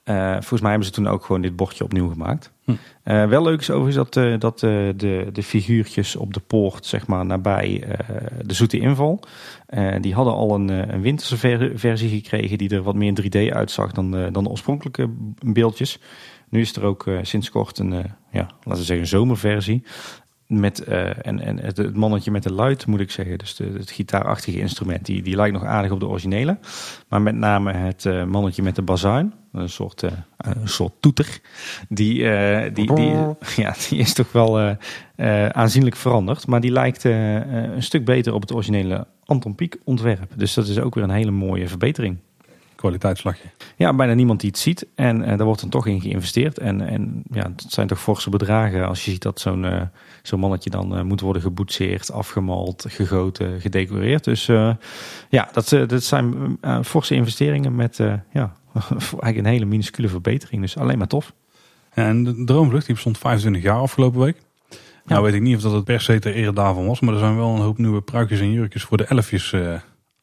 Eh, volgens mij hebben ze toen ook gewoon dit bordje opnieuw gemaakt. Hm. Eh, wel leuk is overigens dat, eh, dat de, de figuurtjes op de poort, zeg maar nabij de zoete inval, die hadden al een, een winterse ver- versie gekregen die er wat meer 3D uitzag dan, eh, dan de oorspronkelijke beeldjes. Nu is er ook sinds kort een, ja, laten we zeggen, een zomerversie. Met, en, en het, het mannetje met de luid, moet ik zeggen. Dus de, het gitaarachtige instrument. Die, die lijkt nog aardig op de originele. Maar met name het mannetje met de bazuin. Een soort, eh, een soort toeter. Die, eh, die, die, *laughs* ja, die is toch wel eh, aanzienlijk veranderd. Maar die lijkt een stuk beter op het originele Anton Pieck ontwerp. Dus dat is ook weer een hele mooie verbetering. Kwaliteitsslagje. Ja, bijna niemand die het ziet. En eh, daar wordt dan toch in geïnvesteerd. En, en ja, het zijn toch forse bedragen als je ziet dat zo'n eh, zo'n mannetje dan eh, moet worden geboetseerd, afgemald, gegoten, gedecoreerd. Dus ja, dat, dat zijn forse investeringen met ja, voor *laughs* eigenlijk een hele minuscule verbetering. Dus alleen maar tof. En de Droomvlucht die bestond 25 jaar afgelopen week. Nou weet ik niet of dat het per se ter ere daarvan was. Maar er zijn wel een hoop nieuwe pruikjes en jurkjes voor de elfjes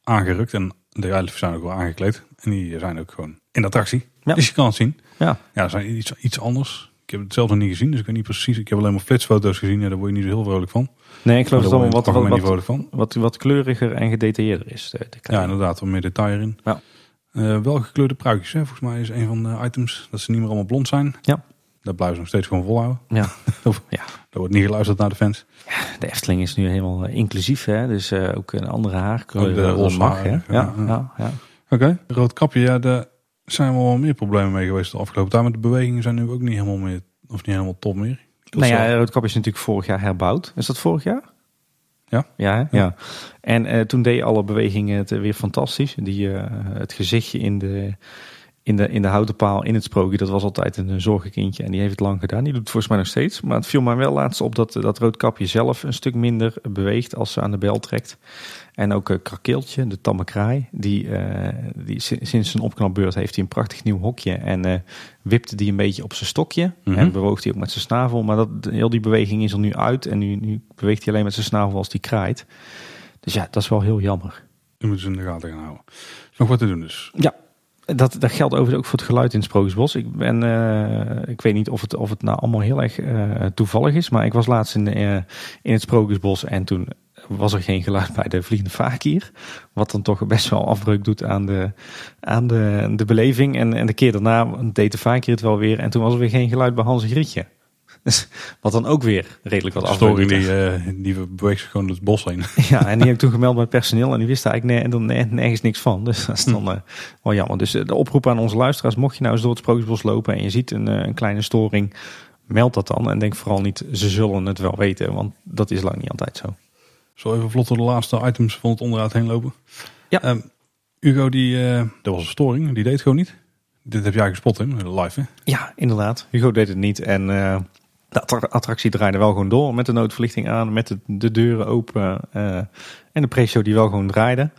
aangerukt. En De rijden zijn ook wel aangekleed. En die zijn ook gewoon in de attractie. Ja. Dus je kan het zien. Ja. Ja, zijn iets, iets anders. Ik heb het zelf nog niet gezien, dus ik weet niet precies. Ik heb alleen maar flitsfoto's gezien. Ja, daar word je niet zo heel vrolijk van. Nee, ik geloof dat het wat, wat, wat, van. wat, wat kleuriger en gedetailleerder is. De, de Ja, inderdaad, wat meer detail erin. Ja. Eh, wel gekleurde pruikjes, hè? volgens mij is een van de items dat ze niet meer allemaal blond zijn. Ja. Daar blijven ze nog steeds gewoon volhouden. ja. Of, *laughs* Ja. Daar wordt niet geluisterd naar de fans. De Efteling is nu helemaal eh, inclusief, hè? dus eh, ook een andere haarkleur. Ook de eh, roze mag, hè? Ja, ja. ja, ja. Oké, rood kapje, ja, daar zijn wel meer problemen mee geweest de afgelopen tijd. Maar de bewegingen zijn nu ook niet helemaal meer, of niet helemaal top meer. Nou ja, Roodkap is natuurlijk vorig jaar herbouwd. Is dat vorig jaar? Ja. Ja. ja. En eh, toen deed alle bewegingen het weer fantastisch. Die, eh, het gezichtje in de, in, de, in de houten paal in het sprookje, dat was altijd een zorgenkindje. En die heeft het lang gedaan. Die doet het volgens mij nog steeds. Maar het viel mij wel laatst op dat dat Roodkapje zelf een stuk minder beweegt als ze aan de bel trekt. En ook uh, Krakeeltje, de tamme kraai, die, eh, die si- sinds zijn opknapbeurt heeft hij een prachtig nieuw hokje. En eh wipte die een beetje op zijn stokje. Mhm. En bewoog hij ook met zijn snavel. Maar dat, heel die beweging is er nu uit. En nu, nu beweegt hij alleen met zijn snavel als die kraait. Dus ja, dat is wel heel jammer. Die moeten ze in de gaten gaan houden. Is nog wat te doen dus. Ja, dat, dat geldt overigens ook voor het geluid in het Sprookjesbos. Ik, ben, eh, ik weet niet of het, of het nou allemaal heel erg eh, toevallig is. Maar ik was laatst in, eh, in het Sprookjesbos en toen was er geen geluid bij de vliegende vakier. Wat dan toch best wel afbreuk doet aan de, aan de, de beleving. En, en de keer daarna deed de vakier het wel weer. En toen was er weer geen geluid bij Hans Grietje. *laughs* Wat dan ook weer redelijk wat doet. die, eh, die beweegt zich gewoon het bos heen. *laughs* Ja, en die heb ik toen gemeld bij het personeel en die wist eigenlijk ne- ne- nergens niks van. Dus dat is dan eh, wel jammer. Dus eh, de oproep aan onze luisteraars, mocht je nou eens door het Sprookjesbos lopen en je ziet een, een kleine storing, meld dat dan. En denk vooral niet, ze zullen het wel weten, want dat is lang niet altijd zo. Zo even vlot door de laatste items van het onderuit heen lopen. Ja. Ehm, Hugo, die, eh er was een storing, die deed gewoon niet. Dit heb jij gespot in, live hè? Ja, inderdaad. Hugo deed het niet en de attra- attractie draaide wel gewoon door met de noodverlichting aan, met de, de deuren open eh, en de pre-show die wel gewoon draaide.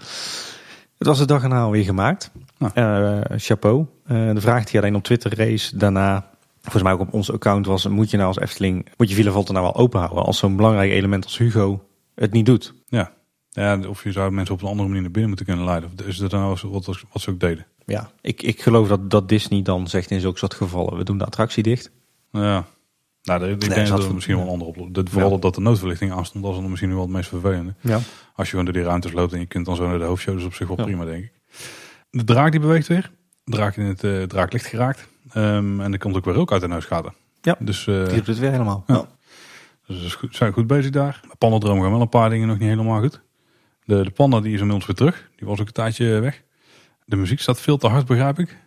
Het was de dag erna alweer gemaakt. Eh, chapeau. Eh, de vraag die alleen op Twitter race daarna, volgens mij ook op ons account was, moet je nou als Efteling, moet je Villa Volta nou wel open houden als zo'n belangrijk element als Hugo het niet doet? Ja. ja. Of je zou mensen op een andere manier naar binnen moeten kunnen leiden. Of is dat nou wat, wat ze ook deden? Ja, ik, ik geloof dat, dat Disney dan zegt in zulke soort gevallen, we doen de attractie dicht. Ja. Nou, ik denk dat er misschien wel een andere oplossing. Dat- Vooral Ja. dat de noodverlichting aanstond, dat is dan misschien wel het meest vervelende. Ja. Als je gewoon door die ruimtes loopt en je kunt dan zo naar de hoofdshow, dus op zich wel Ja. prima, denk ik. De draak die beweegt weer. De draak in het eh, draaklicht geraakt. Ehm, en er komt ook weer rook uit de neusgaten. Ja. Dus, eh, Die doet het weer helemaal. Ja. dus goed- zijn goed bezig daar. De Pandadroom gaan wel een paar dingen nog niet helemaal goed. De, de panda die is inmiddels weer terug. Die was ook een tijdje weg. De muziek staat veel te hard, begrijp ik. Daar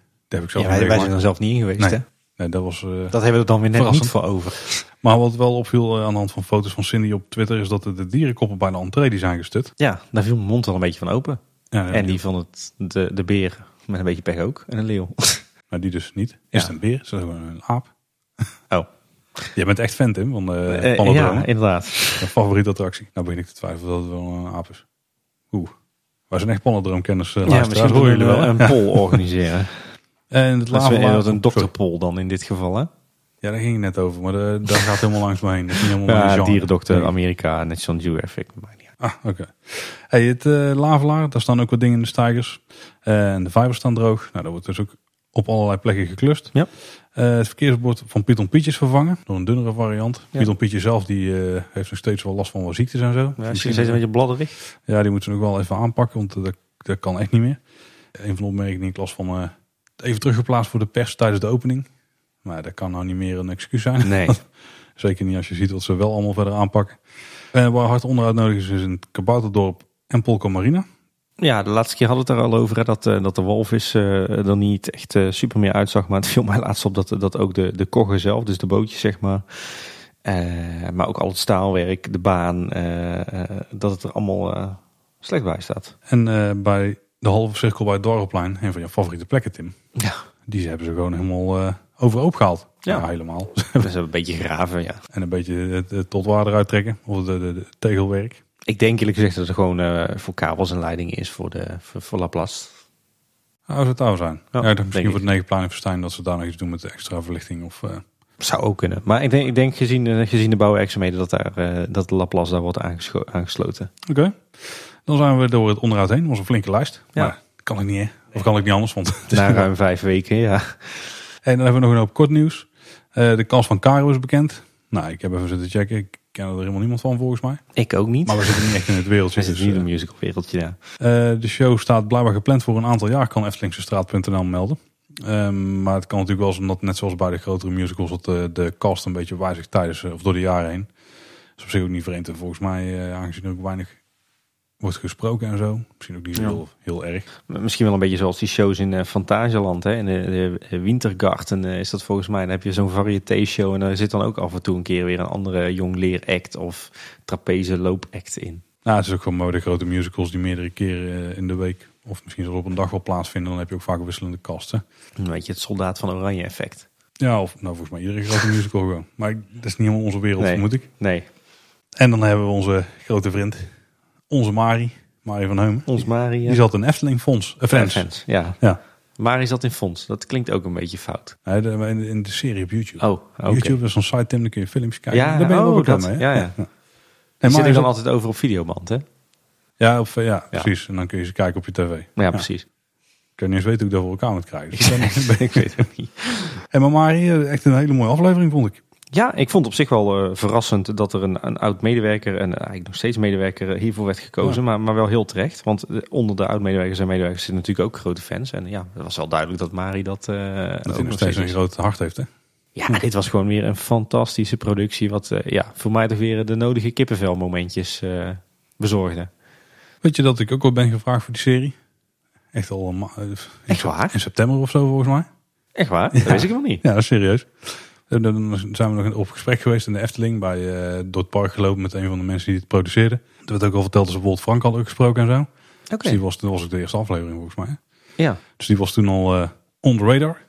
heb ik zelf Ja, wij, wij zijn er zelf niet in geweest, Nee. hè? Nee, dat was... eh, Dat hebben we er dan weer net Verrassend. niet voor over. Maar wat wel opviel eh, aan de hand van foto's van Cindy op Twitter... is dat de, dierenkoppen bij de entree die zijn gestut. Ja, daar viel mijn mond wel een beetje van open. Ja, En die van het, de, de beer met een beetje pech ook. En een leeuw. *laughs* Maar die dus niet. Is Ja. het een beer? Is het een aap? *laughs* Oh. Jij bent echt fan, Tim, van de Eh, Pandadroom. ja, inderdaad. Mijn favoriete attractie. Nou begin ik te twijfelen dat het wel een aap is. Oeh. Wij zijn echt Pandadroomkenners. Uh, Ja, misschien horen jullie wel. een poll *laughs* organiseren. En het Dat is een Sorry. dokterpoll dan in dit geval, hè? Ja, daar ging het net over. Maar de, daar gaat helemaal langs me heen. Dat is niet helemaal mijn Ja, dierendokter. Amerika, National Geographic. niet uit. Ah, oké. Hey, het eh lavelaar, daar staan ook wat dingen in de stijgers. Eh, en de vijvers staan droog. Nou, dat wordt dus ook op allerlei plekken geklust. Ja. Eh, het verkeersbord van Python Pietje is vervangen door een dunnere variant. Ja. Python Pietje zelf die, heeft nog steeds wel last van wat ziektes en zo. Ja, Misschien- steeds een beetje bladderig. Ja, die moeten ze nog wel even aanpakken, want dat, dat kan echt niet meer. Een van de opmerkingen die ik las van... eh, even teruggeplaatst voor de pers tijdens de opening. Maar dat kan nou niet meer een excuus zijn. Nee. *laughs* Zeker niet als je ziet wat ze wel allemaal verder aanpakken. En waar hard onderhoud nodig is, is in het Kabouterdorp en Polka Marina. Ja, de laatste keer hadden we het er al over hè, dat, eh, dat de walvis eh, er niet echt eh, super meer uitzag. Maar het viel mij laatst op dat, dat ook de, de koggen zelf, dus de bootjes zeg maar. eh, maar ook al het staalwerk, de baan, eh, eh, dat het er allemaal eh, slecht bij staat. En eh, bij de halve cirkel bij het Dorpplein, een van je favoriete plekken Tim. Ja. Die hebben ze gewoon helemaal overhoop gehaald. Ja. Helemaal. *laughs* Dat is een beetje graven, ja. en een beetje het, het tot waarde eruit trekken. Of de, de, de tegelwerk. Ik denk eerlijk gezegd dat het gewoon eh, voor kabels en leidingen is voor, de, voor, voor Laplace. Nou, zou het touw zijn. Ja, denk misschien voor het negenplein in dat ze daar nog iets doen met de extra verlichting. Of, eh, Zou ook kunnen. Maar ik denk, ik denk gezien, gezien de bouwwerkzaamheden dat, daar, eh, dat Laplace daar wordt aangesloten. Oké. Dan zijn we door het onderhoud heen. Dat was een flinke lijst. Ja. Maar kan ik niet, hè? Of kan ik niet anders, want het is Na ruim vijf weken, ja. En dan hebben we nog een hoop kort nieuws. Eh, de kans van Caro is bekend. Nou, ik heb even zitten checken. Ik ken er helemaal niemand van volgens mij. Ik ook niet. Maar we zitten niet echt in het wereldje. Dus, niet in eh, een musical wereldje, ja. eh, de show staat blijkbaar gepland voor een aantal jaar, kan eftelingsestraat.nl melden. Ehm, maar het kan natuurlijk wel eens, omdat net zoals bij de grotere musicals, dat de, de cast een beetje wijzigt tijdens eh, of door de jaren heen. Dat is op zich ook niet vreemd. En volgens mij, eh, aangezien er ook weinig wordt gesproken en zo, misschien ook niet Ja. heel, heel erg. Misschien wel een beetje zoals die shows in Fantasieland. Hè? In de, de Wintergarten eh, is dat volgens mij. Dan heb je zo'n variété-show en daar zit dan ook af en toe een keer weer een andere jong leeract of trapeze loopact in. Nou, het is ook gewoon mooi de grote musicals die meerdere keren eh, in de week, of misschien zelfs op een dag wel plaatsvinden. Dan heb je ook vaak wisselende kasten. Een beetje het soldaat van Oranje effect. Ja, of nou volgens mij iedere grote musical gewoon. Maar dat is niet helemaal onze wereld, Nee. vermoed ik. Nee, En dan hebben we onze grote vriend, onze Mari, Mari van Heumen. ons Marie. Die zat in Efteling Fonds. Uh, Fans. Fans, ja. Ja. Mari zat in fonds. Dat klinkt ook een beetje fout. Nee, de- in, de, in de serie op YouTube. Oh, oké. YouTube is zo'n site, Tim, daar kun je filmpjes kijken. Ja, daar ben je wel oh, bekend dat- mee. hè? ja, ja. Nee, Die Mari zit dan zat- altijd over op videoband, hè? ja, of, eh, ja, Ja. precies. En dan kun je ze kijken op je tv. Ja, precies. Ik kan niet eens weten hoe ik dat voor elkaar moet krijgen. Dus *laughs* ik ben- ik weet het *laughs* niet. En maar Mari, eh, echt een hele mooie aflevering vond ik. Ja, ik vond op zich wel eh, verrassend dat er een, een oud medewerker en eigenlijk nog steeds medewerker eh, hiervoor werd gekozen, Ja. maar, maar wel heel terecht. Want eh, onder de oud medewerkers en medewerkers zitten natuurlijk ook grote fans. En ja, het was wel duidelijk dat Mari dat, eh Dat ook hij nog steeds een groot hart heeft. Hè? Ja, dit was gewoon weer een fantastische productie. Wat eh, ja, voor mij toch weer de nodige kippenvelmomentjes eh bezorgde. Weet je dat ik ook wel ben gevraagd voor die serie? Echt al eh, Echt waar? in september of zo volgens mij. Echt waar? Dat wist ik nog niet. Ja, dat is serieus. En Dan zijn we nog op gesprek geweest in de Efteling. Bij, eh, door het park gelopen met een van de mensen die het produceerden. Er werd ook al verteld dat ze bijvoorbeeld Frank hadden gesproken en zo. Oké. Dus die was, toen was ook de eerste aflevering volgens mij. Ja. Dus die was toen al eh, on the radar.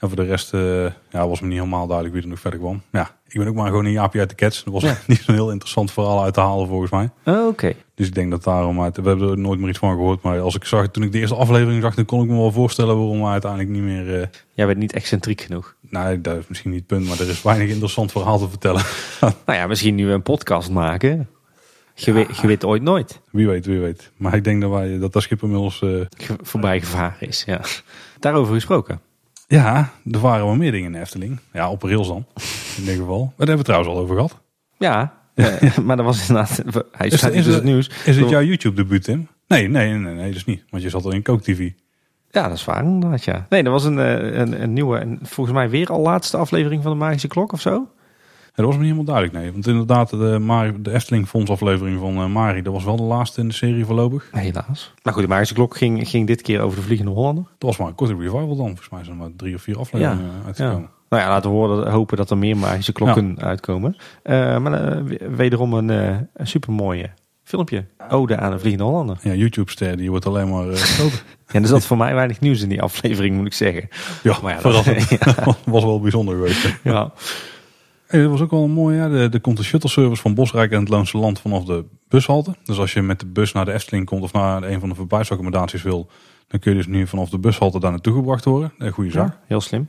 En voor de rest eh, ja, was me niet helemaal duidelijk wie er nog verder kwam. Ja, ik ben ook maar gewoon een jaapje uit de cats. Er was Ja. *laughs* niet zo'n heel interessant verhaal uit te halen volgens mij. Oh, Oké. Dus ik denk dat daarom uit. We hebben er nooit meer iets van gehoord. Maar als ik zag, toen ik de eerste aflevering zag, dan kon ik me wel voorstellen waarom we uiteindelijk niet meer. eh Jij bent niet excentriek genoeg. nou, dat is misschien niet het punt, maar er is weinig interessant verhaal te vertellen. *laughs* Nou ja, misschien nu een podcast maken. Je, weet, je weet ooit nooit. Wie weet, wie weet. Maar ik denk dat wij dat dat schip inmiddels. eh, voorbij gevaren is. Ja. Daarover gesproken. Ja, er waren wel meer dingen in de Efteling. Ja, op rails dan. *laughs* In ieder geval. Maar daar hebben we het trouwens al over gehad. Ja, eh, *laughs* maar dat was inderdaad. Hij Is het- is dus het- het nieuws. Is het jouw YouTube-debuut, Tim? Nee, nee, nee, nee, is niet. Want je zat al in Coke TV. Ja, dat is waar inderdaad. Ja. Nee, dat was een, eh, een, een nieuwe, en volgens mij weer al laatste aflevering van de Magische Klok of zo. Dat was me niet helemaal duidelijk, nee. Want inderdaad, de, Mari, de Efteling Fonds aflevering van eh, Mari, dat was wel de laatste in de serie voorlopig. Helaas. Maar goed, de Magische Klok ging, ging dit keer over de Vliegende Hollander. Dat was maar een korte revival dan. Volgens mij zijn er maar drie of vier afleveringen Ja, uitgekomen. Nou ja, laten we horen, hopen dat er meer Magische Klokken uitkomen. Eh, maar eh, wederom een, eh een supermooie filmpje. Ode aan de Vliegende Hollander. Ja, YouTube-ster, die wordt alleen maar eh, groter. *laughs* Ja, er zat voor mij weinig nieuws in die aflevering, moet ik zeggen. ja, Maar ja, dat- *laughs* *laughs* was wel bijzonder geweest. Ja. Hey, dat was ook wel een mooi. Ja. Er, komt een shuttle service van Bosrijk en het Loonse Land vanaf de bushalte. Dus als je met de bus naar de Efteling komt of naar een van de verblijfsaccommodaties wil, dan kun je dus nu vanaf de bushalte daar naartoe gebracht worden. Een goede zaak. Ja, heel slim.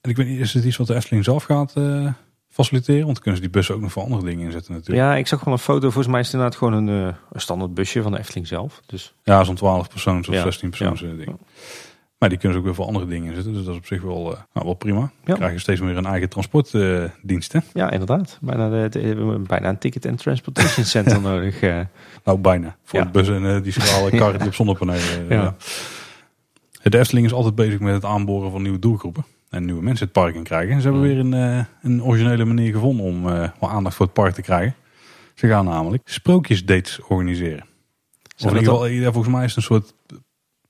En ik weet niet, is het iets wat de Efteling zelf gaat eh, faciliteren? Want dan kunnen ze die bussen ook nog voor andere dingen inzetten natuurlijk. Ja, ik zag wel een foto. Volgens mij is het inderdaad gewoon een, eh, een standaard busje van de Efteling zelf. Dus Ja, zo'n 12 persoons of Ja, 16 persoons ja. eh, ding. Maar die kunnen ze ook weer voor andere dingen inzetten. Dus dat is op zich wel, eh, nou, wel prima. Dan Ja. krijg je steeds meer een eigen transportdienst. hè? ja, inderdaad. Bijna, de, de- we hebben bijna een ticket and transportation *laughs* center nodig. eh. Nou, bijna. Voor Ja. de bussen en die schrale *laughs* karren op zonnepanelen. De Efteling is altijd bezig met het aanboren van nieuwe doelgroepen. En nieuwe mensen het park in krijgen. En ze hebben Mm. weer een, een originele manier gevonden om wel aandacht voor het park te krijgen. Ze gaan namelijk sprookjesdates organiseren. Of in ieder geval, volgens mij is het een soort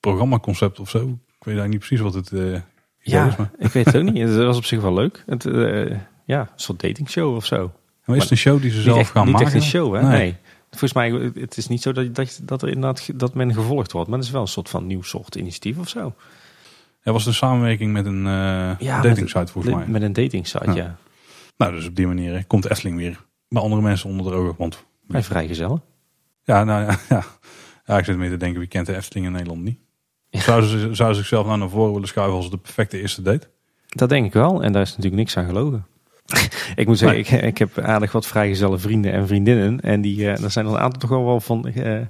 programmaconcept of zo. Ik weet eigenlijk niet precies wat het eh Ja, is. Maar, ik weet het ook niet. *laughs* Het was op zich wel leuk. Het, eh, ja, een soort datingshow of zo. maar is het een show die ze Niet zelf echt, gaan niet maken? echt een show, hè? Nee. Nee. Volgens mij, het is niet zo dat, dat, dat er inderdaad dat men gevolgd wordt. Maar het is wel een soort van nieuw soort initiatief of zo. Er was een samenwerking met een eh dating site volgens mij. Met een dating site, Ja. ja. Nou, dus op die manier hè, komt Efteling weer bij andere mensen onder de ogen. Want Bij vrijgezellen. Ja, nou ja, *laughs* ja. ja ik zit meer te denken, wie kent de Efteling in Nederland niet? *laughs* Zou ze zou ze zichzelf nou naar voren willen schuiven als de perfecte eerste date? Dat denk ik wel. En daar is natuurlijk niks aan gelogen. *laughs* Ik moet zeggen, ik, ik heb aardig wat vrijgezelle vrienden en vriendinnen. En die, eh, er zijn er een aantal toch wel wel van eh,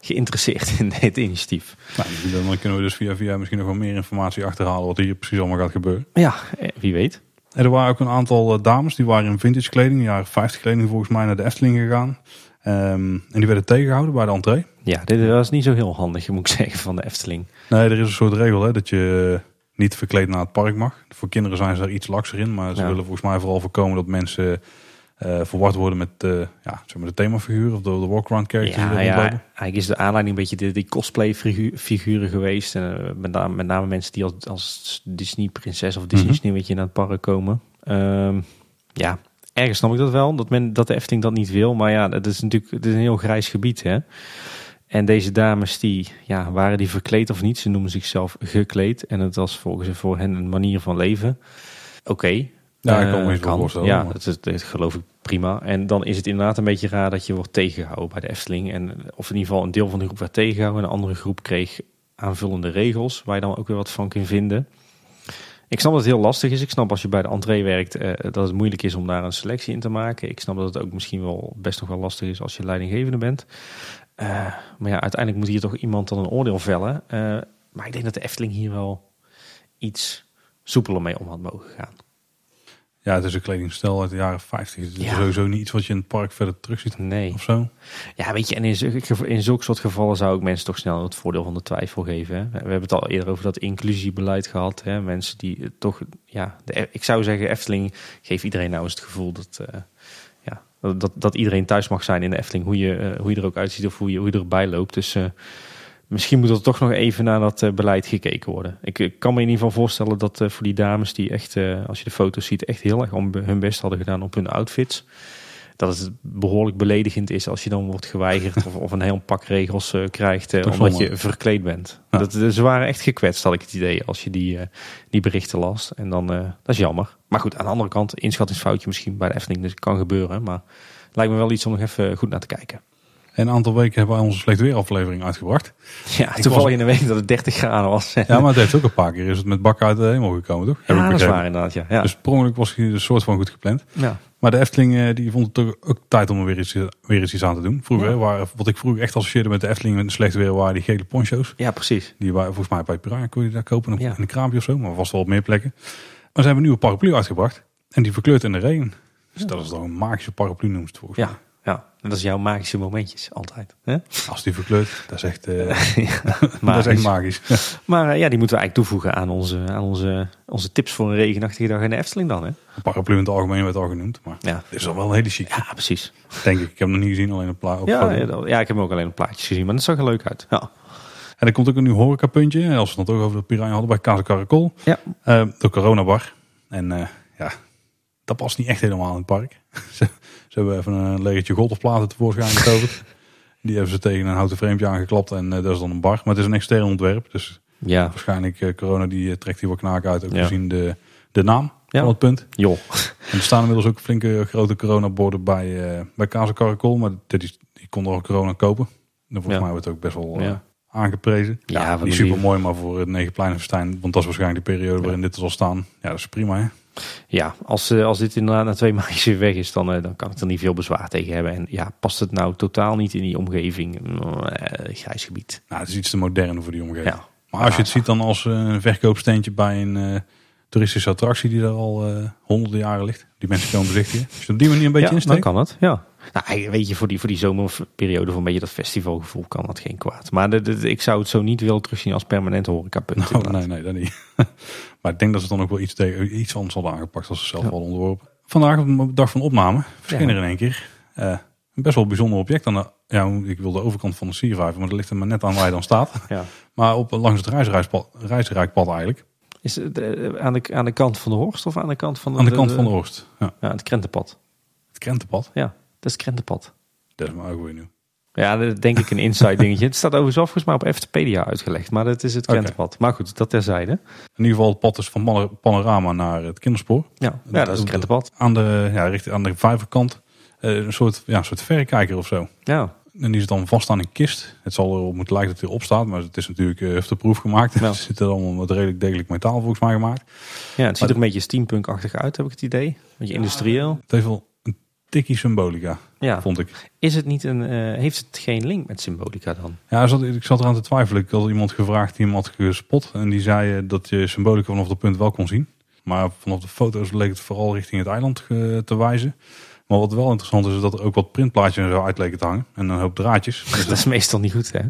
geïnteresseerd in dit initiatief. Nou, dan kunnen we dus via via misschien nog wel meer informatie achterhalen wat hier precies allemaal gaat gebeuren. Ja, eh, wie weet. En er waren ook een aantal dames die waren in vintage kleding, jaren 50 kleding volgens mij, naar de Efteling gegaan. Ehm, en die werden tegengehouden bij de entree. Ja, dit was niet zo heel handig, moet ik zeggen, van de Efteling. Nee, er is een soort regel hè, dat je niet verkleed naar het park mag. Voor kinderen zijn ze er iets lakser in, maar ze Ja. willen volgens mij vooral voorkomen dat mensen eh, verward worden met eh, ja, zeg maar de themafiguur of de, de walk-around characters Ja, ja, eigenlijk is de aanleiding een beetje die, die cosplay figu- figuren geweest. En, eh, met, name, met name mensen die als, als Disney prinses of Disney Mhm. sneeuwwitje naar het park komen. Ehm, ja, ergens snap ik dat wel, dat, men, dat de Efteling dat niet wil. Maar ja, het is natuurlijk het is een heel grijs gebied. Hè? En deze dames, die, ja, waren die verkleed of niet? Ze noemen zichzelf gekleed. En het was volgens voor hen een manier van leven. Oké. Ja, ik Eh, kan me wel kan. Ja, dat, is, dat geloof ik prima. En dan is het inderdaad een beetje raar dat je wordt tegengehouden bij de Efteling. En, of in ieder geval een deel van de groep werd tegengehouden. En een andere groep kreeg aanvullende regels. Waar je dan ook weer wat van kunt vinden. Ik snap dat het heel lastig is. Ik snap als je bij de entree werkt eh, dat het moeilijk is om daar een selectie in te maken. Ik snap dat het ook misschien wel best nog wel lastig is als je leidinggevende bent. Eh, maar ja, uiteindelijk moet hier toch iemand dan een oordeel vellen. Eh, maar ik denk dat de Efteling hier wel iets soepeler mee om had mogen gaan. Ja, het is een kledingstijl uit de jaren 50. Het is Ja. sowieso niet iets wat je in het park verder terug ziet Nee. of zo. Ja, weet je, en in, zulke in zulke soort gevallen zou ik mensen toch snel het voordeel van de twijfel geven. Hè. We hebben het al eerder over dat inclusiebeleid gehad. Hè. Mensen die toch, ja, de, ik zou zeggen, Efteling, geef iedereen nou eens het gevoel dat, eh, ja, dat, dat iedereen thuis mag zijn in de Efteling. Hoe je, eh, hoe je er ook uitziet of hoe je, hoe je erbij loopt. Dus eh, misschien moet er toch nog even naar dat eh, beleid gekeken worden. Ik, ik kan me in ieder geval voorstellen dat eh, voor die dames die echt, eh, als je de foto's ziet, echt heel erg om hun best hadden gedaan op hun outfits dat het behoorlijk beledigend is als je dan wordt geweigerd of, of een heel pak regels krijgt omdat zonde. je verkleed bent. Ja. Dat, ze waren echt gekwetst, had ik het idee, als je die, die berichten las. En dan, dat is jammer. Maar goed, aan de andere kant, inschattingsfoutje misschien bij de Efteling, dus kan gebeuren. Maar lijkt me wel iets om nog even goed naar te kijken. En een aantal weken hebben wij onze slecht weer aflevering uitgebracht. Ja, Ik toevallig was- in een week dat het 30 graden was. Ja, maar het heeft ook een paar keer is het met bakken uit de hemel gekomen, toch? Heb ik Ja, dat is waar inderdaad. Ja. Ja. Dus per was hij een soort van goed gepland. ja. Maar de Efteling eh, die vond het toch ook tijd om er weer iets, weer eens iets aan te doen. Vroeger, Ja. waren, wat ik vroeger echt associeerde met de Efteling met een slecht weer, waren die gele poncho's. ja, precies. Die waren volgens mij bij Piranha kon je daar kopen op, Ja. in een kraampje of zo, maar vast wel op meer plekken. Maar ze hebben een nieuwe paraplu uitgebracht en die verkleurt in de regen. Dus dat is dan een magische paraplu noemt het volgens mij. Ja. En dat is jouw magische momentjes, altijd. Hè? Als die verkleurt, dat is echt, eh, *laughs* *laughs* dat is Magisch. echt magisch. *laughs* Maar eh, ja, die moeten we eigenlijk toevoegen aan onze, aan onze, onze tips voor een regenachtige dag in de Efteling dan. Hè? Een paraplu in het algemeen werd al genoemd, maar Ja. dit is al wel een hele chic, ja, precies. denk ik. Ik heb hem nog niet gezien, alleen een plaat op Ja, ja, ik heb hem ook alleen op plaatjes gezien, maar dat zag er leuk uit. Ja, En er komt ook een nieuw horecapuntje, als we het dan toch over de Piranha hadden, bij Casa Caracol. ja. Eh, de coronabar. En ja, dat past niet echt helemaal in het park. Ze, hebben even een legertje golfplaten tevoorschijn getoverd. *laughs* Die hebben ze tegen een houten framepje aangeklapt en eh, dat is dan een bar. Maar het is een extern ontwerp, dus ja. waarschijnlijk eh, corona die eh, trekt hier wel knaak uit. Ook Ja. gezien de, de naam Ja. van het punt. joh. En er staan inmiddels ook flinke grote coronaborden bij, eh bij Caracol. Maar die, die kon er al corona kopen. En volgens Ja. mij wordt het ook best wel aangeprezen. Ja, de super mooi, maar voor het Negenpleinenfestijn. Want dat is waarschijnlijk de periode waarin dit zal staan. Ja, dat is prima hè. Ja, als, eh, als dit inderdaad na twee *laughs* maandjes weer weg is, dan, eh, dan kan ik er niet veel bezwaar tegen hebben. En ja, past het nou totaal niet in die omgeving? Eh, grijs gebied. Nou, het is iets te modern voor die omgeving. Ja. Maar als je het ziet dan als een verkoopsteentje bij een toeristische attractie die daar al honderden jaren ligt. Die mensen komen bezichtigen. Als je op die manier een beetje ja, dan kan het. Ja. Nou, weet je, voor die, voor die zomerperiode, voor een beetje dat festivalgevoel, kan dat geen kwaad. Maar de, de- ik zou het zo niet willen terugzien als permanent horecapunt. Inderdaad. nee, nee, dat niet. *laughs* maar ik denk dat ze dan ook wel iets, tegen, iets anders hadden aangepakt als ze zelf hadden onderworpen. Vandaag op de dag van opname verscheen Ja. er in één keer eh, een best wel bijzonder object. Aan de, ja, ik wil de overkant van de siervijver, maar dat ligt er maar net aan waar je dan staat. *laughs* Ja. Maar op, langs het reisrijkpad, eigenlijk. Is het eh, aan, de, aan de kant van de Horst of aan de kant van de... Aan de kant van de Oost. Ja, Ja, het krentenpad. het krentenpad. Ja, dat is krentenpad. Dat is maar ook weer nieuw. Ja, dat is denk ik een inside dingetje. Het staat overigens volgens mij op Eftepedia uitgelegd, maar dat is het krentenpad. Maar goed, dat terzijde. In ieder geval het pad is van Pan- Panorama naar het kinderspoor. Ja, ja dat is het krentenpad. Aan de, ja, richting aan de vijverkant. eh, een soort, ja, een soort verrekijker of zo. Ja, En die zit dan vast aan een kist. Het zal erop moeten lijken dat hij erop staat. Maar het is natuurlijk uh, proef gemaakt. Ja. Het *laughs* zit er allemaal met redelijk degelijk metaal volgens mij gemaakt. Ja, het ziet er een beetje steampunk-achtig uit, heb ik het idee. Een beetje industrieel. Het heeft wel tikkie symbolica, Ja. vond ik. Is het niet een, eh, heeft het geen link met symbolica dan? Ja, ik zat, ik zat eraan te twijfelen. Ik had iemand gevraagd die hem had gespot. En die zei eh, dat je symbolica vanaf dat punt wel kon zien. Maar vanaf de foto's leek het vooral richting het eiland eh, te wijzen. Maar wat wel interessant is, is dat er ook wat printplaatjes en zo uit leken te hangen. En een hoop draadjes. *laughs* Dus Dat is meestal niet goed, hè?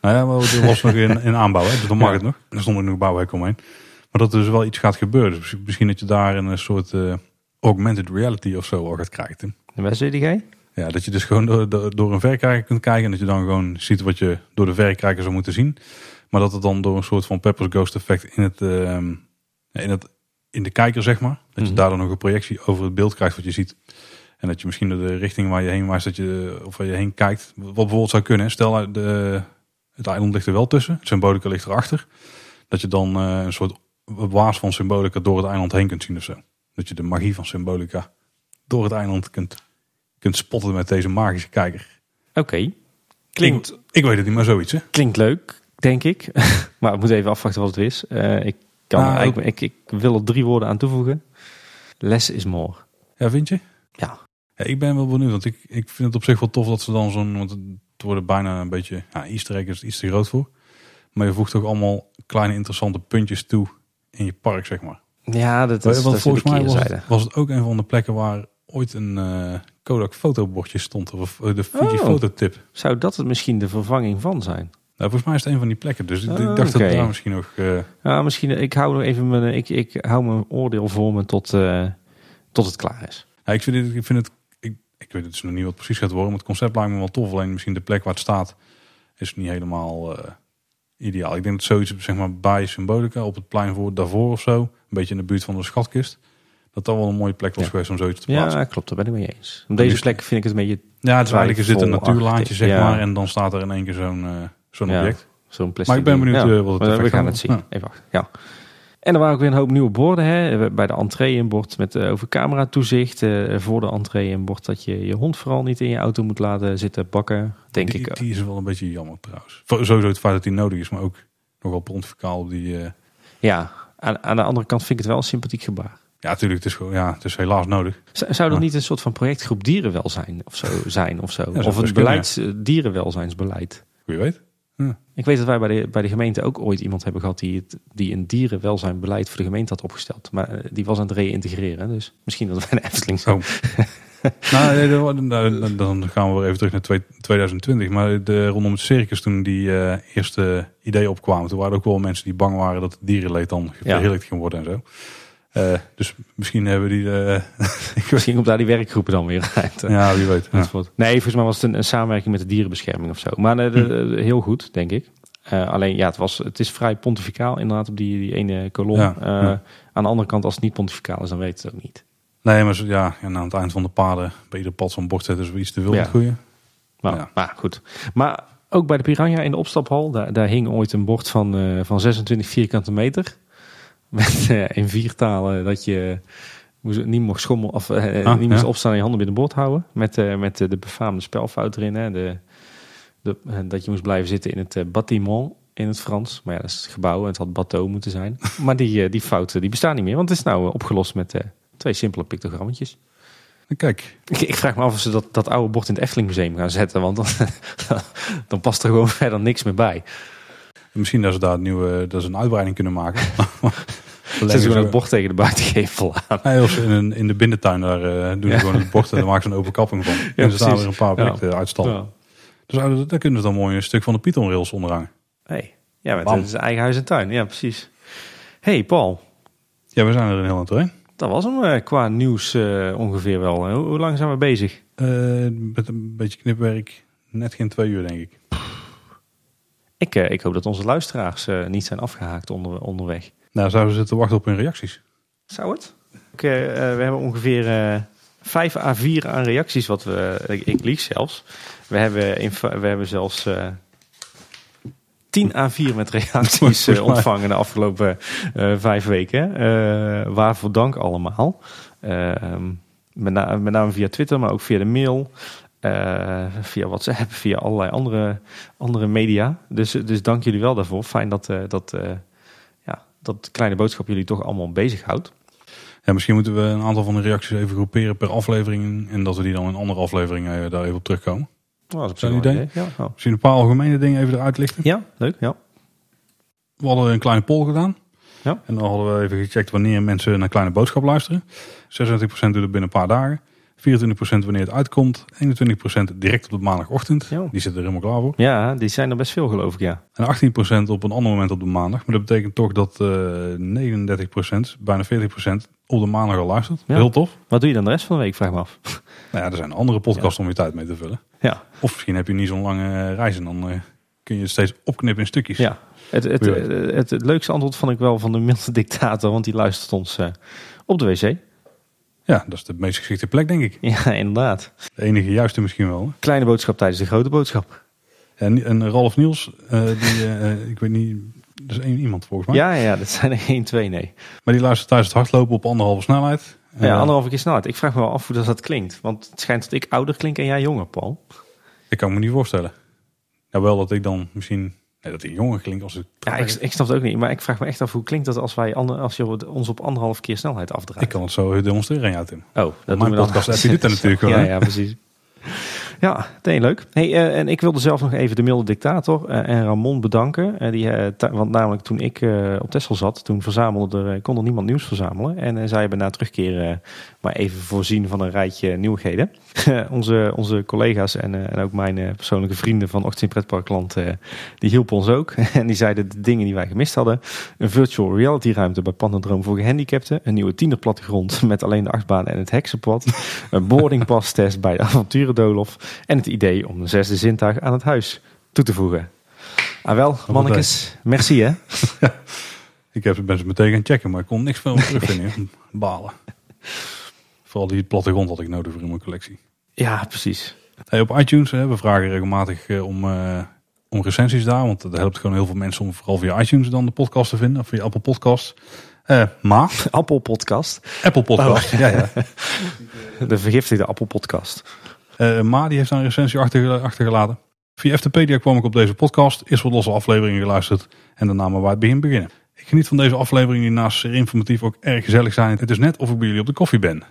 Nou ja, maar er was nog in, *laughs* in aanbouw, hè, dus dan mag Ja. het nog. Er stond er nog bouwwerk omheen. Maar dat er dus wel iets gaat gebeuren. Dus misschien dat je daar een soort augmented reality of zo al gaat krijgen. En waar zit jij? Ja, dat je dus gewoon door, door, een verrekijker kunt kijken. En dat je dan gewoon ziet wat je door de verrekijker zou moeten zien. Maar dat het dan door een soort van Pepper's Ghost effect in, het, ehm, in, het, in de kijker, zeg maar. Dat je Mhm. daardoor nog een projectie over het beeld krijgt wat je ziet. En dat je misschien door de richting waar je heen wijst, dat je, of waar je heen kijkt. Wat bijvoorbeeld zou kunnen. Stel, uit de, het eiland ligt er wel tussen. Het symbolica ligt erachter. Dat je dan eh, een soort waas van symbolica door het eiland heen kunt zien of zo. Dat je de magie van symbolica door het eiland kunt, kunt spotten met deze magische kijker. Oké. Klinkt, Ik, ik weet het niet, maar zoiets hè. klinkt leuk, denk ik. *laughs* maar we moeten even afwachten wat het is. Eh, ik, kan Nou, eigenlijk, ik, ik wil er drie woorden aan toevoegen. Less is more. Ja, vind je? Ja. Ja, ik ben wel benieuwd, want ik, ik vind het op zich wel tof dat ze dan zo'n, want het worden bijna een beetje, ja, easter egg is iets te groot voor. Maar je voegt ook allemaal kleine interessante puntjes toe in je park, zeg maar. Ja, dat is, Want dat volgens de mij was het, was het ook een van de plekken waar ooit een eh, Kodak fotobordje stond, of de Fuji Oh. fototip. Zou dat het misschien de vervanging van zijn? Nou, volgens mij is het een van die plekken, dus ik, ik dacht dat daar misschien nog... eh, Ja, misschien. Ik hou nog even mijn, ik, ik hou mijn oordeel voor me tot, eh, tot het klaar is. Ja, ik vind het, ik vind het, ik, ik weet het dus nog niet wat precies gaat worden, maar het concept lijkt me wel tof. Alleen misschien de plek waar het staat is niet helemaal ideaal. Ik denk dat zoiets zeg maar bij Symbolica op het plein voor daarvoor of zo, beetje in de buurt van de schatkist, dat dat wel een mooie plek was Ja. geweest om zoiets te plaatsen. Ja, klopt. Daar ben ik mee eens. Op deze plek vind ik het een beetje Ja, het is eigenlijk is dit een Twijfelachtig, natuurlaantje zeg ja. maar en dan staat er in één keer zo'n eh, zo'n object. zo'n plastic. Maar ik ben benieuwd eh, wat het maar we gaan het zien. Even wachten. Ja. En er waren ook weer een hoop nieuwe borden. Hè. Bij de entree een bord met eh, over camera toezicht. Voor de entree een bord dat je je hond vooral niet in je auto moet laten zitten bakken. Denk die, ik. die is wel een beetje jammer trouwens. Sowieso het feit dat die nodig is, maar ook nogal pontificaal op die... eh, Ja, aan, aan de andere kant vind ik het wel een sympathiek gebaar. ja, natuurlijk, het is, gewoon, ja, het is helaas nodig. Zou Ja. niet een soort van projectgroep dierenwelzijn of zo *laughs* zijn? Of, zo? of een beleids, eh, dierenwelzijnsbeleid? Wie weet. Ik weet dat wij bij de, bij de gemeente ook ooit iemand hebben gehad die, het, die een dierenwelzijnbeleid voor de gemeente had opgesteld. Maar eh, die was aan het reïntegreren. Dus misschien dat bij de Efteling zo. Oh. *laughs* *laughs* nou, nee, dan- dan- dan gaan we weer even terug naar twee- 2020. Maar de, rondom het circus, toen die eh, eerste ideeën opkwamen, toen waren er ook wel mensen die bang waren dat het dierenleed dan verheerlijkt ging worden en zo. Eh, dus misschien hebben die. *laughs* Misschien komt daar die werkgroepen dan weer uit. ja, wie weet. Ja. Nee, volgens mij was het een, een samenwerking met de dierenbescherming of zo. Maar eh, de- Hm. de- heel goed, denk ik. Alleen ja, het, was, het is vrij pontificaal inderdaad op die, die ene kolom. Ja, ja. Aan de andere kant, als het niet pontificaal is, dan weet het ook niet. Nee, maar zo- ja, en aan het eind van de paden bij ieder pad zo'n bord zetten is wel iets te veel Ja. goede. Maar, Ja. maar goed. Maar ook bij de Piranha in de opstaphal, daar, daar hing ooit een bord van, eh, van 26 vierkante meter. *laughs* Met eh, in vier talen dat je moest, niet mocht schommelen of eh, Ah, niet moest ja. opstaan en je handen binnen bord houden. Met, met de befaamde spelfout erin. Hè, de, de, dat je moest blijven zitten in het bâtiment in het Frans. Maar ja, dat is het gebouw en het had bateau moeten zijn. *laughs* maar die, die fouten die bestaan niet meer, want het is nou opgelost met twee simpele pictogrammetjes. Kijk, Ik, ik vraag me af of ze dat, dat oude bord in het Efteling Museum gaan zetten. Want dan, *laughs* dan past er gewoon verder niks meer bij. misschien dat ze daar een nieuwe, dat ze een uitbreiding kunnen maken. *laughs* *laughs* Ze gewoon het bord tegen de buitengevel aan. Nee, of in, een- in de binnentuin daar eh, doen ze Ja. gewoon het bord en dan maken ze een open kapping van. en ze staan weer een paar Ja. objecten uitstallen. Ja. Dus daar, daar kunnen ze dan mooi een stuk van de Python rails onderhangen. Hey. Ja, met is eigen huis en tuin. Ja, precies. hey Paul, Ja, we zijn er een heel aan het. Dat was hem eh, qua nieuws eh, ongeveer wel. Hoe, lang zijn we bezig? Eh, met een beetje knipwerk, net geen twee uur denk ik. Ik, ik hoop dat onze luisteraars niet zijn afgehaakt onder, onderweg. Nou, zouden ze te wachten op hun reacties. Zou het? Ik, we hebben ongeveer eh 5 à 4 aan reacties, wat we, ik, ik lieg zelfs. We hebben, in, we hebben zelfs 10 à 4 met reacties *laughs* eh, ontvangen de afgelopen eh, vijf weken. Eh, waarvoor dank allemaal. Eh, met, na- met name via Twitter, maar ook via de mail. Via WhatsApp, via allerlei andere, andere media. Dus, dus dank jullie wel daarvoor. Fijn dat, dat, ja, dat kleine boodschap jullie toch allemaal bezighoudt. Ja, misschien moeten we een aantal van de reacties even groeperen per aflevering. En dat we die dan in andere afleveringen daar even op terugkomen. Oh, dat is wel idee? een Ja, oh. Misschien een paar algemene dingen even eruit lichten. ja, leuk. Ja. We hadden een kleine poll gedaan. Ja. En dan hadden we even gecheckt wanneer mensen naar Kleine Boodschap luisteren. 26% doet het binnen een paar dagen. 24% wanneer het uitkomt. 21% direct op de maandagochtend. Die zitten er helemaal klaar voor. ja, die zijn er best veel geloof ik, ja. En 18% op een ander moment op de maandag. Maar dat betekent toch dat eh 39%, bijna 40% op de maandag al luistert. Ja. Heel tof. Wat doe je dan de rest van de week, vraag me af. Nou ja, er zijn andere podcasts om je tijd mee te vullen. Ja, Of misschien heb je niet zo'n lange eh, reis en dan eh, kun je het steeds opknippen in stukjes. ja. Het, het, Wie het, het, leukste antwoord vond ik wel van de milde dictator, want die luistert ons eh, op de wc. Ja, dat is de meest geschikte plek denk ik. Ja, inderdaad. De enige juiste misschien wel. hè. Kleine boodschap tijdens de grote boodschap. En, en Ralf Niels, eh, die, eh, ik weet niet, dat is één iemand volgens mij. Ja, ja, dat zijn er één, twee, nee. Maar die luistert tijdens het hardlopen op anderhalve snelheid. Ja, Eh, anderhalve keer snelheid. Ik vraag me wel af hoe dat, dat klinkt. Want het schijnt dat ik ouder klink en jij jonger, Paul. Ik kan me niet voorstellen. Nou, wel dat ik dan misschien, nee, dat ik jonger klink als ik... Ja, ik, ik snap het ook niet. Maar ik vraag me echt af hoe klinkt dat als, wij ander, als je ons op anderhalf keer snelheid afdraait. Ik kan het zo demonstreren aan jou, Tim. Oh, dat Mijn doen we dan. podcast-app, die doet dat natuurlijk *laughs* wel, Ja, ja, precies. Ja, nee, leuk. Hey, eh, en ik wilde zelf nog even de milde dictator eh, en Ramon bedanken. Eh, die, want namelijk toen ik op Texel zat, toen verzamelde er, kon er niemand nieuws verzamelen. En zij hebben na terugkeer eh, maar even voorzien van een rijtje nieuwigheden. *laughs* onze, onze collega's en, eh, en ook mijn eh, persoonlijke vrienden van Ochtend in Pretparkland, eh, die hielpen ons ook. *laughs* en die zeiden de dingen die wij gemist hadden. Een virtual reality ruimte bij Pandendroom voor gehandicapten. Een nieuwe tienerplattegrond *laughs* met alleen de achtbaan en het heksenpad. Een boardingpass test bij de avonturendolof. En het idee om een zesde zintuig aan het huis toe te voegen. Ah wel, mannetjes, merci hè. Ik heb, ben ze meteen gaan checken, maar ik kon niks van terugvinden. Balen. Vooral die plattegrond had ik nodig voor in mijn collectie. Ja, precies. Hey, op iTunes, hè, we vragen regelmatig eh, om, eh, om recensies daar. Want dat helpt gewoon heel veel mensen om vooral via iTunes dan de podcast te vinden. Of via Apple Podcasts. Eh ma, *laughs* Appel podcast. Apple Podcast. Ja, ja. *laughs* De vergiftigde Appel podcast. Ma die heeft daar een recensie achterge- achtergelaten. Via FTpedia kwam ik op deze podcast. Eerst wat losse afleveringen geluisterd. En daarna maar bij het begin beginnen. Ik geniet van deze afleveringen die naast zeer informatief ook erg gezellig zijn. Het is net of ik bij jullie op de koffie ben.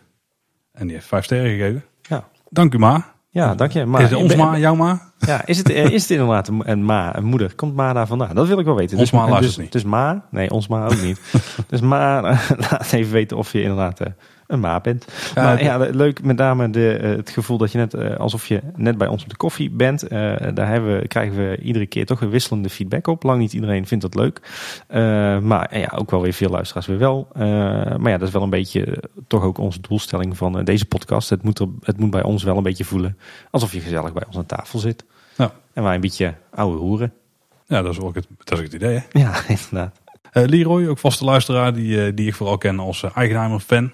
En die heeft vijf sterren gegeven. Ja. Dank u Ma. Ja, dank je. Maar, is het ons Ma, jouw Ma? Ja, is het, eh, is het inderdaad een, een ma, een moeder? Komt ma daar vandaan? Dat wil ik wel weten. Ons ma luistert dus, niet. Dus ma? Nee, ons ma ook niet. *laughs* dus ma, *laughs* laat even weten of je inderdaad eh, een ma bent. Ja, maar ja, leuk met name de, eh, het gevoel dat je net eh, alsof je net bij ons op de koffie bent. Eh, daar hebben, krijgen we iedere keer toch weer wisselende feedback op. Lang niet iedereen vindt dat leuk. Maar ja, ook wel weer veel luisteraars weer wel. Maar ja, dat is wel een beetje toch ook onze doelstelling van deze podcast. Het moet, er, het moet bij ons wel een beetje voelen alsof je gezellig bij ons aan tafel zit. Ja. En wij een beetje oude hoeren. Ja, dat is ook het, dat is ook het idee. Hè? Ja, *laughs* inderdaad. Eh, Leroy, ook vaste luisteraar, die, die ik vooral ken als uh, Eigenheimer-fan.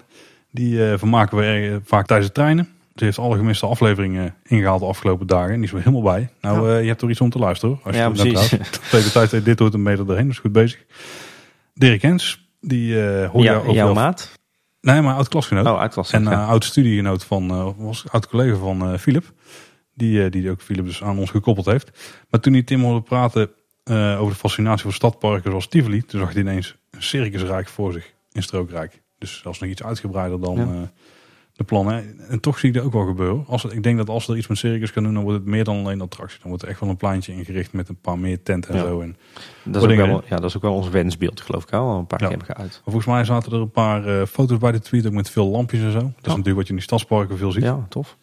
Die eh, vermaken we erg vaak tijdens het trainen. Ze heeft alle gemiste afleveringen ingehaald de afgelopen dagen. En die is er helemaal bij. Nou, eh, je hebt er iets om te luisteren hoor. Als je Ja, precies. *laughs* tweede tijd, eh, dit hoort een meter doorheen. Dus goed bezig. Dirk Hens, die eh hoor je Ja, jouw maat? Nee, maar oud klasgenoot. Oh, uitklas. En ja. eh, oud studiegenoot van, eh, was oud collega van eh Philip. Die, eh, die ook Philip dus aan ons gekoppeld heeft. Maar toen hij Tim hoorde praten eh, over de fascinatie voor stadparken zoals Tivoli. Toen zag hij ineens een circusrijk voor zich in Strookrijk. Dus zelfs nog iets uitgebreider dan Ja. eh, de plannen. En toch zie ik dat ook wel gebeuren. Als, ik denk dat als er iets met circus kan doen, dan wordt het meer dan alleen attractie. Dan wordt er echt wel een pleintje ingericht met een paar meer tenten en Ja. zo. En, dat, is ook wel, ja, dat is ook wel ons wensbeeld, geloof ik. Al een paar keer hebben geuit. volgens mij zaten er een paar eh, foto's bij de tweet, ook met veel lampjes en zo. Dat is natuurlijk wat je in die stadsparken veel ziet. Ja, tof.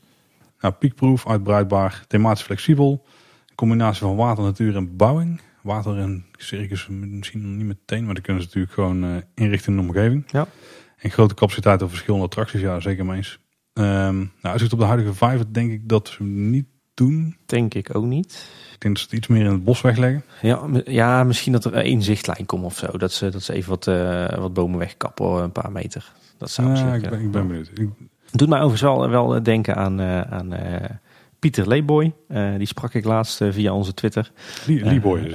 Nou, piekproef, uitbreidbaar, thematisch flexibel. Een combinatie van water, natuur en bebouwing. Water en circus misschien nog niet meteen, maar dan kunnen ze natuurlijk gewoon eh, inrichten in de omgeving. Ja. En grote capaciteit op verschillende attracties, ja zeker mee eens. Ehm nou, uitzicht op de huidige vijver denk ik dat ze niet doen. Denk ik ook niet. Ik denk dat ze het iets meer in het bos wegleggen. Ja, ja, misschien dat er één zichtlijn komt of zo. Dat ze, dat ze even wat, eh, wat bomen wegkappen, een paar meter. Dat zou Ja, ik, ben, kunnen. ik ben benieuwd. Ik- Doet mij overigens wel, wel denken aan, eh, aan eh, Pieter Leeboy. Eh, die sprak ik laatst eh, via onze Twitter.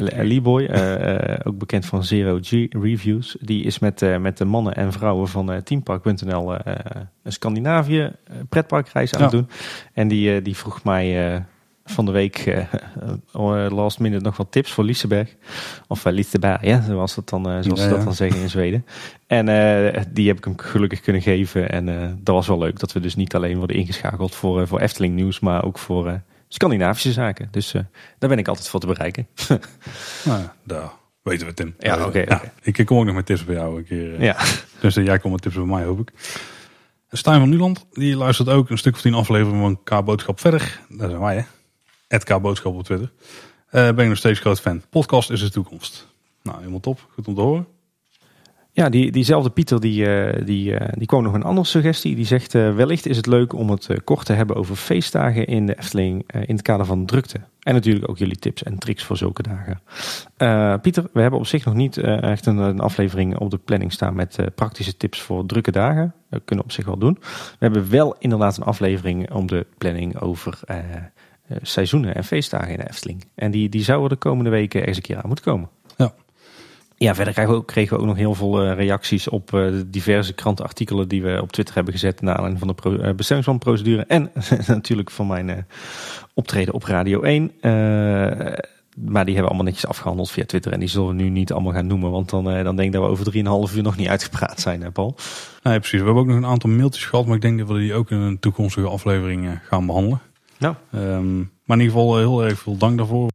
Eh, Leeboy, eh, ook bekend van Zero G Reviews. Die is met, met de mannen en vrouwen van Teampark.nl een Scandinavië pretparkreis aan het doen. En die, die vroeg mij van de week eh, eh, last minute nog wat tips voor Liseberg. Of uh, Liseberg, ja, zoals, dan, eh, zoals Ja, ze dat ja. dan zeggen in Zweden. En eh, die heb ik hem gelukkig kunnen geven. En eh, dat was wel leuk dat we dus niet alleen worden ingeschakeld voor, eh, voor Efteling nieuws, maar ook voor eh, Scandinavische zaken. Dus eh, daar ben ik altijd voor te bereiken. *laughs* Nou, daar weten we Tim. Ja, Eh, oké. Ik kom ook nog met tips bij jou een keer. eh. ja. *laughs* Dus eh, jij komt met tips bij mij, hoop ik. Stijn van Nuland, die luistert ook een stuk of tien afleveringen van K-Boodschap verder. Dat zijn wij, hè? Het K-Boodschap op Twitter. Eh ben ik nog steeds groot fan. Podcast is de toekomst. Nou, helemaal top. Goed om te horen. Ja, die, diezelfde Pieter die, eh, die, eh, die kwam nog een andere suggestie. Die zegt wellicht is het leuk om het kort te hebben over feestdagen in de Efteling in het kader van drukte. En natuurlijk ook jullie tips en tricks voor zulke dagen. Pieter, we hebben op zich nog niet echt een, een aflevering op de planning staan met praktische tips voor drukke dagen. Dat kunnen we op zich wel doen. We hebben wel inderdaad een aflevering om de planning over seizoenen en feestdagen in de Efteling. En die, die zouden de komende weken ergens een keer aan moeten komen. Ja. Ja, verder kregen we ook, kregen we ook nog heel veel eh, reacties op eh, de diverse krantenartikelen die we op Twitter hebben gezet naar aanleiding van de pro, eh, bestemmingsplanprocedure. En *laughs* natuurlijk van mijn eh, optreden op Radio 1. Eh, maar die hebben we allemaal netjes afgehandeld via Twitter. En die zullen we nu niet allemaal gaan noemen. Want dan, eh, dan denk ik dat we over 3,5 uur nog niet uitgepraat zijn, hè Paul. Nee, precies. We hebben ook nog een aantal mailtjes gehad. Maar ik denk dat we die ook in een toekomstige aflevering eh, gaan behandelen. Nou. Ehm, maar in ieder geval eh, heel erg veel dank daarvoor.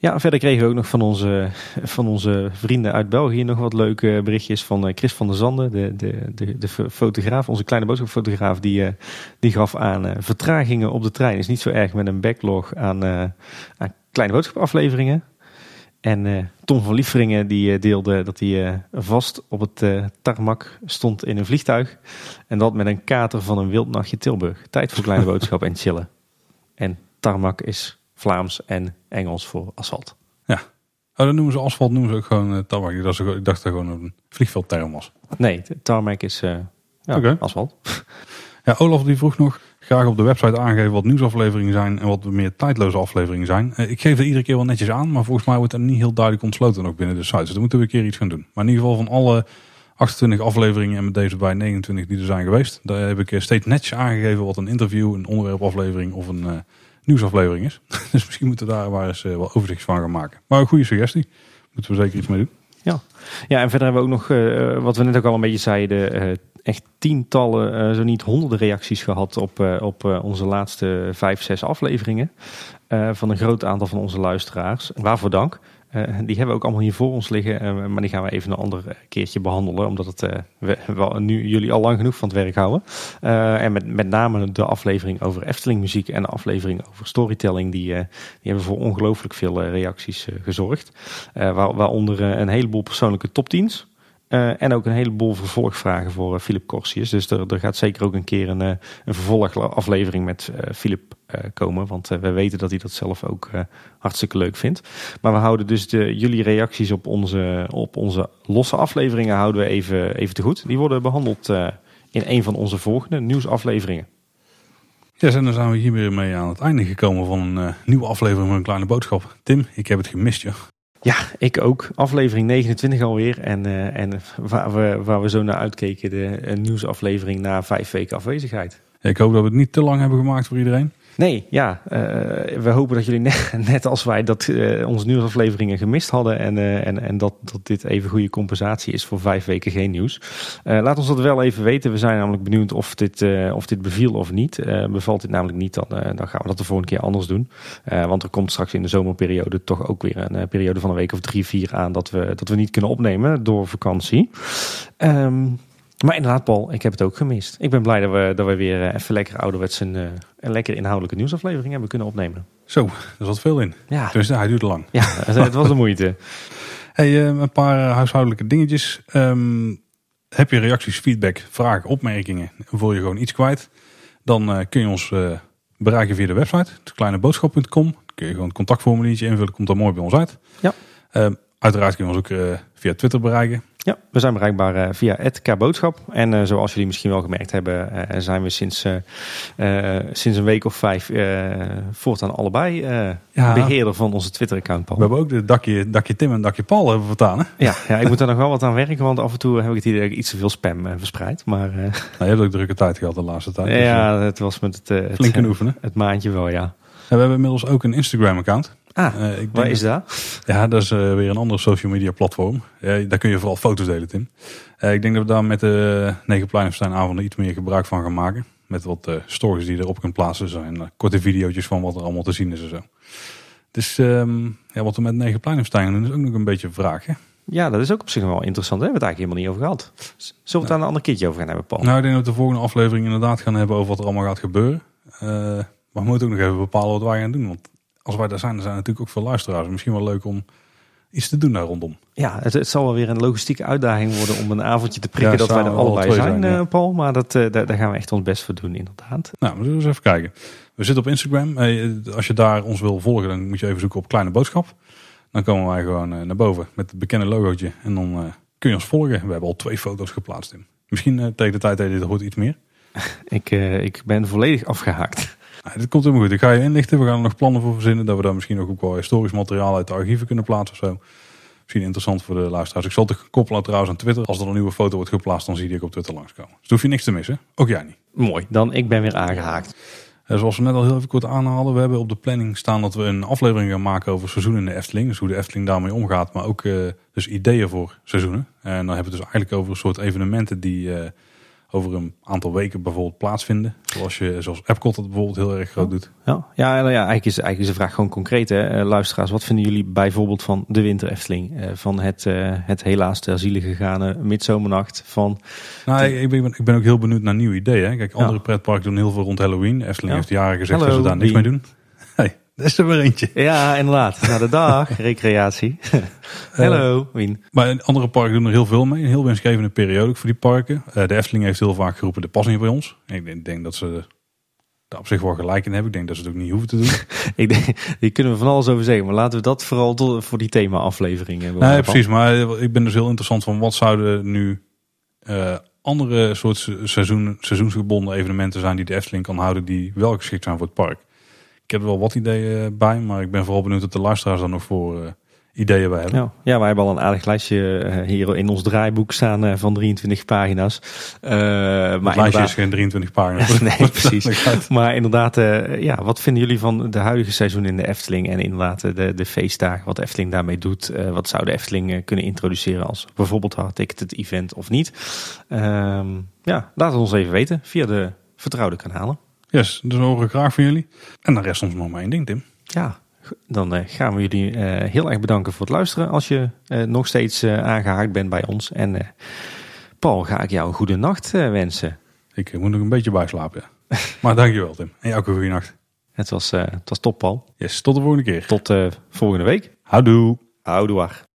Ja, verder kregen we ook nog van onze, van onze vrienden uit België nog wat leuke berichtjes van eh, Chris van der Zanden, de, de, de, de fotograaf, onze kleine boodschapfotograaf, die, eh, die gaf aan eh, vertragingen op de trein. Is niet zo erg met een backlog aan, eh, aan kleine boodschapafleveringen. En eh, Tom van Lieferingen die eh, deelde dat hij eh, vast op het eh, tarmac stond in een vliegtuig. En dat met een kater van een wild nachtje Tilburg. Tijd voor kleine *laughs* boodschap en chillen. En tarmac is Vlaams en Engels voor asfalt. Oh, dan noemen ze asfalt, noemen ze ook gewoon uh, tabak. Ik dacht, ik dacht dat gewoon een vliegveldterm was. Nee, tarmac is eh, ja, asfalt. *laughs* Ja, Olaf die vroeg nog graag op de website aangeven wat nieuwsafleveringen zijn en wat meer tijdloze afleveringen zijn. Eh, ik geef dat iedere keer wel netjes aan, maar volgens mij wordt er niet heel duidelijk ontsloten nog binnen de site. Dus dan moeten we een keer iets gaan doen. Maar in ieder geval van alle 28 afleveringen en met deze bij 29 die er zijn geweest, daar heb ik eh, steeds netjes aangegeven wat een interview, een onderwerpaflevering of een eh, nieuwsaflevering is. *laughs* dus misschien moeten we daar maar eens eh, wel overzicht van gaan maken. Maar een goede suggestie. Moeten we zeker iets mee doen. Ja, en verder hebben we ook nog, wat we net ook al een beetje zeiden, echt tientallen, zo niet honderden reacties gehad op, op onze laatste vijf, zes afleveringen. van een groot aantal van onze luisteraars. Waarvoor dank. Eh, die hebben we ook allemaal hier voor ons liggen, eh, maar die gaan we even een ander eh, keertje behandelen, omdat het, we, nu jullie al lang genoeg van het werk houden. En met, met name de aflevering over Efteling muziek en de aflevering over storytelling, die, die hebben voor ongelooflijk veel reacties gezorgd. Waar, waaronder een heleboel persoonlijke top 10's. Eh, en ook een heleboel vervolgvragen voor Philip Corsius. Dus er, gaat zeker ook een keer een, een vervolgaflevering met eh, Philip komen. Want eh, we weten dat hij dat zelf ook eh, hartstikke leuk vindt. Maar we houden dus de, jullie reacties op onze, op onze losse afleveringen houden we even, even te goed. Die worden behandeld eh, in een van onze volgende nieuwsafleveringen. Ja, en dan zijn we hier weer mee aan het einde gekomen van een eh, nieuwe aflevering van een kleine boodschap. Tim, ik heb het gemist, joh. Ja, ik ook. Aflevering 29 alweer. En, eh, en waar, we, waar we zo naar uitkeken, de nieuwsaflevering na vijf weken afwezigheid. Ik hoop dat we het niet te lang hebben gemaakt voor iedereen. Nee, ja. eh, we hopen dat jullie *laughs* net, als wij dat eh, onze nieuwsafleveringen gemist hadden. En, eh, en, en dat, dat dit even goede compensatie is voor vijf weken geen nieuws. Laat ons dat wel even weten. We zijn namelijk benieuwd of dit, of dit beviel of niet. Bevalt dit namelijk niet, dan, dan gaan we dat de volgende keer anders doen. Want er komt straks in de zomerperiode toch ook weer een periode van een week of drie, vier aan dat we, dat we niet kunnen opnemen door vakantie. Ehm, maar inderdaad, Paul, ik heb het ook gemist. Ik ben blij dat we, dat we weer eh, even lekker ouderwets een, eh, een lekker inhoudelijke nieuwsaflevering hebben kunnen opnemen. Zo, er zat veel in. Ja, Dus hij duurde lang. ja het, was de *laughs* moeite. Hey, eh, een paar huishoudelijke dingetjes. Ehm, heb je reacties, feedback, vragen, opmerkingen? Voel je gewoon iets kwijt? Dan kun je ons bereiken via de website. kleineboodschap.com. Kun je gewoon het contactformuliertje invullen. Komt daar mooi bij ons uit. Ja. Ehm, uiteraard kun je ons ook via Twitter bereiken. Ja, we zijn bereikbaar eh, via het Boodschap. En eh, zoals jullie misschien wel gemerkt hebben, eh, zijn we sinds, sinds een week of vijf voortaan allebei eh, Ja. beheerder van onze Twitter-account. We hebben ook de dakje, dakje Tim en dakje Paul hebben vertaan. Hè? Ja, ja, ik moet daar *laughs* nog wel wat aan werken, want af en toe heb ik het idee dat ik iets te veel spam verspreid. Maar Nou, je hebt ook drukke tijd gehad de laatste tijd. dus, ja, het was met het, het, oefenen. het maandje wel, ja. En we hebben inmiddels ook een Instagram-account. Ah, Eh, ik waar is dat? Ja, dat is eh, weer een andere social media platform. Daar kun je vooral foto's delen, Tim. Eh, ik denk dat we daar met de Negenpleinensteinavonden iets meer gebruik van gaan maken. Met wat stories die je erop kunt plaatsen. Zijn korte video's van wat er allemaal te zien is en zo. Dus ehm, ja, wat we met Negenpleinenstein doen is ook nog een beetje. Hè? Ja, dat is ook op zich wel interessant. Daar hebben we het eigenlijk helemaal niet over gehad. Zullen we het daar een ander keertje over gaan hebben, Paul? Nou, ik denk dat we de volgende aflevering inderdaad gaan hebben over wat er allemaal gaat gebeuren. Maar we moeten ook nog even bepalen wat wij gaan doen. Want als wij daar zijn, dan zijn er natuurlijk ook veel luisteraars. Misschien wel leuk om iets te doen daar rondom. Ja, het, het zal wel weer een logistieke uitdaging worden om een avondje te prikken Ja, dat wij er allebei zijn, zijn, ja. eh, Paul. Maar dat, eh, daar, daar gaan we echt ons best voor doen, inderdaad. Nou, we zullen eens even kijken. We zitten op Instagram. Eh, Als je daar ons wil volgen, dan moet je even zoeken op Kleine Boodschap. Dan komen wij gewoon naar boven met het bekende logootje. En dan kun je ons volgen. We hebben al twee foto's geplaatst in. Misschien tegen de tijd dat je dit hoort iets meer. *laughs* Ik, ik ben volledig afgehaakt. Nou, dit komt helemaal goed. Ik ga je inlichten. We gaan er nog plannen voor verzinnen. Dat we daar misschien ook, ook wel historisch materiaal uit de archieven kunnen plaatsen of zo. Misschien interessant voor de luisteraars. Ik zal het koppelen trouwens aan Twitter. Als er een nieuwe foto wordt geplaatst, dan zie je die ook op Twitter langskomen. Dus hoef je niks te missen. Ook jij niet. Mooi, dan ik ben weer aangehaakt. Eh, Zoals we net al heel even kort aanhaalden, we hebben op de planning staan dat we een aflevering gaan maken over seizoenen in de Efteling. Dus hoe de Efteling daarmee omgaat, maar ook eh, dus ideeën voor seizoenen. En dan hebben we het dus eigenlijk over een soort evenementen die eh, over een aantal weken bijvoorbeeld plaatsvinden. Zoals, je, zoals Epcot dat bijvoorbeeld heel erg groot doet. Ja, ja, nou ja eigenlijk, is, eigenlijk is de vraag gewoon concreet. Hè. Eh, luisteraars, wat vinden jullie bijvoorbeeld van de Winter Efteling? Eh, van het, eh, het helaas ter ziele gegane midzomernacht? Van, Nou, ik, ben, ik ben ook heel benieuwd naar nieuwe ideeën. hè. Kijk, andere Ja. pretparken doen heel veel rond Halloween. Efteling Ja. heeft jaren gezegd dat ze daar niks mee doen. *laughs* dat is er weer eentje. ja, inderdaad. Naar de dag, recreatie. *laughs* Hallo, Wien. Maar andere parken doen er heel veel mee. Een heel winstgevende periode ook voor die parken. Eh, de Efteling heeft heel vaak geroepen, de past niet bij ons. Ik denk, denk dat ze daar op zich wel gelijk in hebben. Ik denk dat ze het ook niet hoeven te doen. *laughs* Ik denk, hier kunnen we van alles over zeggen, maar laten we dat vooral tot- voor die thema-aflevering hebben. nee, precies. Maar eh, ik ben dus heel interessant van wat zouden nu eh, andere soort se- seizoen, seizoensgebonden evenementen zijn die de Efteling kan houden die wel geschikt zijn voor het park. Ik heb er wel wat ideeën bij, maar ik ben vooral benieuwd wat de luisteraars daar nog voor eh, ideeën bij hebben. Ja, ja, wij hebben al een aardig lijstje eh, hier in ons draaiboek staan eh, van 23 pagina's. Eh, maar Het lijstje inderdaad- is geen 23 pagina's. *laughs* nee, *laughs* precies. Maar inderdaad, ja, wat vinden jullie van de huidige seizoen in de Efteling? En inderdaad de, de feestdagen, wat de Efteling daarmee doet. Wat zou de Efteling kunnen introduceren als bijvoorbeeld hardticketed event of niet? Ehm, ja, laat het ons even weten via de vertrouwde kanalen. Yes, dus we horen graag van jullie. En dan rest ons nog maar één ding, Tim. Ja, dan eh, gaan we jullie eh, heel erg bedanken voor het luisteren. Als je eh, nog steeds eh, aangehaakt bent bij ons. En Paul, ga ik jou een goede nacht wensen. Ik moet nog een beetje bijslapen. Ja. *laughs* Maar dankjewel, Tim. En jou ook een goede nacht. Het was, het was top, Paul. Yes, tot de volgende keer. Tot volgende week. Houdoe. Houdoe.